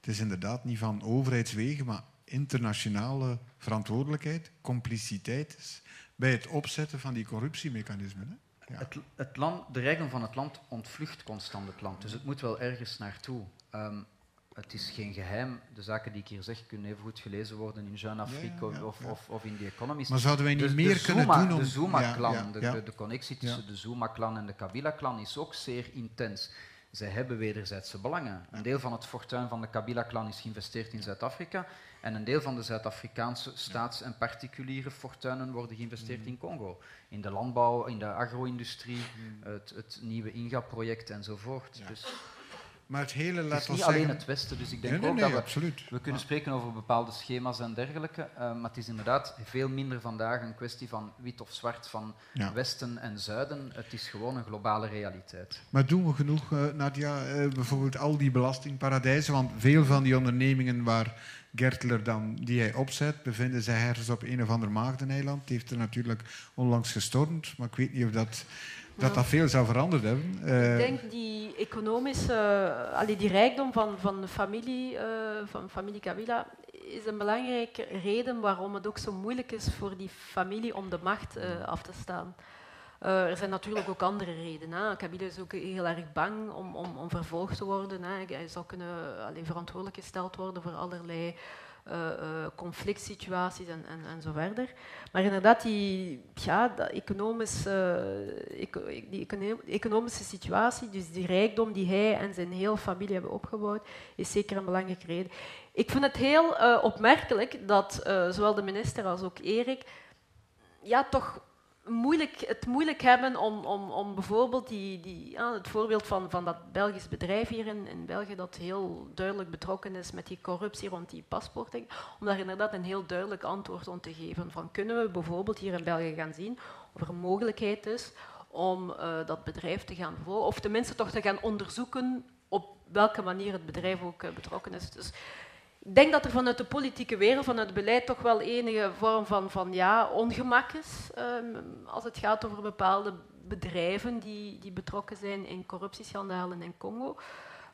C: het is inderdaad niet van overheidswegen, maar internationale verantwoordelijkheid, compliciteit is bij het opzetten van die corruptiemechanismen. Hè?
G: Ja. Het, het, land, de rijkdom van het land ontvlucht constant het land, dus het moet wel ergens naartoe. Um, het is geen geheim. De zaken die ik hier zeg kunnen even goed gelezen worden in Jeune Afrique of, of, of, in The Economist.
C: Maar zouden wij niet dus meer kunnen doen om...
G: De Zuma-clan, de, de, connectie tussen de Zuma-clan en de Kabila-clan is ook zeer intens. Zij hebben wederzijdse belangen. Een deel van het fortuin van de Kabila-clan is geïnvesteerd in Zuid-Afrika en een deel van de Zuid-Afrikaanse staats- en particuliere fortuinen worden geïnvesteerd in Congo. In de landbouw, in de agro-industrie, het, het, nieuwe INGA-project enzovoort. Dus
C: maar het hele,
G: laat het is niet alleen het Westen, dus ik denk ook dat we, we kunnen spreken over bepaalde schema's en dergelijke, uh, maar het is inderdaad veel minder vandaag een kwestie van wit of zwart, van Westen en Zuiden. Het is gewoon een globale realiteit.
C: Maar doen we genoeg, uh, Nadia, uh, bijvoorbeeld al die belastingparadijzen, want veel van die ondernemingen waar Gertler dan, die hij opzet, bevinden zich ergens op een of ander maagdeneiland. Die heeft er natuurlijk onlangs gestormd, maar ik weet niet of dat dat dat veel zou veranderd hebben.
F: Ik eh, denk die economische, allee, die rijkdom van, van de familie, uh, van familie Kabila, is een belangrijke reden waarom het ook zo moeilijk is voor die familie om de macht uh, af te staan. er zijn natuurlijk ook andere redenen. Kabila is ook heel erg bang om, om, om vervolgd te worden. Hè. Hij zou kunnen allee, verantwoordelijk gesteld worden voor allerlei conflict situaties en, en, en zo verder. Maar inderdaad, die, ja, economische, die economische situatie, dus die rijkdom die hij en zijn hele familie hebben opgebouwd, is zeker een belangrijke reden. Ik vind het heel opmerkelijk dat zowel de minister als ook Erik ja, toch moeilijk, het moeilijk hebben om, om, om bijvoorbeeld die, die, het voorbeeld van, van dat Belgisch bedrijf hier in, in België dat heel duidelijk betrokken is met die corruptie rond die paspoorten, om daar inderdaad een heel duidelijk antwoord op te geven. Van kunnen we bijvoorbeeld hier in België gaan zien of er een mogelijkheid is om uh, dat bedrijf te gaan vervolgen, of tenminste toch te gaan onderzoeken op welke manier het bedrijf ook uh, betrokken is. Dus ik denk dat er vanuit de politieke wereld, vanuit het beleid, toch wel enige vorm van, van ja, ongemak is um, als het gaat over bepaalde bedrijven die, die betrokken zijn in corruptieschandalen in Congo.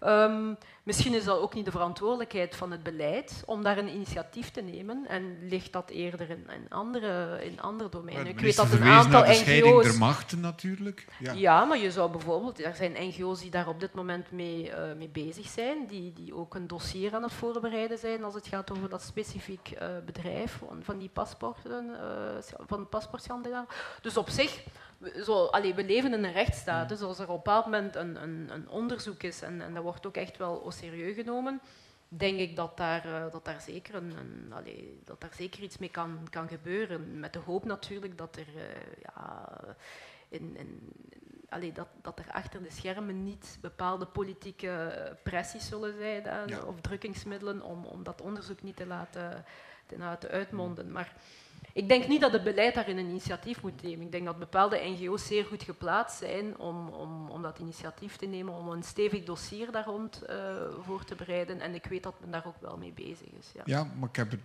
F: Um, misschien is dat ook niet de verantwoordelijkheid van het beleid om daar een initiatief te nemen en ligt dat eerder in, in andere, in andere domeinen.
C: Ik weet dat een aantal NGO's. der machten natuurlijk.
F: Ja. ja. maar je zou bijvoorbeeld, er zijn NGO's die daar op dit moment mee, uh, mee bezig zijn, die, die ook een dossier aan het voorbereiden zijn als het gaat over dat specifiek uh, bedrijf van, van die paspoorten, uh, van. Dus op zich zo, allee, we leven in een rechtsstaat, dus als er op een bepaald moment een, een, een onderzoek is en, en, dat wordt ook echt wel serieus genomen, denk ik dat daar, uh, dat daar, zeker, een, een allee, dat daar zeker iets mee kan, kan gebeuren. Met de hoop natuurlijk dat er, uh, ja, in, in, allee, dat, dat er achter de schermen niet bepaalde politieke pressies zullen zijn ja. of drukkingsmiddelen om, om dat onderzoek niet te laten, te laten uitmonden. Maar Ik denk niet dat het beleid daarin een initiatief moet nemen. Ik denk dat bepaalde NGO's zeer goed geplaatst zijn om, om, om dat initiatief te nemen, om een stevig dossier daar rond uh, voor te bereiden. En ik weet dat men daar ook wel mee bezig is. Ja,
C: ja maar ik heb het,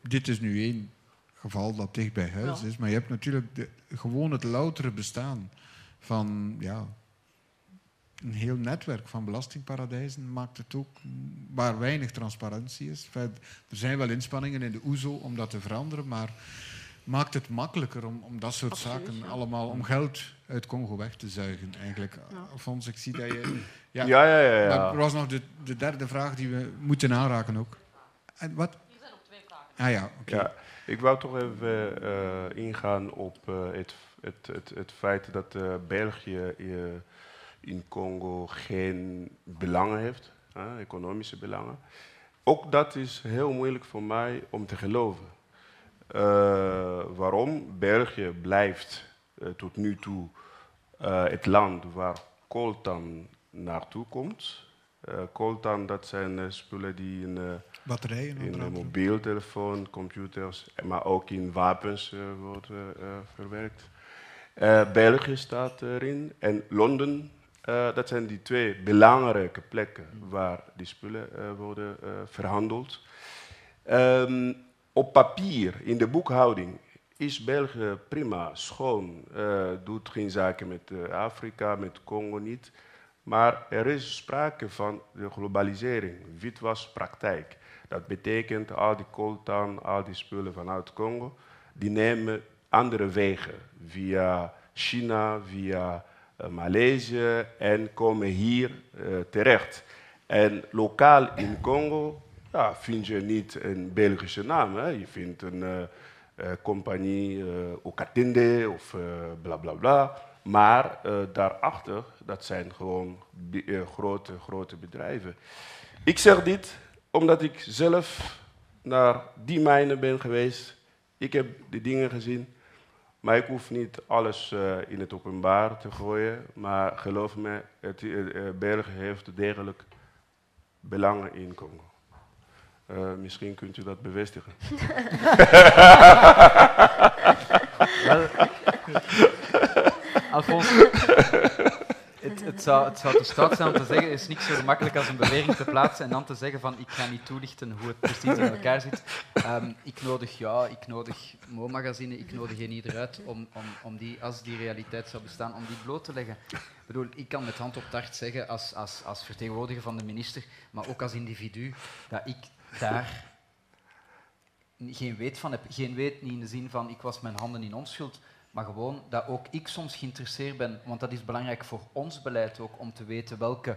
C: dit is nu één geval dat dicht bij huis is. Maar je hebt natuurlijk de, gewoon het loutere bestaan van ja, een heel netwerk van belastingparadijzen maakt het ook waar weinig transparantie is. Er zijn wel inspanningen in de OESO om dat te veranderen, maar maakt het makkelijker om, om dat soort zaken allemaal om geld uit Congo weg te zuigen. Eigenlijk. Ja. ik zie dat je.
E: Ja, ja, ja. ja, ja.
C: er was nog de, de, derde vraag die we moeten aanraken ook. En wat?
F: Die zijn op twee vragen.
C: Ah ja, oké.
E: Ja, ik wou toch even uh, ingaan op uh, het, het, het, het, feit dat uh, België in Congo geen belangen heeft, economische belangen. Ook dat is heel moeilijk voor mij om te geloven. Uh, waarom? België blijft uh, tot nu toe uh, het land waar coltan naartoe komt. coltan, dat zijn spullen die in,
C: Batterijen,
E: in een mobieltelefoon, computers, maar ook in wapens worden verwerkt. België staat erin en Londen uh, dat zijn die twee belangrijke plekken waar die spullen uh, worden verhandeld. Um, op papier, in de boekhouding, is België prima, schoon, doet geen zaken met Afrika, met Congo niet. Maar er is sprake van de globalisering, witwaspraktijk. Dat betekent al die coltan, al die spullen vanuit Congo, die nemen andere wegen via China, via uh, Maleisië en komen hier terecht. En lokaal in Congo ja, vind je niet een Belgische naam. Hè? Je vindt een uh, compagnie Okatinde of bla bla bla. Maar daarachter, dat zijn gewoon grote, grote bedrijven. Ik zeg dit omdat ik zelf naar die mijnen ben geweest. Ik heb die dingen gezien. Maar ik hoef niet alles in het openbaar te gooien. Maar geloof me, het, België heeft degelijk belangen in Congo. Uh, misschien kunt u dat bevestigen.
G: Alphonse, het, het, zou, het te stout zijn om te zeggen, is niet zo gemakkelijk als een bewering te plaatsen en dan te zeggen van ik ga niet toelichten hoe het precies in elkaar zit. Um, ik nodig ja, ik nodig Mo-magazine, ik nodig ieder uit om, om, om die, als die realiteit zou bestaan, om die bloot te leggen. Ik bedoel, ik kan met hand op het hart zeggen als, als, als vertegenwoordiger van de minister, maar ook als individu, dat ik daar geen weet van heb. Geen weet niet in de zin van ik was mijn handen in onschuld, maar gewoon dat ook ik soms geïnteresseerd ben, want dat is belangrijk voor ons beleid ook, om te weten welke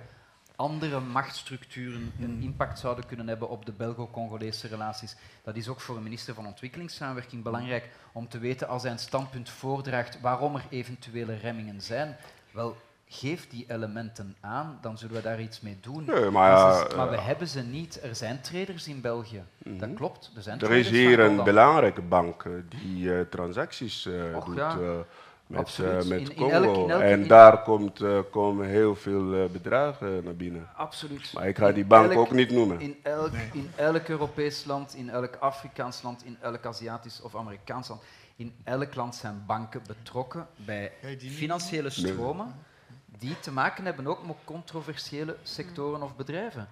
G: andere machtsstructuren een hmm. impact zouden kunnen hebben op de Belgo-Congolese relaties. Dat is ook voor een minister van Ontwikkelingssamenwerking belangrijk om te weten als hij een standpunt voordraagt waarom er eventuele remmingen zijn. Wel, geef die elementen aan, dan zullen we daar iets mee doen.
E: Nee, maar, ja,
G: maar we hebben ze niet. Er zijn traders in België. Mm Dat klopt. Er, zijn
E: er is hier een belangrijke bank eh, die uh, transacties uh, Och, doet ja. uh, met, met in, Congo. In elk, in elk, en daar komt, komen heel veel bedragen naar binnen.
G: Absoluut.
E: Maar ik ga die bank elk, ook niet noemen.
G: In elk, in elk Europees land, in elk Afrikaans land, in elk Aziatisch of Amerikaans land, in elk land zijn banken betrokken bij financiële stromen die te maken hebben ook met controversiële sectoren of bedrijven.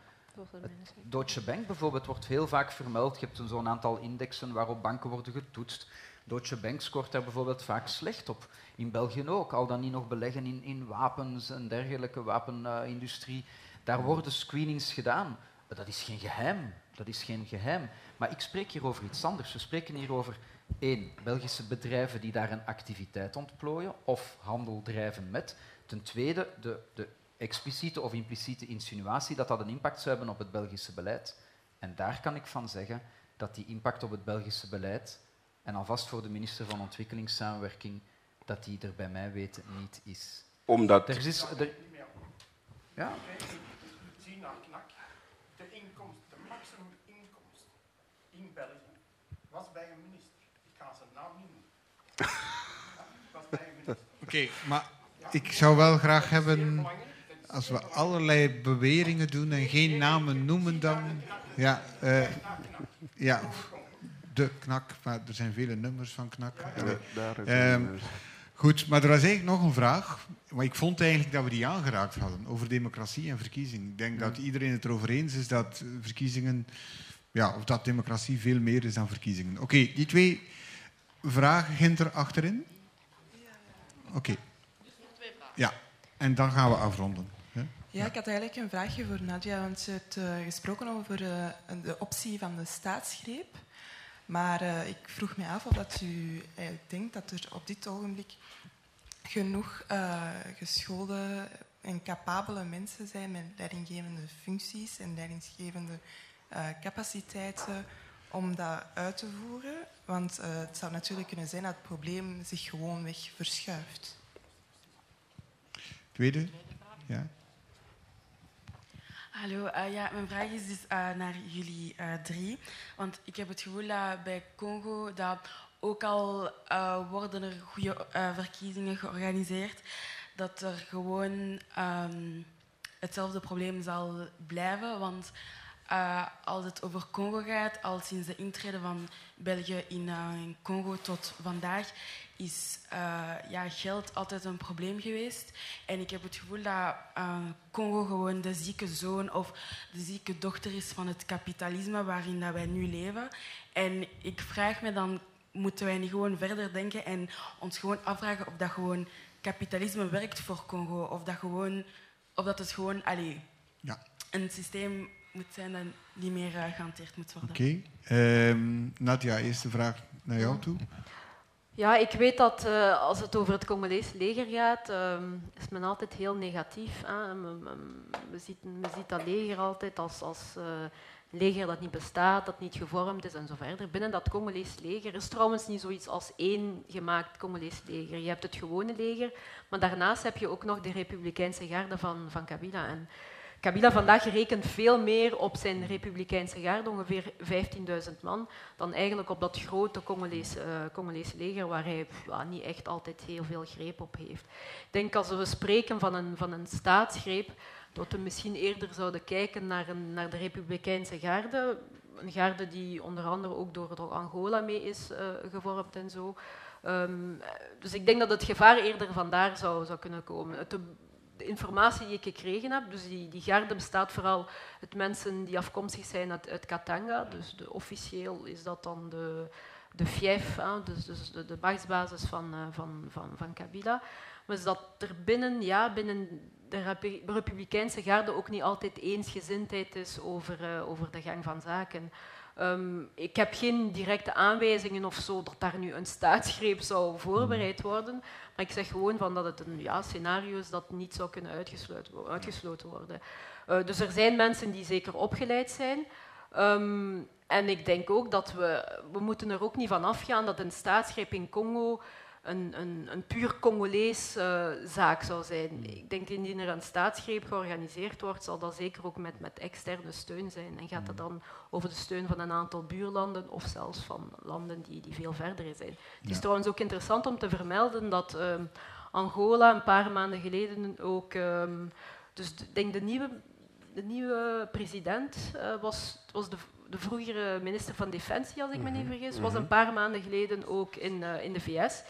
G: Deutsche Bank bijvoorbeeld wordt heel vaak vermeld. Je hebt zo'n aantal indexen waarop banken worden getoetst. Deutsche Bank scoort daar bijvoorbeeld vaak slecht op. In België ook, al dan niet nog beleggen in, in wapens en dergelijke wapenindustrie. Daar worden screenings gedaan. Dat is geen geheim. Dat is geen geheim. Maar ik spreek hier over iets anders. We spreken hier over één, Belgische bedrijven die daar een activiteit ontplooien of handel drijven met. Ten tweede, de, de expliciete of impliciete insinuatie dat dat een impact zou hebben op het Belgische beleid. En daar kan ik van zeggen dat die impact op het Belgische beleid, en alvast voor de minister van Ontwikkelingssamenwerking, dat die er bij mij weten niet is.
E: Omdat...
G: Er is... Er... Ja?
H: Zie naar knak. De inkomst, de maximum inkomst in België was bij een minister. Ik ga zijn naam niet noemen. was bij een minister.
C: Oké, okay, maar ik zou wel graag hebben, als we allerlei beweringen doen en geen namen noemen dan... Ja, uh, ja. de knak, maar er zijn vele nummers van knak.
E: Ja,
C: Ehm,
E: eh,
C: Goed, maar er was eigenlijk nog een vraag. Maar ik vond eigenlijk dat we die aangeraakt hadden over democratie en verkiezingen. Ik denk dat iedereen het erover eens is dat verkiezingen, ja, of dat democratie veel meer is dan verkiezingen. Oké, die twee vragen Ginter achterin. Oké. Ja, en dan gaan we afronden.
I: Ja, ik had eigenlijk een vraagje voor Nadia, want ze heeft eh, gesproken over eh, de optie van de staatsgreep. Maar eh, ik vroeg me af of dat u denkt dat er op dit ogenblik genoeg geschoolde en capabele mensen zijn met leidinggevende functies en leidinggevende capaciteiten om dat uit te voeren. Want het zou natuurlijk kunnen zijn dat het probleem zich gewoonweg verschuift.
C: Tweede? Ja.
L: Hallo, eh, ja, mijn vraag is dus eh, naar jullie eh, drie. Want ik heb het gevoel dat bij Congo dat ook al worden er goede verkiezingen georganiseerd, dat er gewoon ehm, hetzelfde probleem zal blijven. Want als het over Congo gaat, al sinds de intrede van België in Congo tot vandaag, is eh, ja, geld altijd een probleem geweest. En ik heb het gevoel dat eh, Congo gewoon de zieke zoon of de zieke dochter is van het kapitalisme waarin dat wij nu leven. En ik vraag me dan, moeten wij niet gewoon verder denken en ons gewoon afvragen of dat gewoon kapitalisme werkt voor Congo? Of dat, gewoon, of dat het gewoon allee,
C: Ja.
L: een systeem moet zijn dat niet meer eh, gehanteerd moet worden.
C: Oké. Ehm, Nadia, eerste vraag naar jou toe.
F: Ja, ik weet dat eh, als het over het Congolese leger gaat, ehm, is men altijd heel negatief. Hè. Men, ziet, ziet dat leger altijd als, als eh, leger dat niet bestaat, dat niet gevormd is en zo verder. Binnen dat Congolese leger is trouwens niet zoiets als één gemaakt Congolese leger. Je hebt het gewone leger, maar daarnaast heb je ook nog de Republikeinse garde van, van Kabila. En Kabila vandaag rekent veel meer op zijn Republikeinse garde, ongeveer 15.000 man, dan eigenlijk op dat grote Congolese, eh, leger, waar hij niet echt altijd heel veel greep op heeft. Ik denk als we spreken van een, van een staatsgreep, dat we misschien eerder zouden kijken naar, een, naar de Republikeinse garde. Een garde die onder andere ook door, door Angola mee is eh, gevormd en zo. Ehm, dus ik denk dat het gevaar eerder vandaar zou, zou kunnen komen. Het, informatie die ik gekregen heb, dus die, die garde bestaat vooral uit mensen die afkomstig zijn uit, Katanga. Dus de, officieel is dat dan de, de fief, hè, dus, dus de, de machtsbasis van, eh, van, van, van Kabila. Maar is dat er binnen, ja, binnen de Repu- Republikeinse garde ook niet altijd eensgezindheid is over, eh, over de gang van zaken. Ehm, ik heb geen directe aanwijzingen of zo dat daar nu een staatsgreep zou voorbereid worden. Maar ik zeg gewoon van dat het een ja, scenario is dat niet zou kunnen uitgesloten, wo- uitgesloten worden. Eh, dus er zijn mensen die zeker opgeleid zijn. Ehm, en ik denk ook dat we, we moeten er ook niet van afgaan dat een staatsgreep in Congo een, een, een puur Congolees eh, zaak zou zijn. Ik denk indien er een staatsgreep georganiseerd wordt, zal dat zeker ook met, met externe steun zijn. En gaat het dan over de steun van een aantal buurlanden of zelfs van landen die, die veel verder zijn. Het is trouwens ook interessant om te vermelden dat ehm, Angola een paar maanden geleden ook... ehm, dus ik denk de nieuwe, de nieuwe president eh, was, was de, de vroegere minister van Defensie, als ik me niet vergis, was een paar maanden geleden ook in, eh, in de VS.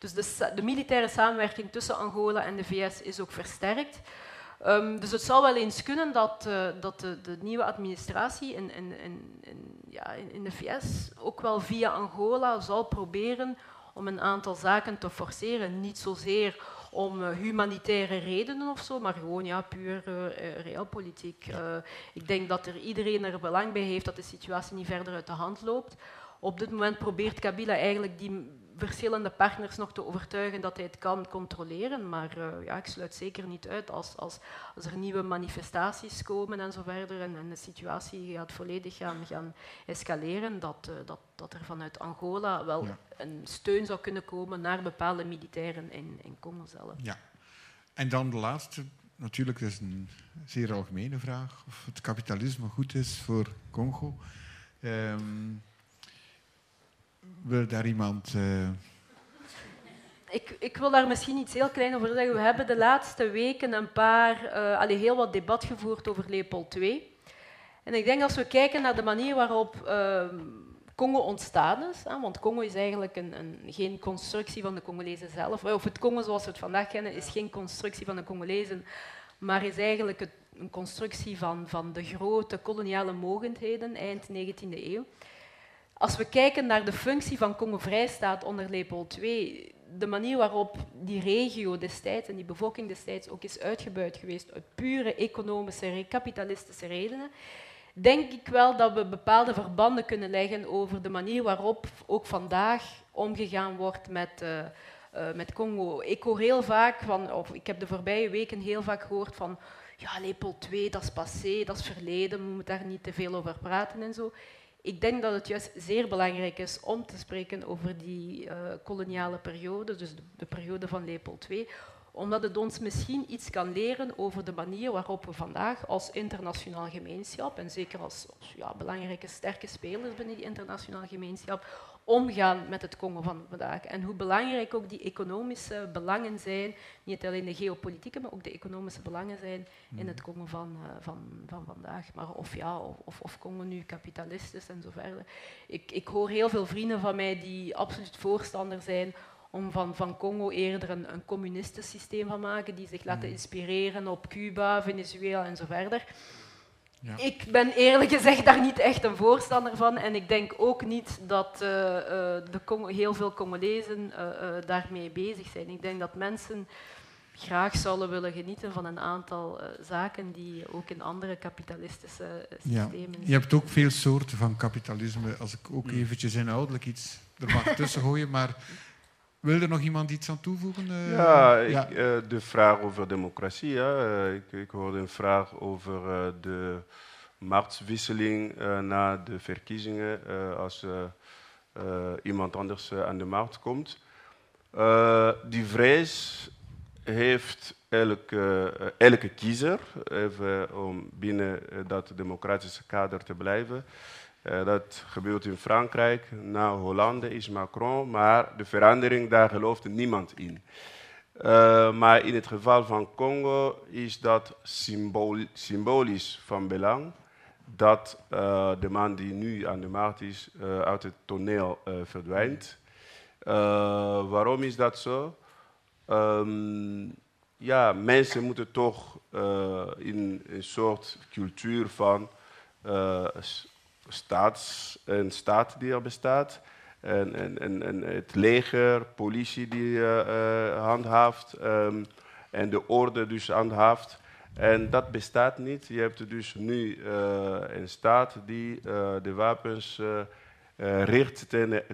F: Dus de, de militaire samenwerking tussen Angola en de VS is ook versterkt. Ehm, dus het zou wel eens kunnen dat, eh, dat de, de nieuwe administratie in, in, in, ja, in, de VS ook wel via Angola zal proberen om een aantal zaken te forceren. Niet zozeer om eh, humanitaire redenen of zo, maar gewoon ja, puur eh, realpolitiek. Ik denk dat er iedereen er belang bij heeft dat de situatie niet verder uit de hand loopt. Op dit moment probeert Kabila eigenlijk die verschillende partners nog te overtuigen dat hij het kan controleren. Maar eh, ja, ik sluit zeker niet uit als, als, als er nieuwe manifestaties komen en zo verder en, en de situatie gaat volledig gaan, gaan escaleren, dat, eh, dat, dat er vanuit Angola wel
C: Ja.
F: een steun zou kunnen komen naar bepaalde militairen in, in Congo zelf.
C: Ja. En dan de laatste, natuurlijk, dat is een zeer algemene vraag. Of het kapitalisme goed is voor Congo. Ehm, wil daar iemand... eh,
F: Ik, ik wil daar misschien iets heel klein over zeggen. We hebben de laatste weken een paar, eh allee, heel wat debat gevoerd over Leopold II. En ik denk als we kijken naar de manier waarop ehm, Congo ontstaan is. Hè, want Congo is eigenlijk een, een, geen constructie van de Congolezen zelf. Of het Congo zoals we het vandaag kennen, is geen constructie van de Congolezen, maar is eigenlijk een constructie van, van de grote koloniale mogendheden eind 19e eeuw. Als we kijken naar de functie van Congo-Vrijstaat onder Leopold II, de manier waarop die regio destijds en die bevolking destijds ook is uitgebuit geweest uit pure economische, kapitalistische redenen, denk ik wel dat we bepaalde verbanden kunnen leggen over de manier waarop ook vandaag omgegaan wordt met, uh, met Congo. Ik hoor heel vaak van, of ik heb de voorbije weken heel vaak gehoord van, ja, Leopold II, dat is passé, dat is verleden, we moeten daar niet te veel over praten en zo. Ik denk dat het juist zeer belangrijk is om te spreken over die uh, koloniale periode, dus de, de, periode van Leopold II, omdat het ons misschien iets kan leren over de manier waarop we vandaag als internationaal gemeenschap, en zeker als, als ja, belangrijke sterke spelers binnen die internationale gemeenschap, omgaan met het Congo van vandaag. En hoe belangrijk ook die economische belangen zijn, niet alleen de geopolitieke, maar ook de economische belangen zijn in het Congo van, uh, van, van vandaag. Maar of ja, of, of Congo nu kapitalist is en zo verder. Ik, ik hoor heel veel vrienden van mij die absoluut voorstander zijn om van, van Congo eerder een, een communistisch systeem van maken, die zich laten inspireren op Cuba, Venezuela en zo verder. Ja. Ik ben eerlijk gezegd daar niet echt een voorstander van. En ik denk ook niet dat uh, uh, de heel veel Congolezen uh, daarmee bezig zijn. Ik denk dat mensen graag zouden willen genieten van een aantal zaken die ook in andere kapitalistische systemen
C: ja. Je hebt ook veel soorten van kapitalisme. Als ik ook eventjes inhoudelijk iets er mag tussen gooien, maar wil er nog iemand iets aan toevoegen? Uh,
E: ja, ik, ja. Uh, de vraag over democratie. Ja. Uh, ik, ik, hoorde een vraag over de marktwisseling na de verkiezingen als iemand anders aan de markt komt. die vrees heeft elke, elke kiezer, even om binnen dat democratische kader te blijven. Uh, dat gebeurt in Frankrijk, na Hollande is Macron, maar de verandering, daar geloofde niemand in. Uh, maar in het geval van Congo is dat symbol symbolisch van belang dat uh, de man die nu aan de markt is uit het toneel verdwijnt. waarom is dat zo? Um, ja, mensen moeten toch in een soort cultuur van staats, een staat die er bestaat. En, en, en, en het leger, politie die uh, handhaaft um, en de orde dus handhaaft. En dat bestaat niet. Je hebt dus nu uh, een staat die de wapens richt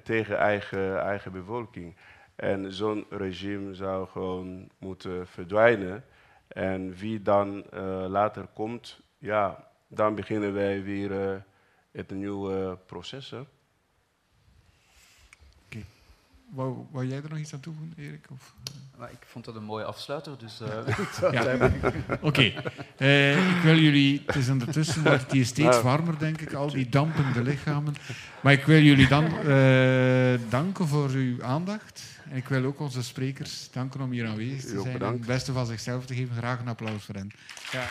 E: tegen eigen, eigen bevolking. En zo'n regime zou gewoon moeten verdwijnen. En wie dan later komt, ja, dan beginnen wij weer het een nieuw uh, proces. Hè?
C: Okay. Wou, wou, jij er nog iets aan toevoegen, Erik? Of,
G: uh? ik vond dat een mooie afsluiter, dus...
C: Uh, ja. Oké. Okay. ik wil jullie... Het is ondertussen wordt het hier steeds warmer, denk ik, al die dampende lichamen. Maar ik wil jullie dan danken voor uw aandacht. En ik wil ook onze sprekers danken om hier aanwezig te zijn. En het beste van zichzelf te geven. Graag een applaus voor hen. Ja.